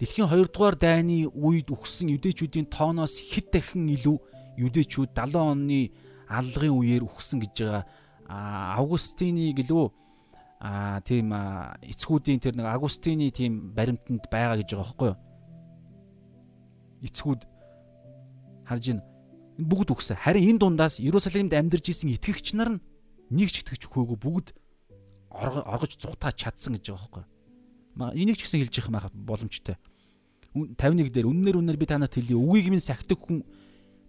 Дэлхийн 2 дугаар дайны үед үхсэн юдэчүүдийн тооноос хэд дахин илүү юдэчүүд 70 оны аллагын үеэр үхсэн гэж байгаа. Августины гэлөө а тийм эцгүүдийн тэр нэг Агустины тийм баримтанд байгаа гэж байгаа байхгүй юу? эцгүүд харж байна. Бүгд үгсэн. Харин энэ дундаас Иерусалимд амьдарч исэн итгэгч нар нь нэг ч итгэж өгөөгүй бүгд оргож зүхтаа чадсан гэж байгаа байхгүй. Энийг ч гэсэн хэлж явах боломжтой. 51 дээр үннээр үннээр би танарт хэлье. Үгийг минь сахидаг хүн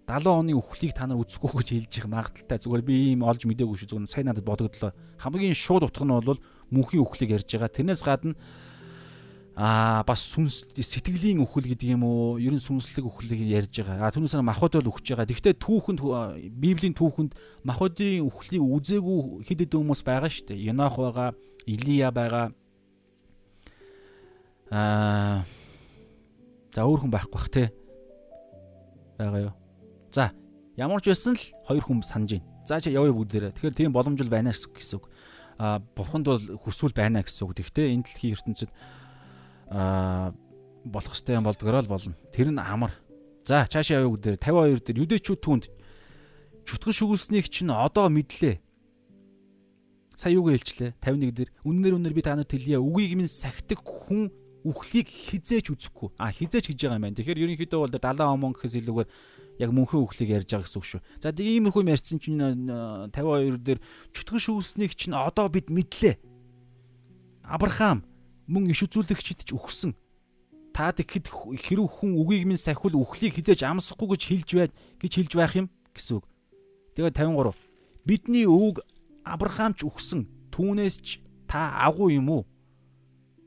70 оны үхлийг та нар үзэхгүй гэж хэлж их магадaltaй. Зүгээр би ийм олж мдээгүй шүү. Зүгээр сайн надад бодогдлоо. Хамгийн шууд утга нь бол мөнхийн үхлийг ярьж байгаа. Тэрнээс гадна аа бас сүнс сэтгэлийн үхэл гэдэг юм уу ерөн сүнслэг үхлийг ярьж байгаа. А түүнээс махбод бол үхэж байгаа. Гэхдээ түүхэнд Библийн түүхэнд махбодын үхлийг үзээгүй хэд хэдэн хүмүүс байгаа шүү дээ. Енох байгаа, Илия байгаа. Аа за өөр хүн байхгүй бах те. байгаа юу. За ямар ч байсан л хоёр хүн санаж байна. За чи явъя бүгдээрээ. Тэгэхээр тийм боломж л байна гэсэн үг. А бурханд бол хүсвэл байна гэсэн үг. Гэхдээ энэ дэлхийн ертөнцид аа болох хэвээр юм болдгороо л болно. Тэр нь амар. За цаашаа явъя гэдэг 52 дээр юдэчүүд түнд чөтгөн шүглснийг чинь одоо мэдлээ. Сая юу гэлчлээ 51 дээр үннээр үннээр би та нарт хэлье. Үгийг минь сахидаг хүн үхлийг хизээч үзэхгүй. А хизээч гэж байгаа юм байна. Тэгэхээр ерөнхийдөө бол 70 омон гэхээс илүүгээр яг мөнхөн үхлийг ярьж байгаа гэсэн үг шүү. За иймэрхүү ярьсан чинь 52 дээр чөтгөн шүглснийг чинь одоо бид мэдлээ. Авраам мөн иш үзүүлэгчд ч өгсөн. та тэгэхэд хэрэг хүн үгийг минь сахиул үхлийг хизээж амсахгүй гэж хэлж байд гэж хэлж байх юм гэсэн үг. Тэгээд 53 бидний өвөг Авраамч үхсэн түүнээс ч та агуу юм уу?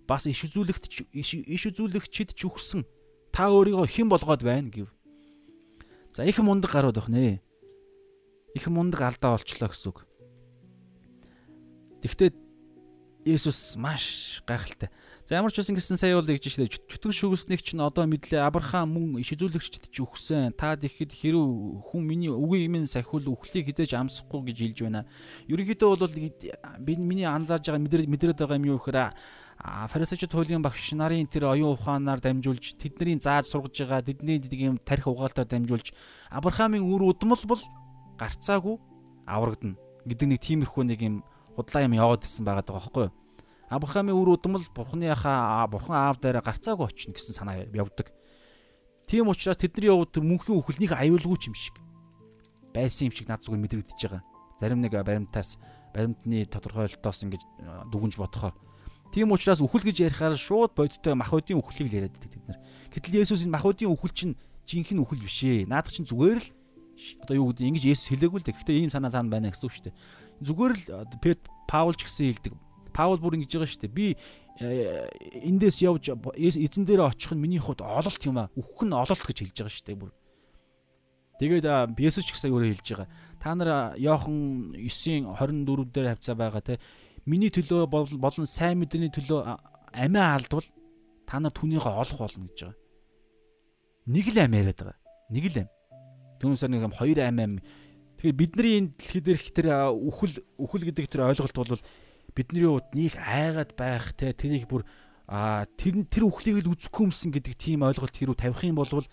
Бас иш үзүүлэгт иш үзүүлэгчд ч үхсэн. Та өөрийгөө хэн болгоод байна гэв. За их мундаг гарууд байх нэ. Их мундаг алдаа олчлоо гэсэн үг. Тэгвэл Есүс маш гайхалтай. За ямар ч байсан гэсэн сая бол гэж шилээ чөтгөр шүглснийг чинь одоо мэдлээ Авраам мөн иш үзүүлэгчд ч өгсөн. Та тэгэхэд хэрв хүн миний үгийг минь сахиул үхлийг хизээж амсахгүй гэж хэлж байна. Ерөнхийдөө бол би миний анзаарж байгаа мэдрээд байгаа юм юу гэхээр фарисеучуд хуулийн багш нарын тэр оюун ухаанаар дамжуулж тэдний зааж сургаж байгаа тэдний тийм тарих угаалтаар дамжуулж Авраамийн үр удмал бол гарцаагүй аврагдана гэдэг нэг тиймэрхүү нэг юм худлаа юм яваад ирсэн байгаа даа байхгүй юу? Авраамийн үр удмал бурхны яхаа бурхан аав дээр гарцаагүй очно гэсэн санаа явдаг. Тийм учраас тэдний явууд мөнхийн үхэлнийг аюулгүй юм шиг байсан юм шиг над зүгээр мэдрэгдэж байгаа. Зарим нэг баримтаас баримтны тодорхойлолтоос ингэж дүгнж бодохоор Тийм учраас үхэл гэж ярихаар шууд бодиттой махбодийн үхлийг л яриад байдаг тэд нар. Гэтэл Есүс энэ махбодийн үхэл чинь жинхэнэ үхэл биш ээ. Наадах чинь зүгээр л одоо юу гэдэг ингэж Есүс хэлээгүй л дээ. Гэхдээ ийм санаа цаана байна гэсэн үг шүү дээ. Зүгээр л Пет Паул ч гэсэн хэлдэг. Паул бүр ингэж байгаа шүү дээ. Би э, эндээс явж эзэн дээр очих нь миний хувьд ололт юм аа. Үхэх нь ололт гэж хэлж байгаа шүү дээ бүр. Тэгээд Есүс ч гэсэн өөрөө хэлж байгаа. Та нар Иохан 9:24 дээр хавцаа байгаа те миний төлөө болон сайн мэдрэний төлөө амиа алдвал та нар түүнийхээ олох болно гэж байгаа. Нэг л ам яриад байгаа. Нэг л ам. Түүнээс нэг юм хоёр ам ам. Тэгэхээр бидний энэ дэлхий дээрх тэр үхэл үхэл гэдэг тэр ойлголт бол бидний хувьд нэг айгаад байх те тэрийг бүр а тэр тэр үхлийг л үзэхгүй юмсан гэдэг тийм ойлголт хэрүү тавих юм бол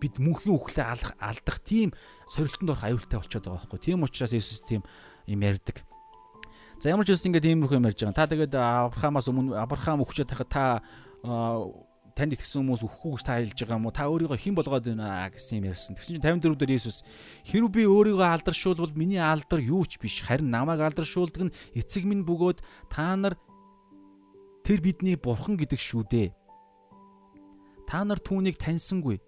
бид мөнхийн үхлээ алах алдах тийм сорилтонд орох аюултай болчиход байгаа байхгүй. Тийм учраас Иесус тийм юм ярьдаг. За ямар ч үсэн ингээд иймэрхүү юм ярьж байгаа. Та тэгээд Авраамаас өмнө Авраам өгчөөд тахад та танд итгэсэн хүмүүс өхгүй гэж та хэлж байгаа юм уу? Та өөрийгөө хэн болгоод байна гэсэн юм ярьсан. Тэгсэн чинь 54 дээр Есүс хэрв би өөрийгөө алдаршуулбал миний алдар юу ч биш. Харин намайг алдаршуулдаг нь эцэг минь бөгөөд та нар тэр бидний бурхан гэдэг шүү дээ. Та нар түүнийг таньсангүй.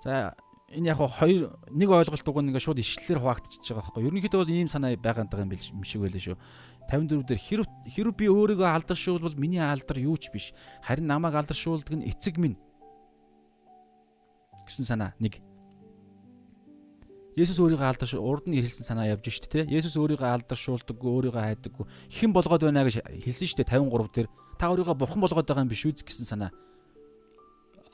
За энэ яг хоёр нэг ойлголт уг нь ингээ шууд ишлэлээр хуваагдчихж байгаа байхгүй. Ерөнхийдөө бол ийм санаа байгаа юм шиг байлаа шүү. 54 дээр хэрв хэрв би өөрийгөө алдаршуулбал миний алдар юу ч биш. Харин намайг алдаршуулдаг нь эцэг минь гэсэн санаа нэг. Есүс өөрийгөө алдарш урд нь хэлсэн санаа явж штэ тэ. Есүс өөрийгөө алдаршуулдаггүй, өөрийгөө хайдаггүй. Хэн болгоод байна гэж хэлсэн штэ 53 дээр. Та өөрийгөө бурхан болгоод байгаа юм биш үү гэсэн санаа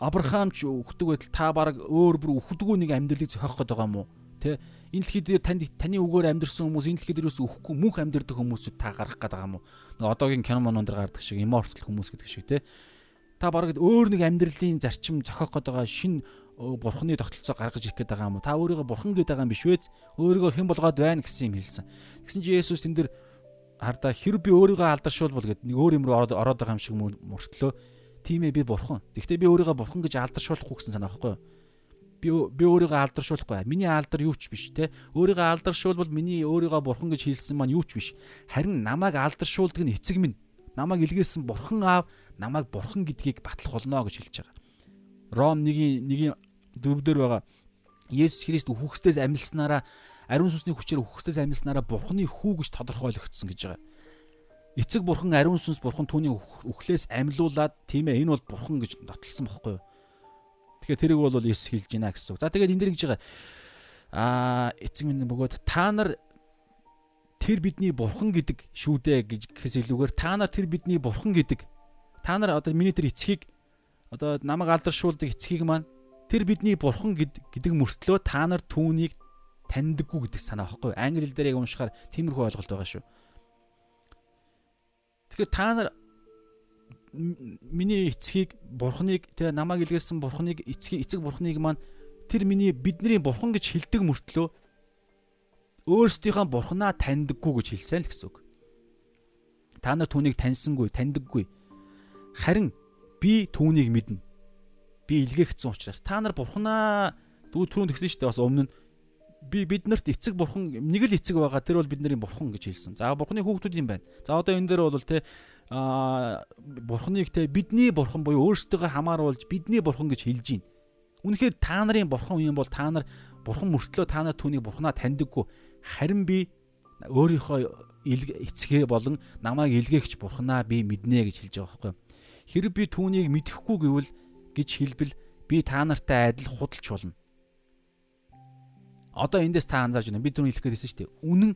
Авраам ч өгдөг байтал та баг өөр бүр өхдөггүй нэг амьдралыг зохиох гээд байгаа юм уу? Тэ энэ дэлхий дээр танд таны үгээр амьдрсан хүмүүс энэ дэлхий дээрээс өхгүй мөнх амьдрдаг хүмүүсүүд та гарах гээд байгаа юм уу? Нэг одоогийн кино монон дээр гардаг шиг иммортал хүмүүс гэдэг шиг тэ. Та баг өөр нэг амьдралын зарчим зохиох гээд байгаа шин бурхны тогтолцоо гаргаж ирэх гээд байгаа юм уу? Та өөрийгөө бурхан гээд байгаа юм биш үү? Өөрийгөө хэн болгоод байна гэсэн юм хэлсэн. Тэгсэн чи Есүс тэн дээр хардаа хэрэг би өөрийгөө алдаршуулбал гэдэг нэг өөр юм руу ороод байгаа юм шиг мөртлөө Тийм ээ би бурхан. Гэхдээ би өөрийгөө бурхан гэж алдаршуулахгүй гэсэн санаа байхгүй юу? Би би өөрийгөө алдаршуулахгүй. Миний алдар юу ч биш те. Өөрийгөө алдаршуулбал миний өөрийгөө бурхан гэж хэлсэн маань юу ч биш. Харин намайг алдаршуулдаг нь эцэг минь. Намайг илгээсэн бурхан аав намайг бурхан гэдгийг батлах болно гэж хэлж байгаа. Ром 1-ийн 1-ийн 4 дээр байгаа Есүс Христ үхэгсдээс амилснараа ариун сүнсний хүчээр үхэгсдээс амилснараа бурханы хүү гэж тодорхойлогдсон гэж байгаа эцэг бурхан ариун сүнс бурхан түүний үхлээс амьлуулад тийм ээ энэ бол бурхан гэж нотолсон бохгүй юу. Тэгэхээр тэрийг бол Есүс хэлж байна гэсэн үг. За тэгээд энэ дэр гэж байгаа аа эцэг минь бөгөөд та нар тэр бидний бурхан гэдэг шүү дээ гэж гэхээс илүүгээр та нар тэр бидний бурхан гэдэг та нар одоо миний тэр эцгийг одоо намайг алдаршуулдаг эцгийг маань тэр бидний бурхан гэдэг мөртлөө та нар түүнийг таньдаггүй гэдэг санаа байхгүй англи хэл дээр яг уншихаар тиймэрхүү ойлголт байгаа шүү. Тэгэхээр та нар миний эцгийг бурхныг тэгээ намайг илгээсэн бурхныг эцгийг эцэг бурхныг маань тэр миний бидний бурхан гэж хэлдэг мөртлөө өөрсдийнхөө бурхнаа таньдаггүй гэж хэлсэн л гэсэн үг. Та нар түүнийг таньсангүй, таньдаггүй. Харин би түүнийг мэднэ. Би илгээгдсэн учраас та нар бурхнаа дүү түрүүнд тэгсэн шүү дээ бас өмнө нь би биднэрт эцэг бурхан нэг л эцэг байгаа тэр бол бидний бурхан гэж хэлсэн. За бурханы хүүхдүүд юм байна. За одоо энэ дээр бол те аа бурхныг те бидний бурхан буюу өөрсдөө хамааруулж бидний бурхан гэж хэлж байна. Үнэхээр та нарын бурхан юм бол та нар бурхан мөртлөө та нар түүнийг бурхнаа таньдаггүй. Харин би өөрийнхөө эцгээ болон намайг илгээгч бурхнаа би мэднэ гэж хэлж байгаа байхгүй. Хэрэг би түүнийг мэдэхгүй гэвэл гэж хэлбэл би та нартай адил худалч болно. Одоо эндээс та анзаарч байна. Би түрүү хэлэх гээсэн шүү дээ. Үнэн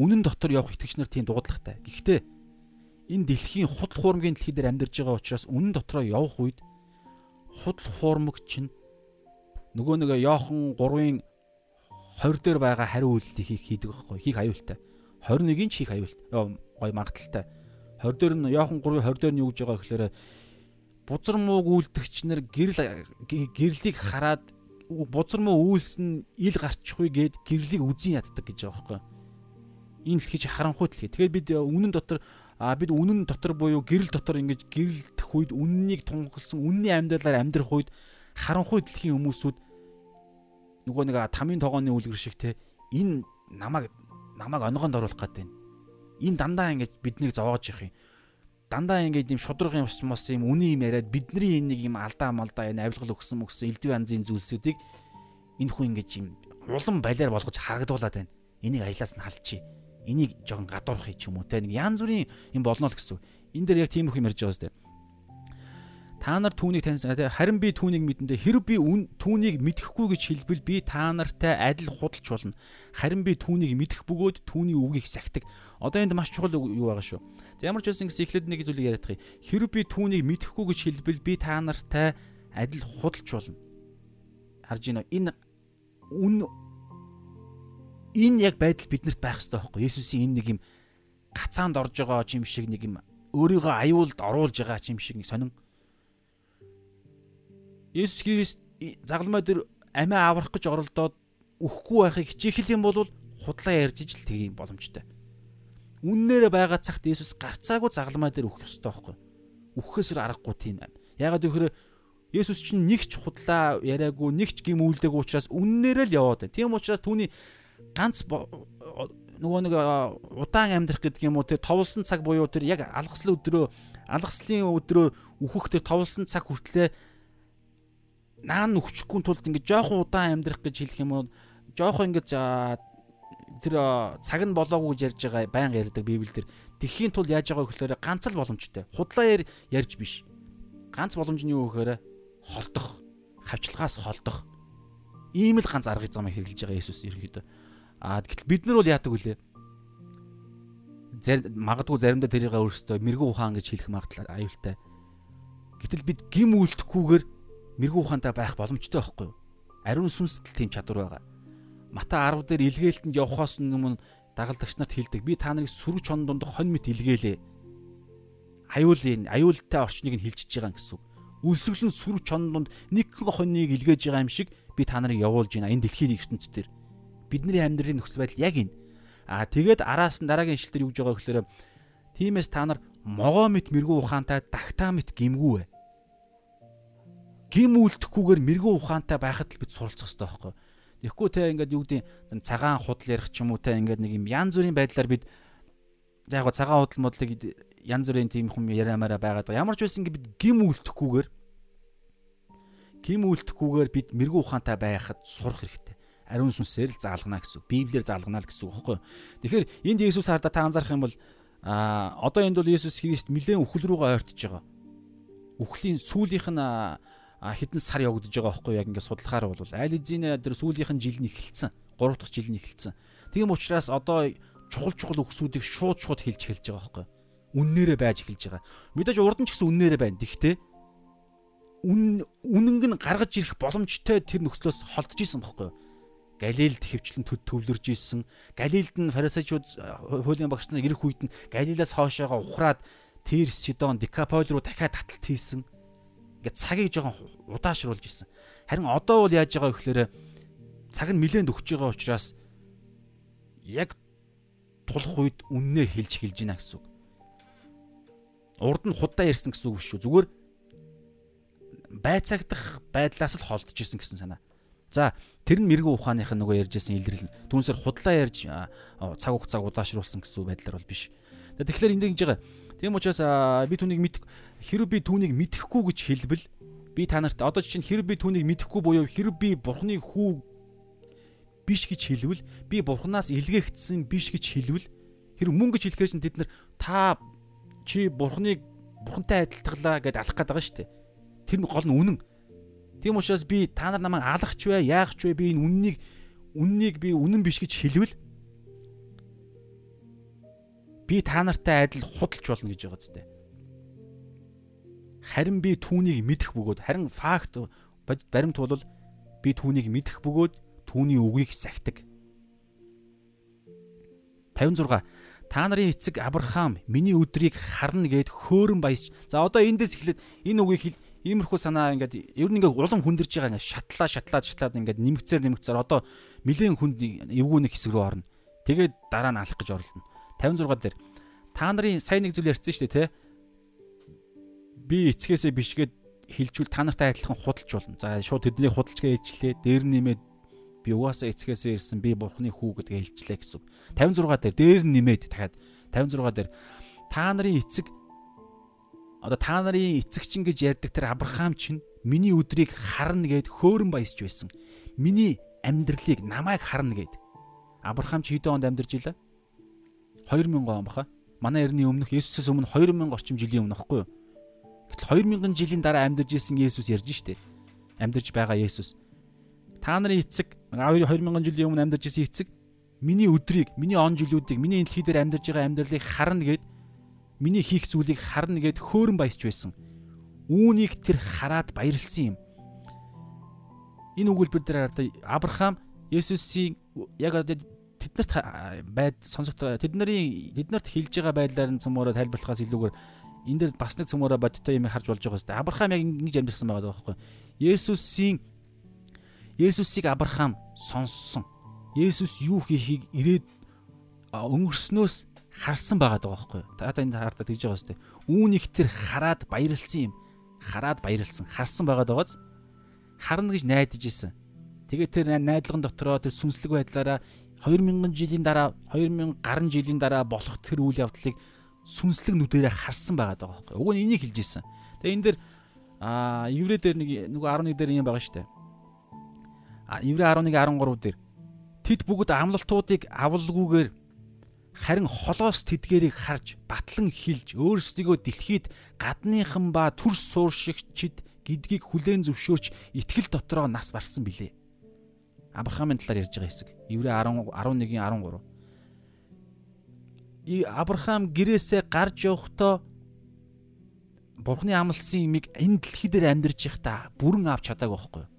үнэн дотор явах итгэгч нар тийм дуудлагатай. Гэхдээ энэ дэлхийн худал хуурмгийн дэлхий дээр амьдарч байгаа учраас үнэн дотроо явах үед худал хуурмаг чинь нөгөө нэг Йохан 3-ын 20 дээр байгаа хариу үйлдэлийг хийдэг байхгүй хийх аюултай. 21-ийн ч хийх аюултай. Гой магадaltaй. 20 дээр нь Йохан 3-ын 20 дээр нь юу гэж байгаа гэхээр бузар мууг үйлдэгч нар гэрэл гэрлийг хараад бузар муу үйлсэн ил гарчихгүй гэд гэрлийг үзэн яддаг гэж байгаа байхгүй. Энэ дэлхий чи харанхуй дэлхий. Тэгэхээр бид үнэн дотор а бид үнэн дотор буюу гэрэл дотор ингэж гэрэлдэх үед үннийг тунхагласан үнний амьдралаар амьдрах үед харанхуй дэлхийн хүмүүсүүд нөгөө нэг тамийн тогооны үлгэр шиг те энэ намайг намайг онгонд оруулах гэдэг. Энэ дандаа ингэж биднийг зовоож явах юм. Дандаа ингэж юм шудраг юм мос юм үний юм яриад бидний энэ нэг юм алдаа малдаа энэ авилгал өгсөн мөксөн элдв янзын зүйлсүүдийг энэ хүн ингэж юм улам балиар болгож харагдуулаад байна. Энийг аялаас нь халчи энийг жоохон гадуурхыг ч юм уу те нэг янз бүрийн юм болно л гэсэн. Энэ дээр яг тийм их юм ярьж байгаа сте. Та нар түүнийг таньсан харин би түүнийг мэдэндээ хэрэг би түүнийг мэдэхгүй гэж хэлбэл би та нартай адил худалч болно. Харин би түүнийг мэдэх бөгөөд түүний үгийг сахидаг. Одоо энд маш чухал юу байгаа шүү. За ямар ч байсан гэсэн эхлээд нэг зүйлийг яриад тахыг. Хэрэг би түүнийг мэдэхгүй гэж хэлбэл би та нартай адил худалч болно. Харж байна. Энэ үн энэ яг байдал биднэрт байх хэрэгтэй байхгүй Есүсийн энэ нэг юм гацаанд орж байгаа юм шиг нэг юм өөрийгөө аюулд оруулж байгаа юм шиг сонин Есүс Христ загламаа дээр амиа аврах гэж оролдоод үхгүй байхыг хичээх юм бол худлаа ярьж ижил тгийм боломжтой. Үннээрээ байгаа цагт Есүс гарцаагүй загламаа дээр өгөх ёстой байхгүй. Өгөхөөс аргагүй тийм юм. Ягаад гэвэл Есүс чинь нэг ч худлаа яриаггүй, нэг ч гим үйлдэггүй учраас үннээрээ л яваад байна. Тийм учраас түүний ганц нөгөө нэг удаан амьдрах гэдэг юм уу тэр товлсон цаг буюу тэр яг алгаслын өдрөө алгаслын өдрөө үхэх тэр товлсон цаг хүртлээр наан нүхчихгүй тулд ингээд жоохон удаан амьдрах гэж хэлэх юм уу? Жоохон ингээд тэр цаг нь болоогүй гэж ярьж байгаа байнга ярьдаг библиэлд тэхийн тул яаж байгаа гэхээр ганц л боломжтой. Худлаа ярьж биш. Ганц боломж нь юу гэхээр холдох хавчлагаас холдох. Ийм л ганц арга зам хэрэгжилж байгаа Иесус ерөнхийдөө. Аа гэтэл бид нар бол яадаг вүлээ? магадгүй заримдаа тэрийг өөрөөсөө мэрэгүү ухаан гэж хэлэх магадлал аюултай. Гэтэл бид гим үлдэхгүйгээр мэрэгүү ухаантай байх боломжтой байхгүй юу? Ариун сүнсдэл тийм чадвар байгаа. Мата 10 дээр илгээлтэнд явхоос өмнө дагалдагч нарт хэлдэг. Би та нарыг сүрэг чон дундах хонь мэт илгээлээ. Аюулын аюултай орчныг нь хилчиж байгаа гэсэн үг. Үлсгэлэн сүрэг чон дунд нэг хоньыг илгээж байгаа юм шиг би та нарыг явуулж байна энэ дэлхийн ертөнцийн дээр бидний амьдралын нөхцөл байдал яг энэ. Аа тэгээд араас нь дараагийн ишлэлээр юу гэж байгаа гэхээр тиймээс та нар могоо мэт мэрэгүү ухаантай дагтаа мэт гимгүү вэ. Гим үлдэхгүйгээр мэрэгүү ухаантай байхад л бид суралцах хэрэгтэй байхгүй. Тэгэхгүй те ингээд юу гэдэг цагаан худал ярих ч юм уу те ингээд нэг юм янз бүрийн байдлаар бид яг го цагаан худал модлыг янз бүрийн тийм хүм яриамаараа байгаад байгаа. Ямар ч байсан ингээд бид гим үлдэхгүйгээр гим үлдэхгүйгээр бид мэрэгүү ухаантай байхад сурах хэрэгтэй ариун сүнсээр л заалгана гэсэн. Библиэр заалгана л гэсэн үг байхгүй юу? Тэгэхээр энд Есүс хардаа та анзаарах юм бол а одоо энд бол Есүс Христ нэлээд үхэл рүүгээ ойртож байгаа. Үхлийн сүүлийнх нь хэдэн сар явагдаж байгаа байхгүй яг ингээд судлахаар бол аль эзэн дээр сүүлийнх нь жил нь эхэлсэн. 3 дахь жил нь эхэлсэн. Тийм учраас одоо чухал чухал үгсүүдийг шууд шууд хэлж эхэлж байгаа байхгүй. Үннээрээ байж эхэлж байгаа. Мэдээж урд нь ч гэсэн үннээрээ байна. Тэгтээ үн үнэнг нь гаргаж ирэх боломжтой тэр нөхцлөөс холдож исэн байхгүй? Галилд хөвчлэн төвлөрж исэн. Галилд нь фарисеучуд хуулийн багш нар ирэх үед нь Галилаас хоошоогоо ухраад Тир, Сидон, Декаполь руу дахиад таталт хийсэн. Ингээд цагийг жоохон удаашруулж исэн. Харин одоо бол яаж байгаа гэхээр цаг нь нилээнд өгч байгаа учраас яг тулах үед үннээ хэлж хэлж гинэ гэсэн үг. Урд нь худаа ярьсан гэсэн үг шүү. Зүгээр байцаагдах байдлаас л холдож исэн гэсэн санаа. За тэр нь мэрэгүү ухааных нь нөгөө ярьжсэн илэрлэл. Түүнсээр худлаа ярьж цаг хугацааг удаашруулсан гэсэн байдлаар бол биш. Тэгэхээр энд ингэж байгаа. Тийм учраас би түүнийг мэдэх хэрэг би түүнийг мэдэхгүй гэж хэлбэл би та нарт одоо чинь хэрэг би түүнийг мэдэхгүй буюу хэрэг би бурхны хүү биш гэж хэлвэл би бурхнаас илгээгдсэн биш гэж хэлвэл хэрэг мөн гэж хэлэхээр чинь тэд нар та чи бурхныг бурхантай адилтглаа гэдээ алах гээд байгаа шүү дээ. Тэр нь гол нь үнэн. Тийм учраас би та нар намайг алахч вэ, яах ч вэ би энэ үннийг үннийг би үнэн биш гэж хэлвэл би та нартай адил худалч болно гэж байгаа зү. Харин би түүнийг мэдэх бөгөөд харин факт баримт бол би түүнийг мэдэх бөгөөд түүний үгийг сахидаг. 56 Та нарын эцэг Авраам миний өдрийг харна гэд хөөрөн баясч. За одоо эндээс эхлээд энэ үгийг хэл иймэрхүү санаа ингээд ер нь ингээд улам хүндэрж байгаа ингээд шатлаа шатлаад шатлаад ингээд нэмгцээр нэмгцээр одоо нэлээд хүнд эвгүй нэг хэсэг рүү орно. Тэгээд дараа нь алах гэж оролдоно. 56 дээр та нарын сайн нэг зүйл ярьсан шүү дээ, тэ? Би эцгээсээ бишгээд хилжүүл та нартай адилхан худалж болно. За шууд тэдний худалчгаа ээжлээ. Дээр нэмээд би угаасаа эцгээсээ ирсэн би бурхны хүү гэдгээ хэлчлээ гэсэн. 56 дээр дээр нэмээд дахиад 56 дээр та нарын эцэг одоо та нарын эцэгчин гэж ярьдаг тэр Авраам чинь миний өдрийг харна гэд хөөрөн баясч байсан. Миний амьдралыг намайг харна гэд. Авраам ч хэдэн онд амьдарч илаа? 2000 он баха. Манай эртний өмнөх Есүсээс өмнө 2000 орчим жилийн өмнө аахгүй юу? Гэтэл 2000 жилийн дараа амьдарч исэн Есүс ярьж штэ. Амьдарч байгаа Есүс. Та нарын эцэг 2000 жилийн өмнө амьдарч исэн эцэг миний өдрийг, миний он жилүүдийг, миний энэ дэлхий дээр амьдарж байгаа амьдралыг харна гэд миний хийх зүйлийг харна гэд хөөрөн баясч байсан. Үүнийг тэр хараад баярлсан юм. Энэ үгүүлбэр дээр одоо Авраам Есүсийн яг тэднэрт байд сонсогдоо тэдний тэднэрт хэлж байгаа байдлаар нь цөмөөрөө тайлбарлахаас илүүгээр энэ дээр бас нэг цөмөөрөө бодтой юм харж болж байгаа хэвээр. Авраам яг ингэж амьдсан байгаа байхгүй. Есүсийн Есүсийг Авраам сонссон. Есүс юу хийхийг ирээд өнгөрснөөс харсан байгаа даа байхгүй. Та та энэ хартаа тэгж байгаа сте. Үүнийг тэр хараад баярлсан юм. Хараад баярлсан. Харсан байгаа даагаз харна гэж найдаж исэн. Тэгээд тэр найдлагын дотроо тэр сүнслэг байдлаараа 2000 жилийн дараа 2000 гаруй жилийн дараа болох тэр үйл явдлыг сүнслэг нүдэрээ харсан байгаа даа байхгүй. Уг нь энийг хэлж исэн. Тэгээ энэ дэр а еврей дээр нэг нөгөө 11 дээр юм байгаа штэ. Еврей 11:13 дээр тэд бүгд амлалтуудыг авалгүйгээр харин холоос тэдгэрийг харж батлан хилж өөрсдийгөө дэлхийд гадныхан ба төрс сууршигчид гэдгийг хүлээн зөвшөөрч итгэл дотроо нас барсан билээ. Авраамын талаар ярьж байгаа хэсэг. Еврей 10 11-ийн 13. И Авраам гэрээсээ гарч явахдаа Бурхны амлсан имийг энэ дэлхий дээр амьдарч явахдаа бүрэн авч чадаагүй байхгүй юу?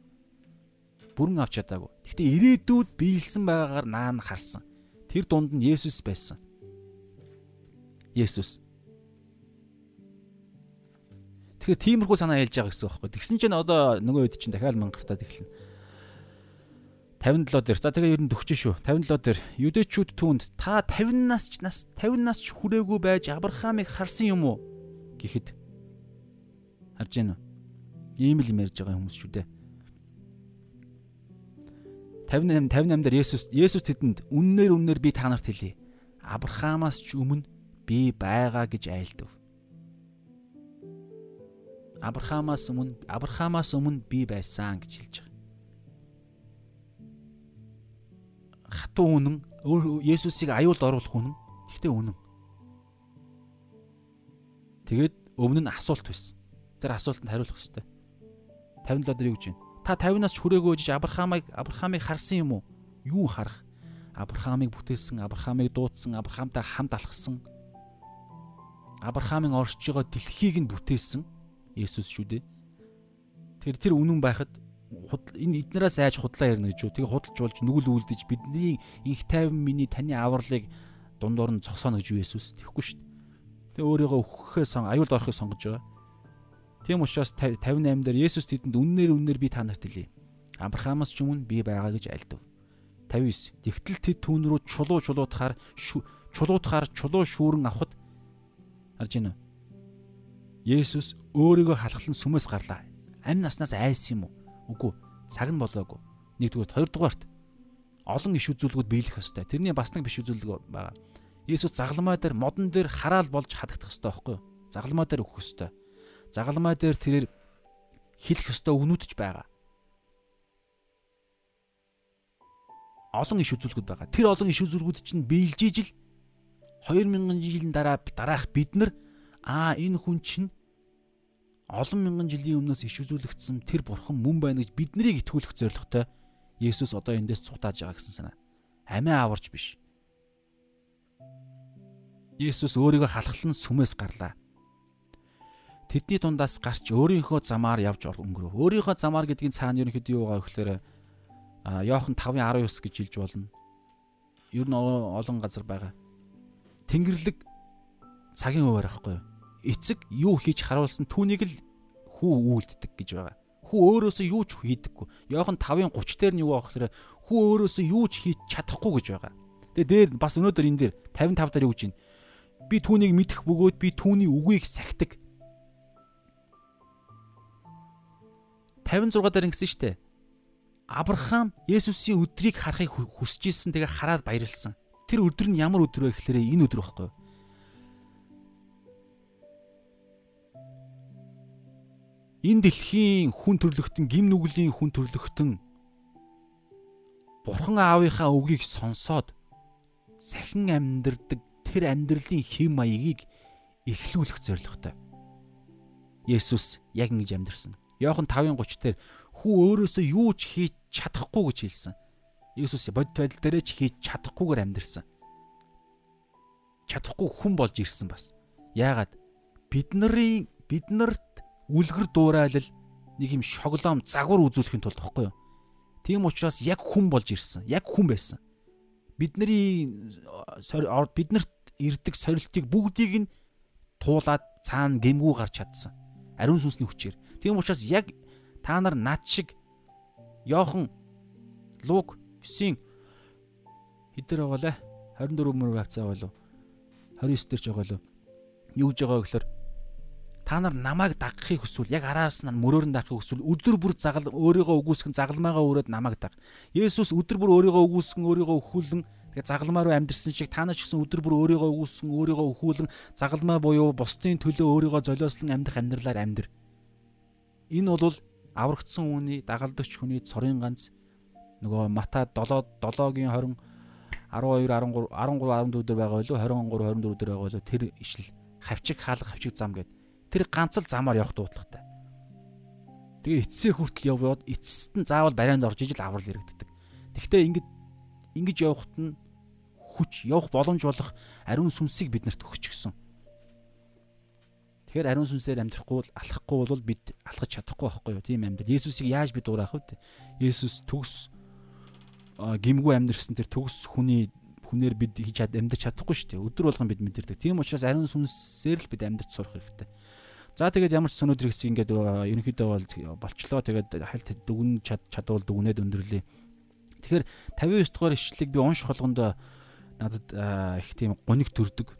бүрэн авч чадаагүй. Гэхдээ ирээдүйд биелсэн байгаагаар наан харсан. Тэр дунд нь Есүс байсан. Есүс. Тэгэхээр тиймэрхүү санаа хэлж байгаа гэсэн үг байхгүй. Тэгсэн чинь одоо нөгөө үед чинь дахиад мангартаад эхэлнэ. 57 дээр. За тэгээ ер нь төгчөн шүү. 57 дээр юдэчүүд түүнд та 50 нас ч нас 50 нас ч хүрээгүй байж Авраамыг харсан юм уу гэхэд харж гэнэ. Ийм л юм ярьж байгаа хүмүүс шүү дээ. 58 58 дээр Есүс Есүс тэдэнд үннээр үннээр би та нарт хэлье. Авраамаас ч өмнө би байгаа гэж айлдав. Авраамаас өмнө Авраамаас өмнө би байсан гэж хэлж байгаа. Хатуу үнэн Есүсийг аюулд оруулах үнэн. Гэхдээ үнэн. Тэгээд өмнө нь асуулт байсан. Тэр асуултанд хариулах хэрэгтэй. 57 дээр юу гэж байна? Та 50-наас хүрээгүй гэж Авраамыг Авраамыг харсан юм уу? Юу харах? Авраамыг бүтээсэн, Авраамыг дуудсан, Авраамтай хамт алхсан. Авраамын оршиж байгаа дэлхийг нь бүтээсэн Есүс шүү дээ. Тэр тэр үнэн байхад энэ эднээс айж худлаа ярина гэж юу. Тэгээ худалж болж нүгэл үлдэж бидний инх тайван миний таны авралыг дундуур нь зогсооно гэж юу Есүс. Тэхгүй шүү дээ. Тэгээ өөрийгөө өгөхөө сон аюулд орохыг сонгож байгаа. Тийм учраас 58 дээр Есүс тэдэнд үннээр үннээр би та нарт хэлье. Авраамаас ч өмнө би байгаа гэж альдав. 59. Тэгтэл тэд түүн рүү чулуу чулуутахаар чулуутахаар чулуу шүүрэн авахд харж уу? Есүс өөрийгөө халахлан сүмээс гарлаа. Амь наснаас айсан юм уу? Үгүй. Цаг нь болоогүй. Нэгдүгээр, хоёрдугаарт олон иш үзүүлгүүд биелэх ёстой. Тэрний бас нэг биш үзүүлэг байгаа. Есүс загалмай дээр модон дээр хараал болж хадагдах ёстой байхгүй юу? Загалмай дээр өгөх ёстой. Загалмай дээр тэрээр хэлэх ёстой өгнүүд ч байгаа. Олон иш үзүүлгүүд байгаа. Тэр олон иш үзүүлгүүд чинь биелжижил 2000 жилийн дараа дараах бид нар аа энэ хүн чинь олон мянган жилийн өмнөөс иш үзүүлэгдсэн тэр бурхан мөн байна гэж бид нарыг итгүүлэх зорилготой Есүс одоо эндээс цугтааж байгаа гэсэн санаа. Амиа аварч биш. Есүс өөрийгөө халахлан сүмээс гарлаа. Тэдний дундаас гарч өөрийнхөө замаар явж өнгөрөв. Өөрийнхөө замаар гэдгийн цаана ерөнхийдөө юу байгаа гэхээр Йохан 5:19 гэж хэлж болно. Ер нь олон газар байгаа. Тэнгэрлэг цагийн хуваар байхгүй юу? Эцэг юу хийж харуулсан түүнийг л хүү үйлддэг гэж байгаа. Хүү өөрөөсөө юу ч хийдэггүй. Йохан 5:30 дээр нь юу байгаа гэхээр хүү өөрөөсөө юу ч хийж чадахгүй гэж байгаа. Тэгээ дээр бас өнөөдөр энэ дээр 55 дээр юу гэж байна? Би түүнийг мэдэх бөгөөд би түүний үгийг сахидаг. 56 дээр ингэсэн штэ. Авраам Есүсийн өдрийг харахыг хүсэж ирсэн тэгээ хараад баярлсан. Тэр өдөр нь ямар өдөр вэ гэхээр энэ өдөр байхгүй юу? энэ дэлхийн хүн төрлөختн гим нүглийн хүн төрлөختн бурхан аавынхаа үгийг сонсоод сахин амьдрдаг тэр амьдралын хэм маягийг эхлүүлэх зорилготой. Есүс яг ингэж амьдэрсэн. Йохан 5:30 дээр хүү өөрөөсөө юу ч хийж чадахгүй гэж хэлсэн. Есүс бодит байдал дээр ч хийж чадахгүйгээр амьдэрсэн. Чадахгүй хүн болж ирсэн бас. Яагаад бид нарын бид нарт үлгэр дуурайлал нэг юм шоглоом загвар үзүүлэхийн тулд баггүй юу? Тийм учраас яг хүн болж ирсэн. Яг хүн байсан. Бидний биднэрт ирдэг сорилтыг бүгдийг нь туулаад цаана гэмгүү гарч чадсан. Ариун сүнсний хүчээр. Тийм учраас яг та нар над шиг Йохан Лук 9-ийн хэдэр байгаа лээ 24 мөр байгаа лөө 29 дээр ч байгаа лөө юу гэж байгаа гэхээр та нар намайг дагахыг хүсвэл яг араас нь мөрөөр нь дагахыг хүсвэл өдөр бүр загал өөрийгөө үгүйсгэн загалмайгаа өрөөд намайг даг. Есүс өдөр бүр өөрийгөө үгүйсгэн өөрийгөө өхүүлэн тэгээ загалмай руу амьдрсан шиг та нар ч гэсэн өдөр бүр өөрийгөө үгүйсгэн өөрийгөө өхүүлэн загалмай буюу бусдын төлөө өөрийгөө золиослон амьдрах амьдралаар амьдр. Энэ бол аврагдсан хүний дагалдагч хүний цорын ганц нөгөө Мата 7 7-гийн 20 12 13 13 14 дээр байгаа байлуу 23 24 дээр байгаа байлуу тэр ишл хавчиг хаалга хавчиг зам гэд тэр ганц л замаар явах дуудлагатай. Тэгээ эцсээ хүртэл явбод эцэст нь заавал барайнд орж ижил аврал ирэгддэг. Тэгвэл ингэж ингэж явахт нь хүч явах боломж болох ариун сүнсийг биднэрт өгч гисэн. Тэгэхээр ариун сүнсээр амьдрахгүй алхахгүй бол бид алхаж чадахгүй байхгүй юу? Тийм амьдрал. Есүсийг яаж бид дуурайх вэ? Есүс төгс гимгүү амьдрсан тэр төгс хүний хүнээр бид хийж амьдрч чадахгүй шүү дээ. Өдөр болгон бид мэдэрдэг. Тийм учраас ариун сүнсээр л бид амьдрч сурах хэрэгтэй. За тэгээд ямар ч өнөөдөр хэсэг ингээд ерөнхийдөө бол болчлоо. Тэгээд хальт дүгэн чадвал дүгнээд өндөрлөө. Тэгэхээр 59 дугаар ишлэлийг би унших болгонд надад их тийм гоник төрдөг.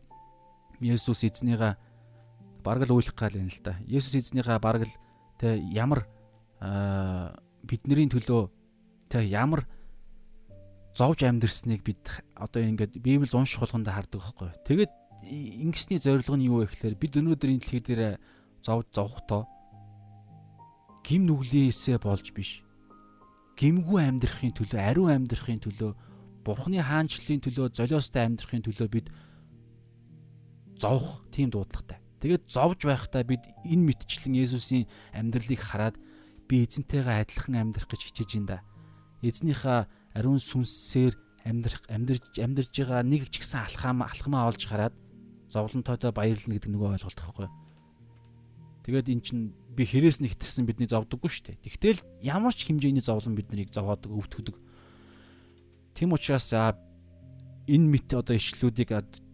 Есүс эзнийгаа бараг л уйлах гал юм л да. Есүс эзнийхээ бараг л тэ ямар бидний төлөө тэ ямар зовж амьдрсныг бид одоо ингээд Библи унших болгонд хардаг байхгүй. Тэгээд ингэсний зорилго нь юу вэ гэхээр бид өнөөдөр энэ дэлхий дээр зовж зовхдоо гим нүглээсээ болж биш. Гимгүү амьдрахын төлөө, ариун амьдрахын төлөө, Бурхны хаанчлалын төлөө, золиостой амьдрахын төлөө бид зовх тийм дуудлагатай. Тэгээд зовж байхдаа бид энэ мэтчлэн Есүсийн амьдралыг хараад би эзэнтэйгээ адилхан амьдрах гэж хичээж энэ да. Эзнийхээ ариун сүнсээр амьдрах амьдрж амьдарж байгаа нэг ч гэсэн алхам алхмаа олж хараад зовлонтойдоо баярлна гэдэг нөгөө ойлголт байхгүй. Тэгээд эн чин би хэрээс нэгтсэн бидний зовдөггүй шүү дээ. Тэгтэл ямар ч хэмжээний зовлон биднийг зовоодог, өвтгдөг. Тэм учраас энэ мэт одоо ишлүүдийг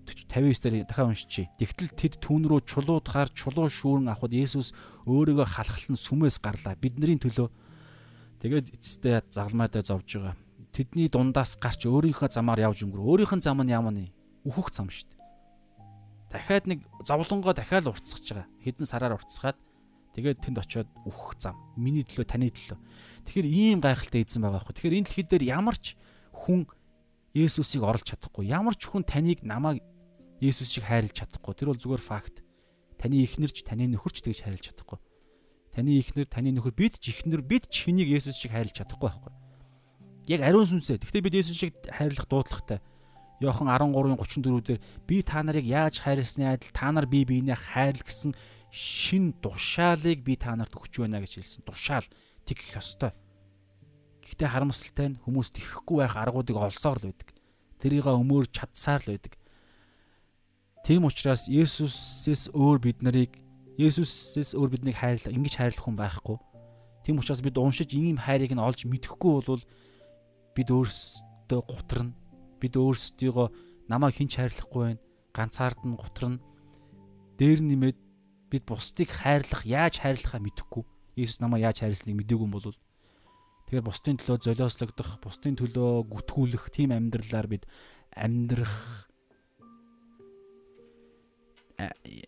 59 дээр дахиад уншчихъя. Тэгтэл тэд түүн рүү чулуудахаар чулуу шүүрэн авахд Есүс өөрийгөө халахлан сүмээс гарлаа. Бидний төлөө тэгээд эцэстээ загалмайдаа зовж байгаа. Тэдний дундаас гарч өөрийнхөө замаар явж өнгөрөө. Өөрийнх нь зам нь ямар нэ? Үхэх зам шүү дээ. Дахиад нэг зовлонгоо дахиад уртсгаж байгаа. Хэдэн сараар уртсгаад тэгээд тэнд очиод үхэх зам. Миний төлөө, таны төлөө. Тэгэхээр ийм гайхалтай эзэн байгаа байхгүй. Тэгэхээр энэ дэлхий дээр ямар ч хүн Есүсийг орлож чадахгүй. Ямар ч хүн таныг намайг Есүс шиг хайрлаж чадахгүй. Тэр бол зүгээр факт. Таны ихнэрч, таны нөхөрч тэгж хайрлаж чадахгүй. Таны ихнэр, таны нөхөр бид ч ихнэр бид ч хэнийг Есүс шиг хайрлаж чадахгүй байхгүй. Яг ариун сүнсээ. Гэхдээ бид Есүс шиг хайрлах дуудлагатай. Йохан 13-ын 34 дээр би та нарыг яаж хайрласны адил та нар бие биенээ хайрл гэсэн шин тушаалыг би та нарт өгч байна гэж хэлсэн. Тушаал тэгэх ёстой. Гэхдээ харамсалтай нь хүмүүс тэхэхгүй байх аргуудыг олсоор л байдаг. Тэрийг өмөр чадсаар л байдаг. Тийм учраас Есүсээс өөр бид нарыг Есүсээс өөр биднийг хайрлах, ингэж хайрлах хүн байхгүй. Тийм учраас бид уншиж ийм хайрыг нь олж мэдэхгүй бол бид өөрсдөө гутрна. Бид өөрсдийгөө намайг хинч хайрлахгүй байна. Ганцаард нь гутрна. Дээр нэмээд бид бусдыг хайрлах, яаж хайрлахаа мэдэхгүй. Есүс намайг яаж хайрласныг мэдээгүй юм бол Тэгэхээр бусдын төлөө золиослогдох, бусдын төлөө гүтгүүлэх тийм амьдралаар бид амьдрах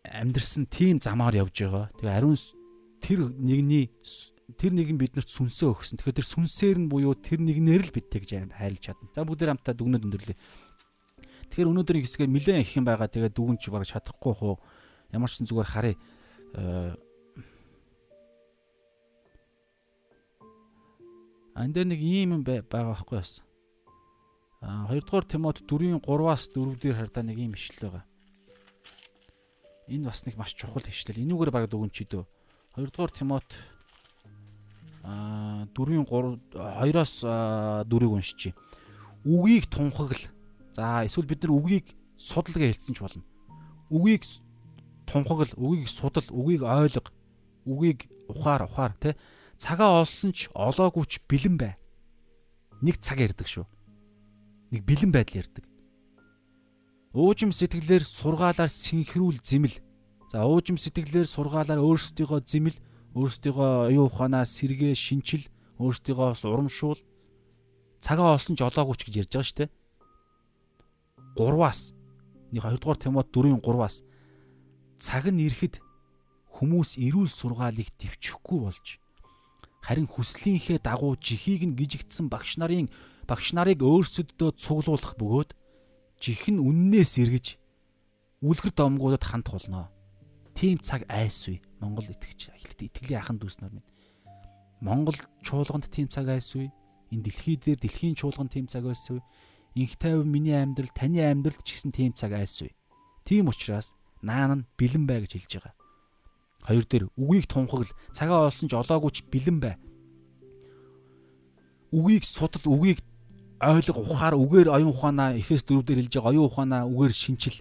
амьдрсан тийм замаар явж байгаа. Тэгээ ариун тэр нэгний тэр нэг нь биднэрт сүнсөө өгсөн. Тэгэхээр тэр сүнсээр нь буюу тэр нэгнээр л бидтэй гэж хайрлаж чадна. За бүгдээр хамтаа дүгнэд өндөрлөө. Тэгэхээр өнөөдрийн хэсгээ нэлээд их юм байгаа. Тэгээ дүгэн чи бараг чадахгүй хуу. Ямар ч зүгээр харъя. Ан дээр нэг ийм юм байгаа байхгүй бас. А 2 дугаар Тимот 4-ийн 3-аас 4 дээр хардаа нэг ийм ишлэл байгаа. Энэ бас нэг маш чухал ишлэл. Энүүгээр баг дүгэн чи дөө. 2 дугаар Тимот а 4-ийн 3 2-оос 4-ыг уншичи. Үгийг тунхагл. За эсвэл бид нар үгийг судал гэж хэлсэн ч болно. Үгийг тунхагл, үгийг судал, үгийг ойлго, үгийг ухаар ухаар тий цагаа олсон ч олоогүй ч бэлэн бай. Нэг цаг ярддаг шүү. Нэг бэлэн байдал ярддаг. Уужим сэтгэлээр сургаалаар синхрүүл зэмэл. За уужим сэтгэлээр сургаалаар өөрсдийгөө зэмэл, өөрсдийгөө оюун ухаанаа сэргээ шинчил, өөрсдийгөө урамшуул. Цагаа олсон ч олоогүй ч гэж ярьж байгаа шүү дээ. 3-аас нэг 2 дугаар Тимот 4-ийн 3-аас цаг нь ирэхэд хүмүүс эрүүл сургаалыг төвчөхгүй болж харин хүслийнхээ дагуу жихийг нь гижигдсэн багш нарын багш нарыг өөрсөддөө цуглуулах бөгөөд жих нь үннээс эргэж үлгэр домгуудад ханд тулноо. Тим цаг айсгүй Монгол итгэж итгэлийн ахан дүүс нар минь. Монгол чуулганд тим цаг айсгүй. Энэ дэлхий дээр дэлхийн чуулганд тим цаг айсгүй. Инх тайв миний амьдрал таны амьдралд ч гэсэн тим цаг айсгүй. Тийм учраас наан нь бэлэн бай гэж хэлж байгаа. Хоёр дээр үгийг тунхагл цагаа олсон ч олоогүй ч бэлэн бай. Үгийг судал үгийг ойлго ухаар үгээр оюун ухаанаа Эфес 4 дээр хэлж байгаа оюун ухаанаа үгээр шинчил.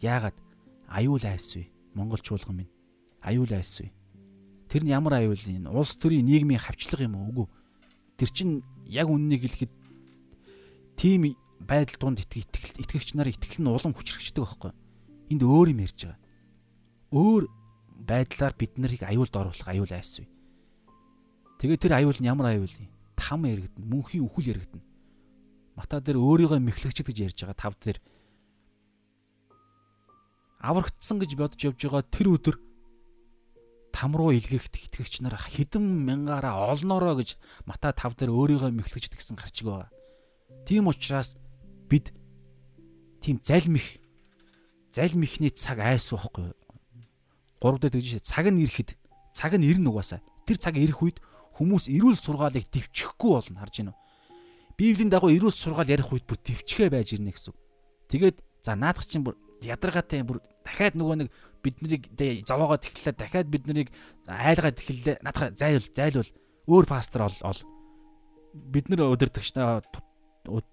Яагаад? Аюул айсгүй. Монгол чуулган минь. Аюул айсгүй. Тэр нь ямар аюул юм? Улс төрийн нийгмийн хавчлага юм уу? Үгүй. Тэр чинь яг үннийг хэлэхэд тийм байдал донд итгэл итгэгч нарыг итгэл нь улам хүчрхэгчдэг байхгүй. Энд өөр юм ярьж байгаа. Өөр байдлаар бид нарыг аюулд оруулах аюул айсвэ. Тэгээ тэр аюул нь ямар аюул юм? Там яригдана, мөнхийн үхэл яригдана. Мата дээр өөрийгөө мэхлэгчд гэж ярьж байгаа тав дээр аврагдсан гэж бодож явж байгаа тэр өдөр там руу илгээгт итгэгч нар хэдэн мянгаараа олноороо гэж Мата 5 дээр өөрийгөө мэхлэгчд гэсэн гарчиг байгаа. Тийм учраас бид тийм залмих залмихний цаг айс байхгүй 3 дээр тэгж цаг нь ирэхэд цаг нь ирнэ угаасаа. Тэр цаг ирэх үед хүмүүс эрүүл сургаалыг төвчөхгүй болно харж уу? Библийн дагуу эрүүл сургаал ярих үед бүр төвчхээ байж ирнэ гэсэн. Тэгээд за наадах чинь бүр ядаргаатай бүр дахиад нөгөө нэг биднийг зовоогоо тэглэлээ дахиад биднийг айлгаад тэглэлээ наадах зайлвал зайлвал өөр пастор ол ол бид нар өдөртөгч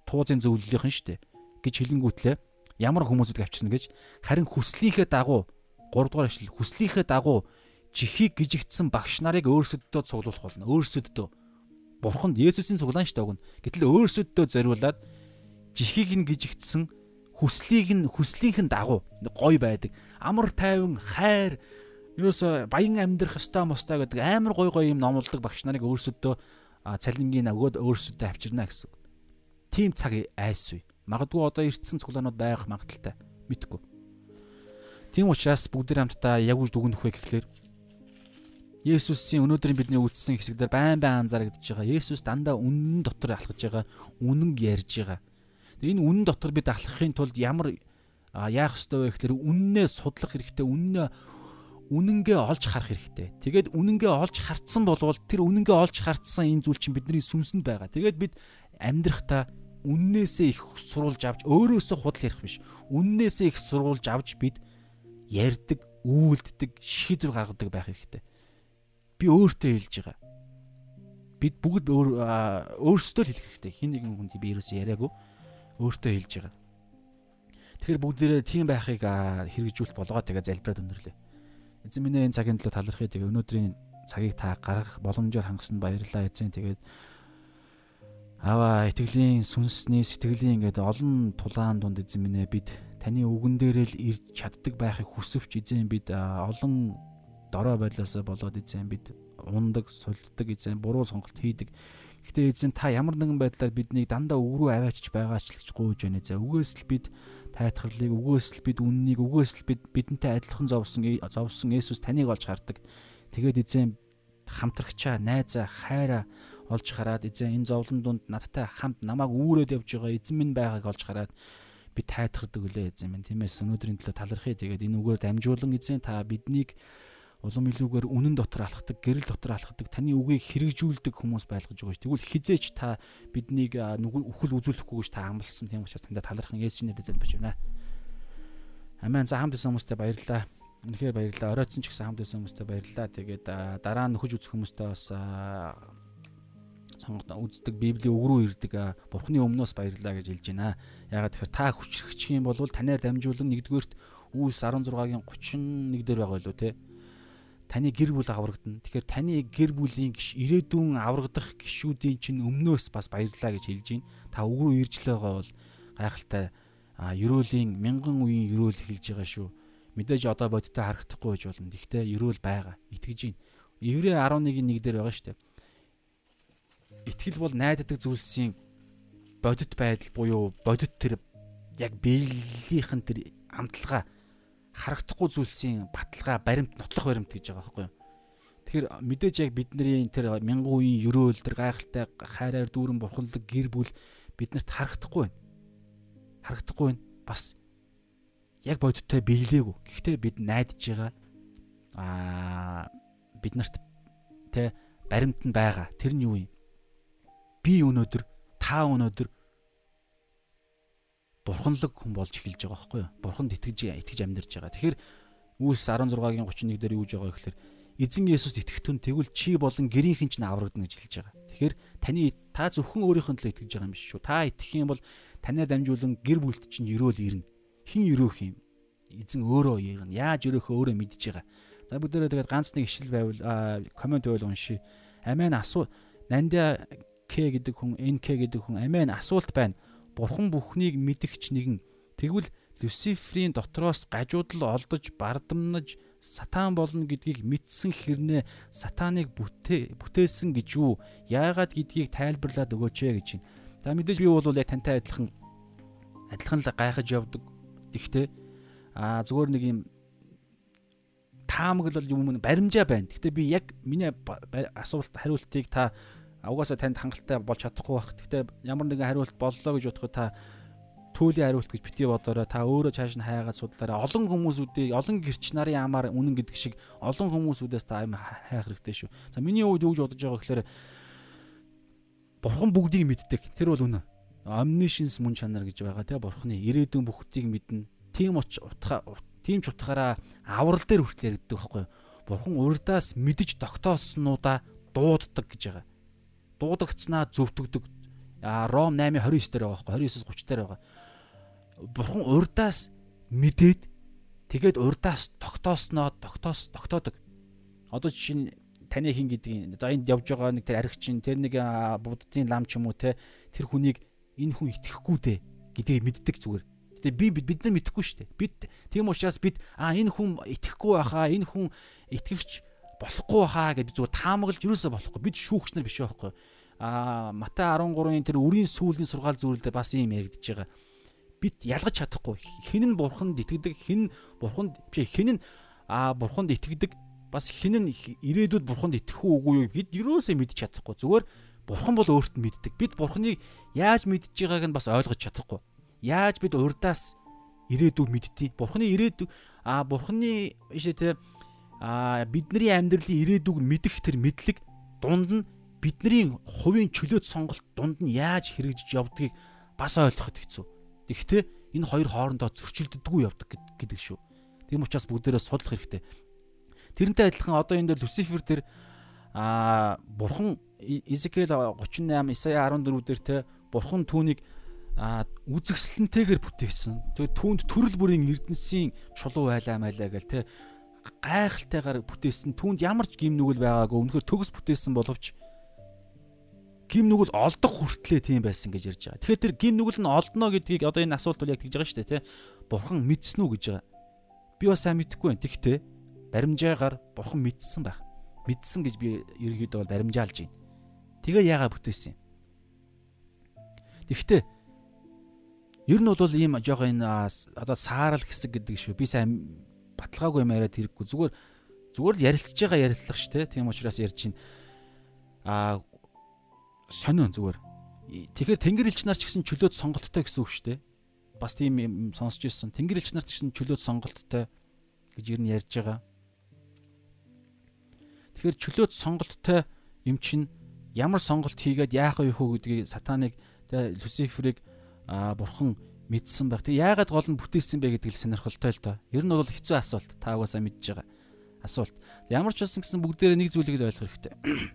туузын зөвлөлийнхэн штэ гэж хэлэнгүүтлээ ямар хүмүүсүүд авчирна гэж харин хүслийнхээ дагуу 3 дугаар ишлэл хүслийнхээ дагуу чихийг гижигдсэн багш нарыг өөрсөддөө цуглуулах болно. Өөрсөддөө. Бурханд Есүсийн цуглаан шүү дээ. Гэтэл өөрсөддөө зориулаад чихийг нь гижигдсэн хүслийг нь хүслийнхэн дагуу гой байдаг. Амар тайван хайр ерөөсө баян амьдрах ёстой мостой гэдэг амар гой гой юм номлодог багш нарыг өөрсөддөө цалингийн өгөөд өөрсөддөө авчирна гэсэн. Тим цаг айсгүй. Магадгүй одоо эртсэн цуглаанууд байх магадaltaй. Мэдхгүй. Тийм учраас бүгд хамтдаа яг үж дүгнэх вэ гэхлээр Есүсийн өнөөдрийн бидний үздсэн хэсэгдэр байн байн анзаарэгдэж байгаа. Есүс дандаа үнэн дотор алхаж байгаа, үнэн ярьж байгаа. Энэ үнэн дотор бид алхахын тулд ямар яах ёстой вэ гэхээр үннээ судлах хэрэгтэй үннээ үнэнгээ олж харах хэрэгтэй. Тэгээд үнэнгээ олж харцсан болвол тэр үнэнгээ олж харцсан энэ зүйл чинь бидний сүнсэнд байгаа. Тэгээд бид амьдрахтаа үннээсээ их сурулж авч өөрөөсөө худал ярих биш. Үннээсээ их сурулж авч бид ярьдаг, үйлддэг, шийдвэр гаргадаг байх хэрэгтэй. Би өөртөө хэлж байгаа. Бид бүгд өөрсдөө л хэлэх хэрэгтэй. Хин нэгэн хүнд би ерөөсөө яриаггүй. Өөртөө хэлж байгаа. Тэгэхээр бүгдээрээ тийм байхыг хэрэгжүүлэх болгоо тэгээ залбираад өндөрлөө. Эзэн минь энэ цагийн төлөө талархъя. Тэгээ өнөөдрийн цагийг та гаргах боломжоор хангасан баярлалаа эзэн. Тэгээд аваа итгэлийн сүнсний сэтгэлийн ингээд олон тулаан дунд эзэн минь бид таны үгэн дээрээ л ирж чаддаг байхыг хүсвч эзэн бид олон дорой байдлаасаа болоод эзэн бид ундаг, сулддаг эзэн буруу сонголт хийдэг. Гэхдээ эзэн та ямар нэгэн байдлаар биднийг дандаа үг рүү аваачиж байгаач л гэж гуйж байна эзэн. Үгээс л бид тайтгарлыг, үгээс л бид үннийг, үгээс л бид бидэнтэй адилхан зовсон зовсон Есүс таныг олж хардаг. Тэгээд эзэн хамтрагчаа, найзаа, хайраа олж хараад эзэн энэ зовлон дунд надтай хамт намайг үүрээд явж байгаа эзэн минь байгааг олж хараад би тайтгардаг үлээ эзэн минь тиймээс өнөөдрийн төлөө талархъя тэгээд энэ үгээр дамжуулан эзэн та биднийг улам илүүгээр үнэн дотор алхдаг, гэрэл дотор алхдаг, таны үгийг хэрэгжүүлдэг хүмүүс байлгаж байгаа ш. Тэгвэл хизээч та биднийг үхэл үзүүлэхгүй гэж та амласан тийм учраас тандаа талархан Есүсийн нэрээр залбирч байна. Амен. За хамт исэн хүмүүстээ баярлалаа. Үнэхээр баярлалаа. Оройтсон ч гэсэн хамт исэн хүмүүстээ баярлалаа. Тэгээд дараа нь нөхөж үзэх хүмүүстээ бас сонгоод үздэг Библийн үг рүү ирдэг Бурхны өмнөөс баярлаа гэж хэлж байна. Ягаад тэгэхээр та хүчрхчих юм бол танаар дамжуулан нэгдүгээрт Үлс 16-гийн 31 дээр байгаа илүү те. Таны гэр бүл аврагдана. Тэгэхээр таны гэр бүлийн гиш ирээдүйн аврагдах гişүүдийн чинь өмнөөс бас баярлаа гэж хэлж байна. Та үг рүү ирж л байгаа бол гайхалтай ерөөлийн мянган үеийн ерөөл хэлж байгаа шүү. Мэдээж одоо бодиттой харагдахгүй байж болно. Гэхдээ ерөөл байгаа. Итгэж байна. Еврей 11-ийн 1 дээр байгаа шүү дээ итгэл бол найддаг зүйлсийн бодит байдал буюу бодит тэр яг биеллийнхэн тэр амталгаа харагдахгүй зүйлсийн баталгаа баримт нотлох баримт гэж байгаа байхгүй юу. Тэгэхээр мэдээж яг бидний тэр мянган үеийн ерөөл тэр гайхалтай хайраар дүүрэн бурханлаг гэр бүл биднэрт харагдахгүй байна. Харагдахгүй байна. Бас яг бодиттой биелээгүй. Гэхдээ бид найдаж байгаа аа биднэрт тэ баримт нь байгаа. Тэр нь юу юм? би өнөөдөр та өнөөдөр бурханлаг хүн болж эхэлж байгаа байхгүй юу? Бурханд итгэж итгэж амьдарч байгаа. Тэгэхээр Үлс 16-гийн 31 дээр юу гэж байгаа гэхээр эзэн Есүс итгэхтэн тэгвэл чи болон гэрийнхэн ч аврагдана гэж хэлж байгаа. Тэгэхээр таны та зөвхөн өөрийнхөө төлөө итгэж байгаа юм биш шүү. Та итгэх юм бол танаар дамжуулан гэр бүлт чинь өрөөл ирнэ. Хин өрөөх юм? Эзэн өөрөө ирнэ. Яаж өрөөхөө өөрөө мэдж байгаа. За бүгдээрээ тэгээд ганц нэг ишил байвал комент байвал уншия. Амен асуу Нандя К гэдэг хүн, НК гэдэг хүн амийн асуулт байна. Бурхан бүхнийг мэдгч нэгэн. Тэгвэл Люциферийн дотроос гажуудал олдож бардамнаж сатан болно гэдгийг мэдсэн хэрнээ сатаныг бүтээ бүтээсэн гэж юу? Яагаад гэдгийг тайлбарлаад өгөөч ээ гэж байна. За мэдээж би бол яг тантай адилхан адилхан л гайхаж явдаг. Тэгтээ аа зүгээр нэг юм таамаглал юм баримжаа байна. Гэхдээ би яг миний асуулт хариултыг та угаасаа танд хангалттай болж чадахгүй байх. Гэхдээ ямар нэгэн хариулт боллоо гэж бодоход та түүлийн хариулт гэж бити бодорой та өөрөө цааш нь хайгаад судлаарай. Олон хүмүүсүүдээ олон гэрч нарын амаар үнэн гэдэг шиг олон хүмүүсүүдээс та аим хайх хэрэгтэй шүү. За миний хувьд юу гэж бодож байгаа гэхээр бурхан бүгдийг мэддэг. Тэр бол үнэ. Omniscience мөн чанар гэж байгаа те бурханы ирээдүйн бүхтийг мэднэ. Тийм утга тийм ч утгаараа аврал дээр хүртэл яригддаг байхгүй юу? Бурхан урдаас мэдж тогтооснуудаа дууддаг гэж байгаа дуудагдсанаа зөвтгдөг. Ром 8:29 дээр байгаа байхгүй 29-с 30 дээр байгаа. Бурхан урдаас мэдээд тэгээд урдаас тогтоосноо тогтоос тогтоодог. Одоо жишээ нь таны хин гэдгийг за энд явж байгаа нэг тэр аригчин тэр нэг буддын лам ч юм уу те тэр хүнийг энэ хүн итгэхгүй дээ гэдгийг мэддэг зүгээр. Гэтэ би бид нар мэдэхгүй шүү дээ. Бид тийм учраас бид а энэ хүн итгэхгүй байхаа энэ хүн итгэгч болохгүй хаа гэж зүгээр таамаглаж юусаа болохгүй. Бид шүүгч нар биш байхгүй. Аа Матай 13-ын тэр үрийн сүүлийн сургаал зүйлдээ бас юм яригдж байгаа. Бид ялгаж чадахгүй. Хэн нь бурханд итгэдэг, хэн бурханд биш хэн нь аа бурханд итгэдэг бас хэн нь ирээдүйд бурханд итгэх үгүй юу бид юусаа мэдчих чадахгүй. Зүгээр бурхан бол өөрт нь мэддэг. Бид бурханыг яаж мэдж байгааг нь бас ойлгож чадахгүй. Яаж бид урдаас ирээдүг мэдтий. Бурхны ирээдүг а бурхны ишээ те а бидний амьдралын ирээдүг мэдэх тэр мэдлэг дунд нь бидний хувийн чөлөөт сонголт дунд нь яаж хэрэгжиж явдгийг бас ойлгоход хэцүү. Тэгэхдээ энэ хоёр хоорондоо зөрчилддөггүй явдаг гэдэг шүү. Тийм учраас бүгдээрээ судлах хэрэгтэй. Тэрнтэй адилхан одоо энэ дээр Люцифер тэр а бурхан Изекэл 38 Исая 14 дээр те бурхан түүнийг үзэгсэлэнтэйгээр бүтээсэн. Тэгээд түүнд төрөл бүрийн эрдэнсийн чулуу байлаа маяа гэл те гайхалтайгаар бүтээсэн. Түүнд ямар ч гим нүгэл байгаагүй. Үнэхээр төгс бүтээсэн боловч гим нүгэл олдох хүртлээ тийм байсан гэж ярьж байгаа. Тэгэхээр тэр гим нүгэл нь олдно гэдгийг одоо энэ асуулт бол яг тэгж байгаа шүү дээ, тий. Бурхан мэдсэн үү гэж байгаа. Би бас сайн мэдэхгүй байна. Тэгтээ баримжаагаар бурхан мэдсэн байх. Мэдсэн гэж би ерөөдөө бол баримжаалж байна. Тэгээ яагаад бүтээсэн юм? Тэгтээ ер нь бол ийм жоох энэ одоо саарал хэсэг гэдэг шүү. Би сайн баталгаагүй юм яриад хэрэггүй. Зүгээр зүгээр л ярилцж байгаа ярилцлага шүү, тий. Тийм учраас ярьж байна. Аа сонио зүгээр. Тэгэхээр тэнгэр элч нар ч гэсэн чөлөөт сонголттой гэсэн үг шүү дээ. Бас тийм юм сонсч ирсэн. Тэнгэр элч нар ч гэсэн чөлөөт сонголттой гэж ер нь ярьж байгаа. Тэгэхээр чөлөөт сонголттой юм чинь ямар сонголт хийгээд яах вэ хөө гэдгийг сатаныг Люциферийг бурхан мэдсэн байх. Тэг яагаад гол нь бүтээсэн бэ гэдэг л сонирхолтой л доо. Ер нь бол хэцүү асуулт. Та угаасаа мэдж байгаа асуулт. Ямар ч болсон гэсэн бүгдээрээ нэг зүйлийг ойлгох хэрэгтэй.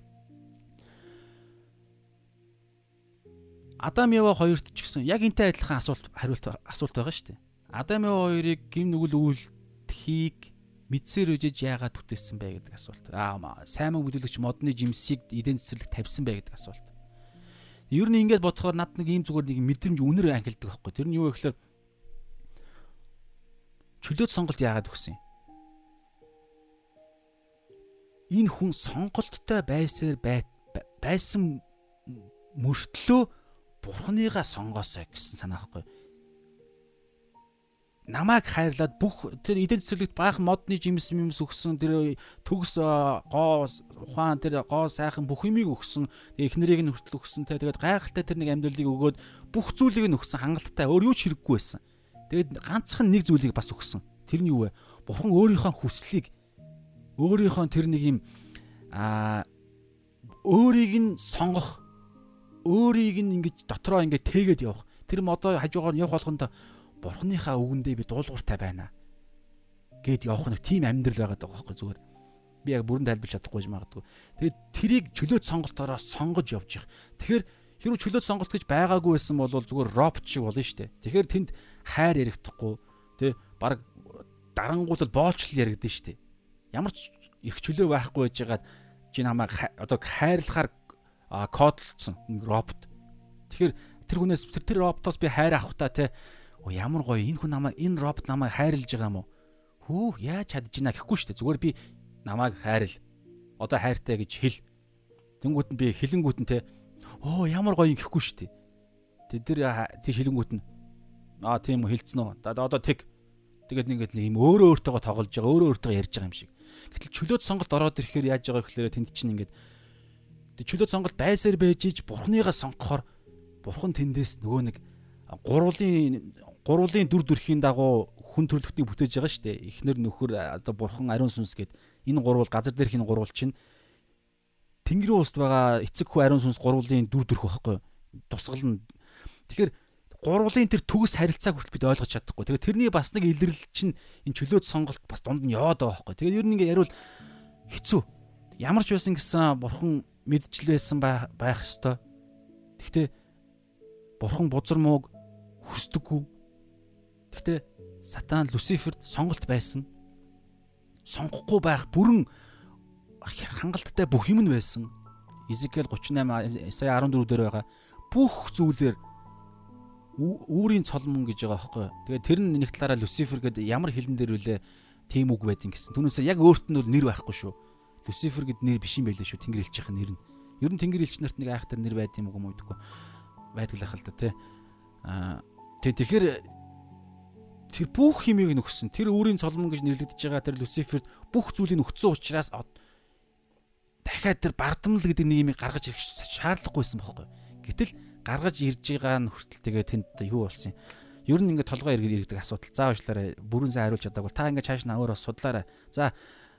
Адам Ява хоёрт ч гэсэн яг энтэй адилхан асуулт хариулт асуулт байгаа шүү дээ. Адам Ява хоёрыг гим нүгэл үйлдэхийг мэдсээр үжиж яагаад бүтээсэн бэ гэдэг асуулт. Аа сайн мэдүүлэгч модны жимсийг эдийн засаг тавьсан бэ гэдэг асуулт. Ер нь ингээд бодохоор над нэг ийм зүгээр нэг мэдрэмж үнэр ангилдаг байхгүй. Тэр нь юу гэхээр чөлөөт сонголт яагаад өгсөн юм? Энэ хүн сонголттой байсаар байсан мөртлөө бурхныгаа сонгоосоо гэсэн санаа байхгүй. Намайг хайрлаад бүх тэр эдийн засаглалт баах модны жимс юмс өгсөн тэр төгс гоо ухаан тэр гоо сайхан бүх юмыг өгсөн эхнэрийг нь хүртэл өгсөн те тэгээд гайхалтай тэр нэг амьдралыг өгөөд бүх зүйлийг нь өгсөн хангалттай өөр юу ч хэрэггүй байсан. Тэгээд ганцхан нэг зүйлийг бас өгсөн. Тэр нь юу вэ? Бурхан өөрийнхөө хүслийг өөрийнхөө тэр нэг юм аа өөрийг нь сонгох өөрийг нь ингэж дотроо ингэ тээгээд явах. Тэр модоо хажуугаар нь явах болгонд бурхныхаа үгэндээ би дуулууртай байна. Гэт явах нэг тийм амьдрал байгаад байгаа байхгүй зүгээр. Би яг бүрэн тайлбарч чадахгүй магадгүй. Тэгээд трийг чөлөөт сонголтоороо сонгож явж их. Тэгэхээр хэрвээ чөлөөт сонголт гэж байгаагүй байсан бол зүгээр робот шиг болно шүү дээ. Тэгэхээр тэнд хайр ярихдахгүй тий баг дарангуул боолчлол яригдэн шүү дээ. Ямар ч их чөлөө байхгүй байжгаад чи намайг одоо хайрлахаар кодлцсон робот. Тэгэхээр тэр хүнээс тэр роботоос би хайр авахтаа те ямар гоё энэ хүн намайг энэ робот намайг хайрлаж байгаа юм уу? Хүү яаж чадж ийна гэхгүй шүү дээ. Зүгээр би намайг хайрл. Одоо хайртай гэж хэл. Тэнгүүт нь би хилэнгүүт нь те оо ямар гоё юм гэхгүй шүү дээ. Тэд нар тийш хилэнгүүт нь аа тийм үү хилцэн үү. Одоо тэг тэгээд ингээд нэг юм өөрөө өөртөөгөө тоглож байгаа өөрөө өөртөөгөө ярьж байгаа юм шиг. Гэтэл чөлөөт сонголт ороод ирэхээр яаж байгаа гэхээр тэнд чинь ингээд чөлөөт сонголт байсаар байж иж бурхныгаа сонгохоор бурхан тэндээс нөгөө нэг гурвын гурвын дүр төрхийн дагуу хүн төрлөختийг бүтээж байгаа шүү дээ. Эхнэр нөхөр одоо бурхан ариун сүнс гээд энэ гурвал газар дээрх энэ гурвал чинь Тэнгэрийн улсад байгаа эцэг хүү ариун сүнс гурвын дүр төрх байхгүй тусгал нь. Тэгэхээр гурвын тэр төгс харилцааг хүртэл бид ойлгож чадахгүй. Тэгээ тэрний бас нэг илэрлэл чинь энэ чөлөөт сонголт бас дунд нь яваад байгаа байхгүй. Тэгээд ер нь ингээ яривал хэцүү. Ямар ч байсан гэсэн бурхан мэдчил байсан байх ёстой. Гэхдээ бурхан бузар мууг хүсдэггүй. Гэхдээ сатан Люциферд сонголт байсан. Сонгохгүй байх бүрэн хангалттай бүх юм нь байсан. Изекэл 38 сая 14 дээр байгаа бүх зүйлээр үүрийн цолмон гэж байгаа байхгүй. Тэгээ тэр нь нэг талаараа Люцифер гэдэг ямар хилэн дээр үлээ тийм үг байдин гэсэн. Түүнээсээ яг өөрт нь бол нэр байхгүй шүү. Люцифер гэд нэр биш юм байлээ шүү. Тэнгэр элчийнхэн нэр нь. Ер нь тэнгэр элч нарт нэг айхтар нэр байд юм уу юм уу байдаг л ахал та тий. Аа тэг тэгэхээр тэр бүх химийг нөхсөн. Тэр өөрийн цолмон гэж нэрлэгдэж байгаа тэр Люциферд бүх зүйлийг нөхцсөн учраас дахиад тэр бардамл гэдэг нэг юмыг гаргаж ирэх шаардлагагүйсэн байхгүй. Гэтэл гаргаж ирж байгаа нь хүртэл тэгээ тэнд юу болсон юм? Ер нь ингээд толгой иргэдэг асуудал. За уучлаарай. Бүрэн сайн хариулж чадаагүй. Та ингээд чааш нь өөрөө судлаарай. За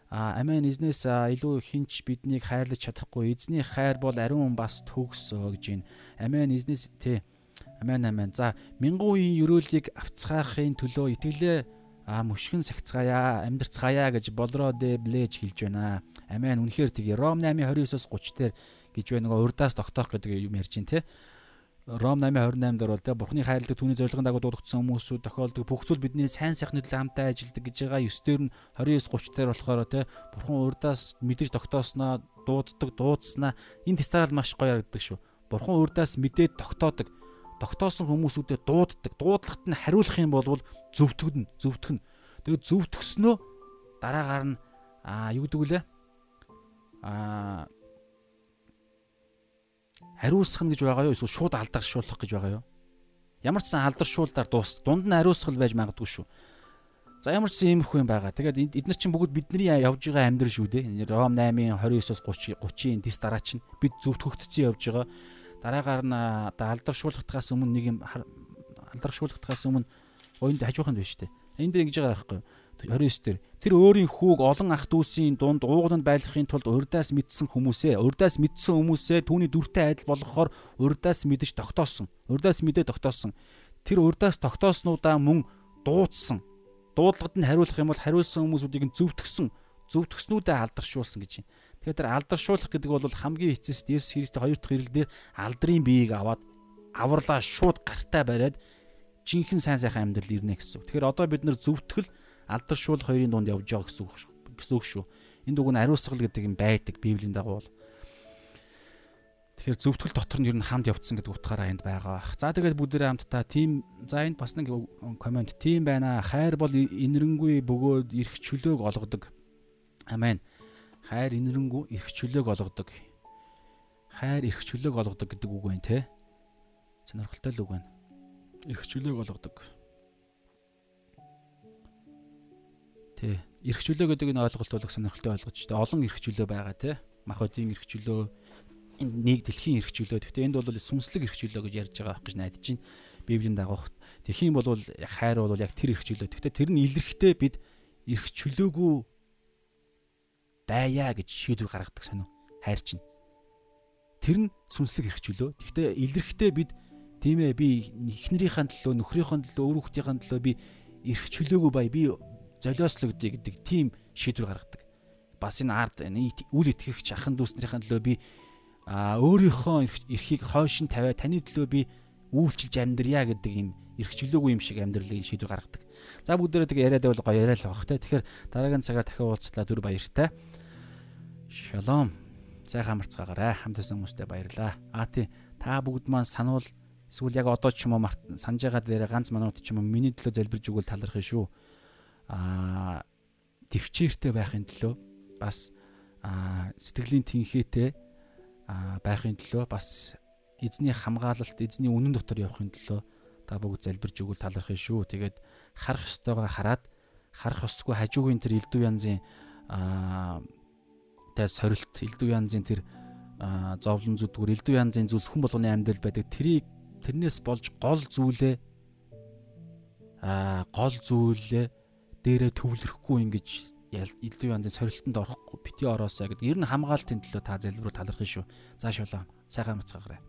амийн эзнээс илүү хинч биднийг хайрлаж чадахгүй. Эзний хайр бол ариун бас төгсөө гэж байна. Амийн эзнээс тий. Амен амен. За мянган үеийн өрөөлийг авцгаахын төлөө итгэлээ а мөшгөн сагцгаая, амьдрцгаая гэж болроо дэ блэж хэлж байна. Амен. Үнэхээр тэгээ Ром 8:29-оос 30 дээр гэж байна. Нөгөө урдаас тогтоох гэдэг юм ярьж байна те. Ром 8:28 дээр бол те Бурхны хайрлаг түүний зорилгын дагуу дуудагдсан хүмүүсүүд тохиолдог бүх зүйл бидний сайн сайхны төлөө хамтаа ажилдаг гэж байгаа 9 дээр нь 29 30 дээр болохоор те Бурхан урдаас мэдэж тогтоосноо дууддаг дуудснаа энэ тестарал маш гоё ярагддаг шүү. Бурхан урдаас мэдээд тогтоодог тогтоосон хүмүүсүүдэд дууддаг. Дуудлагт нь хариулах юм бол зөвтгөн зөвтгөн. Тэгээд зөвтгснөө дараагаар нь аа юу гэдэг вүлээ? Аа хариуцах нь гэж байгаа юу эсвэл шууд алдаршуулах гэж байгаа юу? Ямар ч сан алдаршуулдаар дуус. Дунд нь хариуцгал байж магадгүй шүү. За ямар ч юм их юм байгаа. Тэгээд эдгээр чинь бүгд бидний явж байгаа амьдрал шүү дээ. Ром 8-ын 29-оос 30 30-ийн дис дараа чинь бид зөвтгөгдсөн явж байгаа. Дараагаар нь одоо алдаршуулгатаас өмнө нэг юм алдаршуулгатаас өмнө оюунд хажууханд байна шүү дээ. Энд ингэж байгаа байхгүй юу? 29 дээр тэр өөрийн хүүг олон ах дүүсийн дунд уугданд байлгахын тулд урдаас мэдсэн хүмүүсээ урдаас мэдсэн хүмүүсээ түүний дүртэй адил болгохоор урдаас мэдэж тогтоосон. Урдаас мэдээ тогтоосон. Тэр урдаас тогтооснуудаа мөн дуудсан. Дуудлагад нь хариулах юм бол хариулсан хүмүүсүүдийг нь зөвтгсөн. Зөвтгснүүдээ алдаршуулсан гэж байна. Тэгэхээр тэр алдаршуулах гэдэг бол хамгийн эцэст Есүс Христийн хоёр дахь ирэлдээр алдрын биеийг аваад авралаа шууд гартаа бариад жинхэнэ сайн сайхан амьдрал ирнэ гэсэн. Тэгэхээр одоо бид нэр зөвтгөл алдаршуулах хоёрын дунд явж байгаа гэсэн үг гэсэн үг шүү. Энэ дуг нь ариусгал гэдэг юм байдаг Библийн дагуу бол. Тэгэхээр зөвтгөл дотор нь ер нь хамт явцсан гэдэг утгаараа энд байгаа. За тэгээд бүгдээрээ хамтдаа тим за энд бас нэг комент тим байна. Хайр бол инэрэнгүй бөгөөд эрх чөлөөг олгодог. Амен. Хайр инэрэнгүй эрх чөлөөг олгодог. Хайр эрх чөлөөг олгодог гэдэг үг байна те. Сонирхолтой л үг байна. Эрх чөлөөг олгодог. Тий. Ирэх чөлөө гэдэг энэ ойлголт бол сонирхолтой ойлгож байна. Олон ирэх чөлөө байгаа тий. Махбодийн ирэх чөлөө нэг дэлхийн ирэх чөлөө. Гэхдээ энд бол сүнслэг ирэх чөлөө гэж ярьж байгаа гэж найдаж байна. Библийн дагуух. Тэгхийн бол хайр бол яг тэр ирэх чөлөө. Гэхдээ тэр нь илэрхтээ бид ирэх чөлөөгүй байя гэж шийдвэр гаргадаг сонио. Хайр чинь. Тэр нь сүнслэг ирэх чөлөө. Гэхдээ илэрхтээ бид тийм ээ би эхнэрийнхээ төлөө, нөхрийнхээ төлөө, өөр хүүхдийнхээ төлөө би ирэх чөлөөгүй бай. Би золиослогдъё гэдэг тийм шийдвэр гаргадаг. Бас энэ энэ үл итгэгч ахын дүүснэрийн төлөө би а өөрийнхөө эрхийг хойш нь тавиа таны төлөө би үйлчилж амьдрья гэдэг юм эрхчлөөгүй юм шиг амьдралын шийдвэр гаргадаг. За бүгдээрээ тэг яриад байвал гоё яриа л авах те. Тэгэхээр дараагийн цагаар дахин уулзлаа дүр баяртай. Шалом. Сайхан амарцгаагаарай. Хамтсан хүмүүстээ баярлаа. А тий та бүгд маань сануул эсвэл яг одоо ч юм уу санаж байгаа дээр ганц минут ч юм уу миний төлөө залбирж өгвөл талархах шүү а төвчээртэй байхын төлөө бас сэтгэлийн тэнхээтэй байхын төлөө бас эзний хамгаалалт эзний үнэн дотор явахын төлөө та бүгд залбирж өгвөл талархын шүү. Тэгээд харах ёстойгоо хараад харах ёсгүй хажуугийн тэр элдв янзын тэ сорилт элдв янзын тэр зовлон зүдгүр элдв янзын зүйлс хүн болгоны амьдрал байдаг. Тэрийг тэрнээс болж гол зүйлээ а гол зүйлээ дээрээ төвлөрөхгүй ингэж илүү янзын сорилтонд орохгүй бити ороосаа гэдэг. Ер нь хамгаалтын төлөө та залбируу талархын шүү. Зааш болоо. Сайхан мацгаагаарай.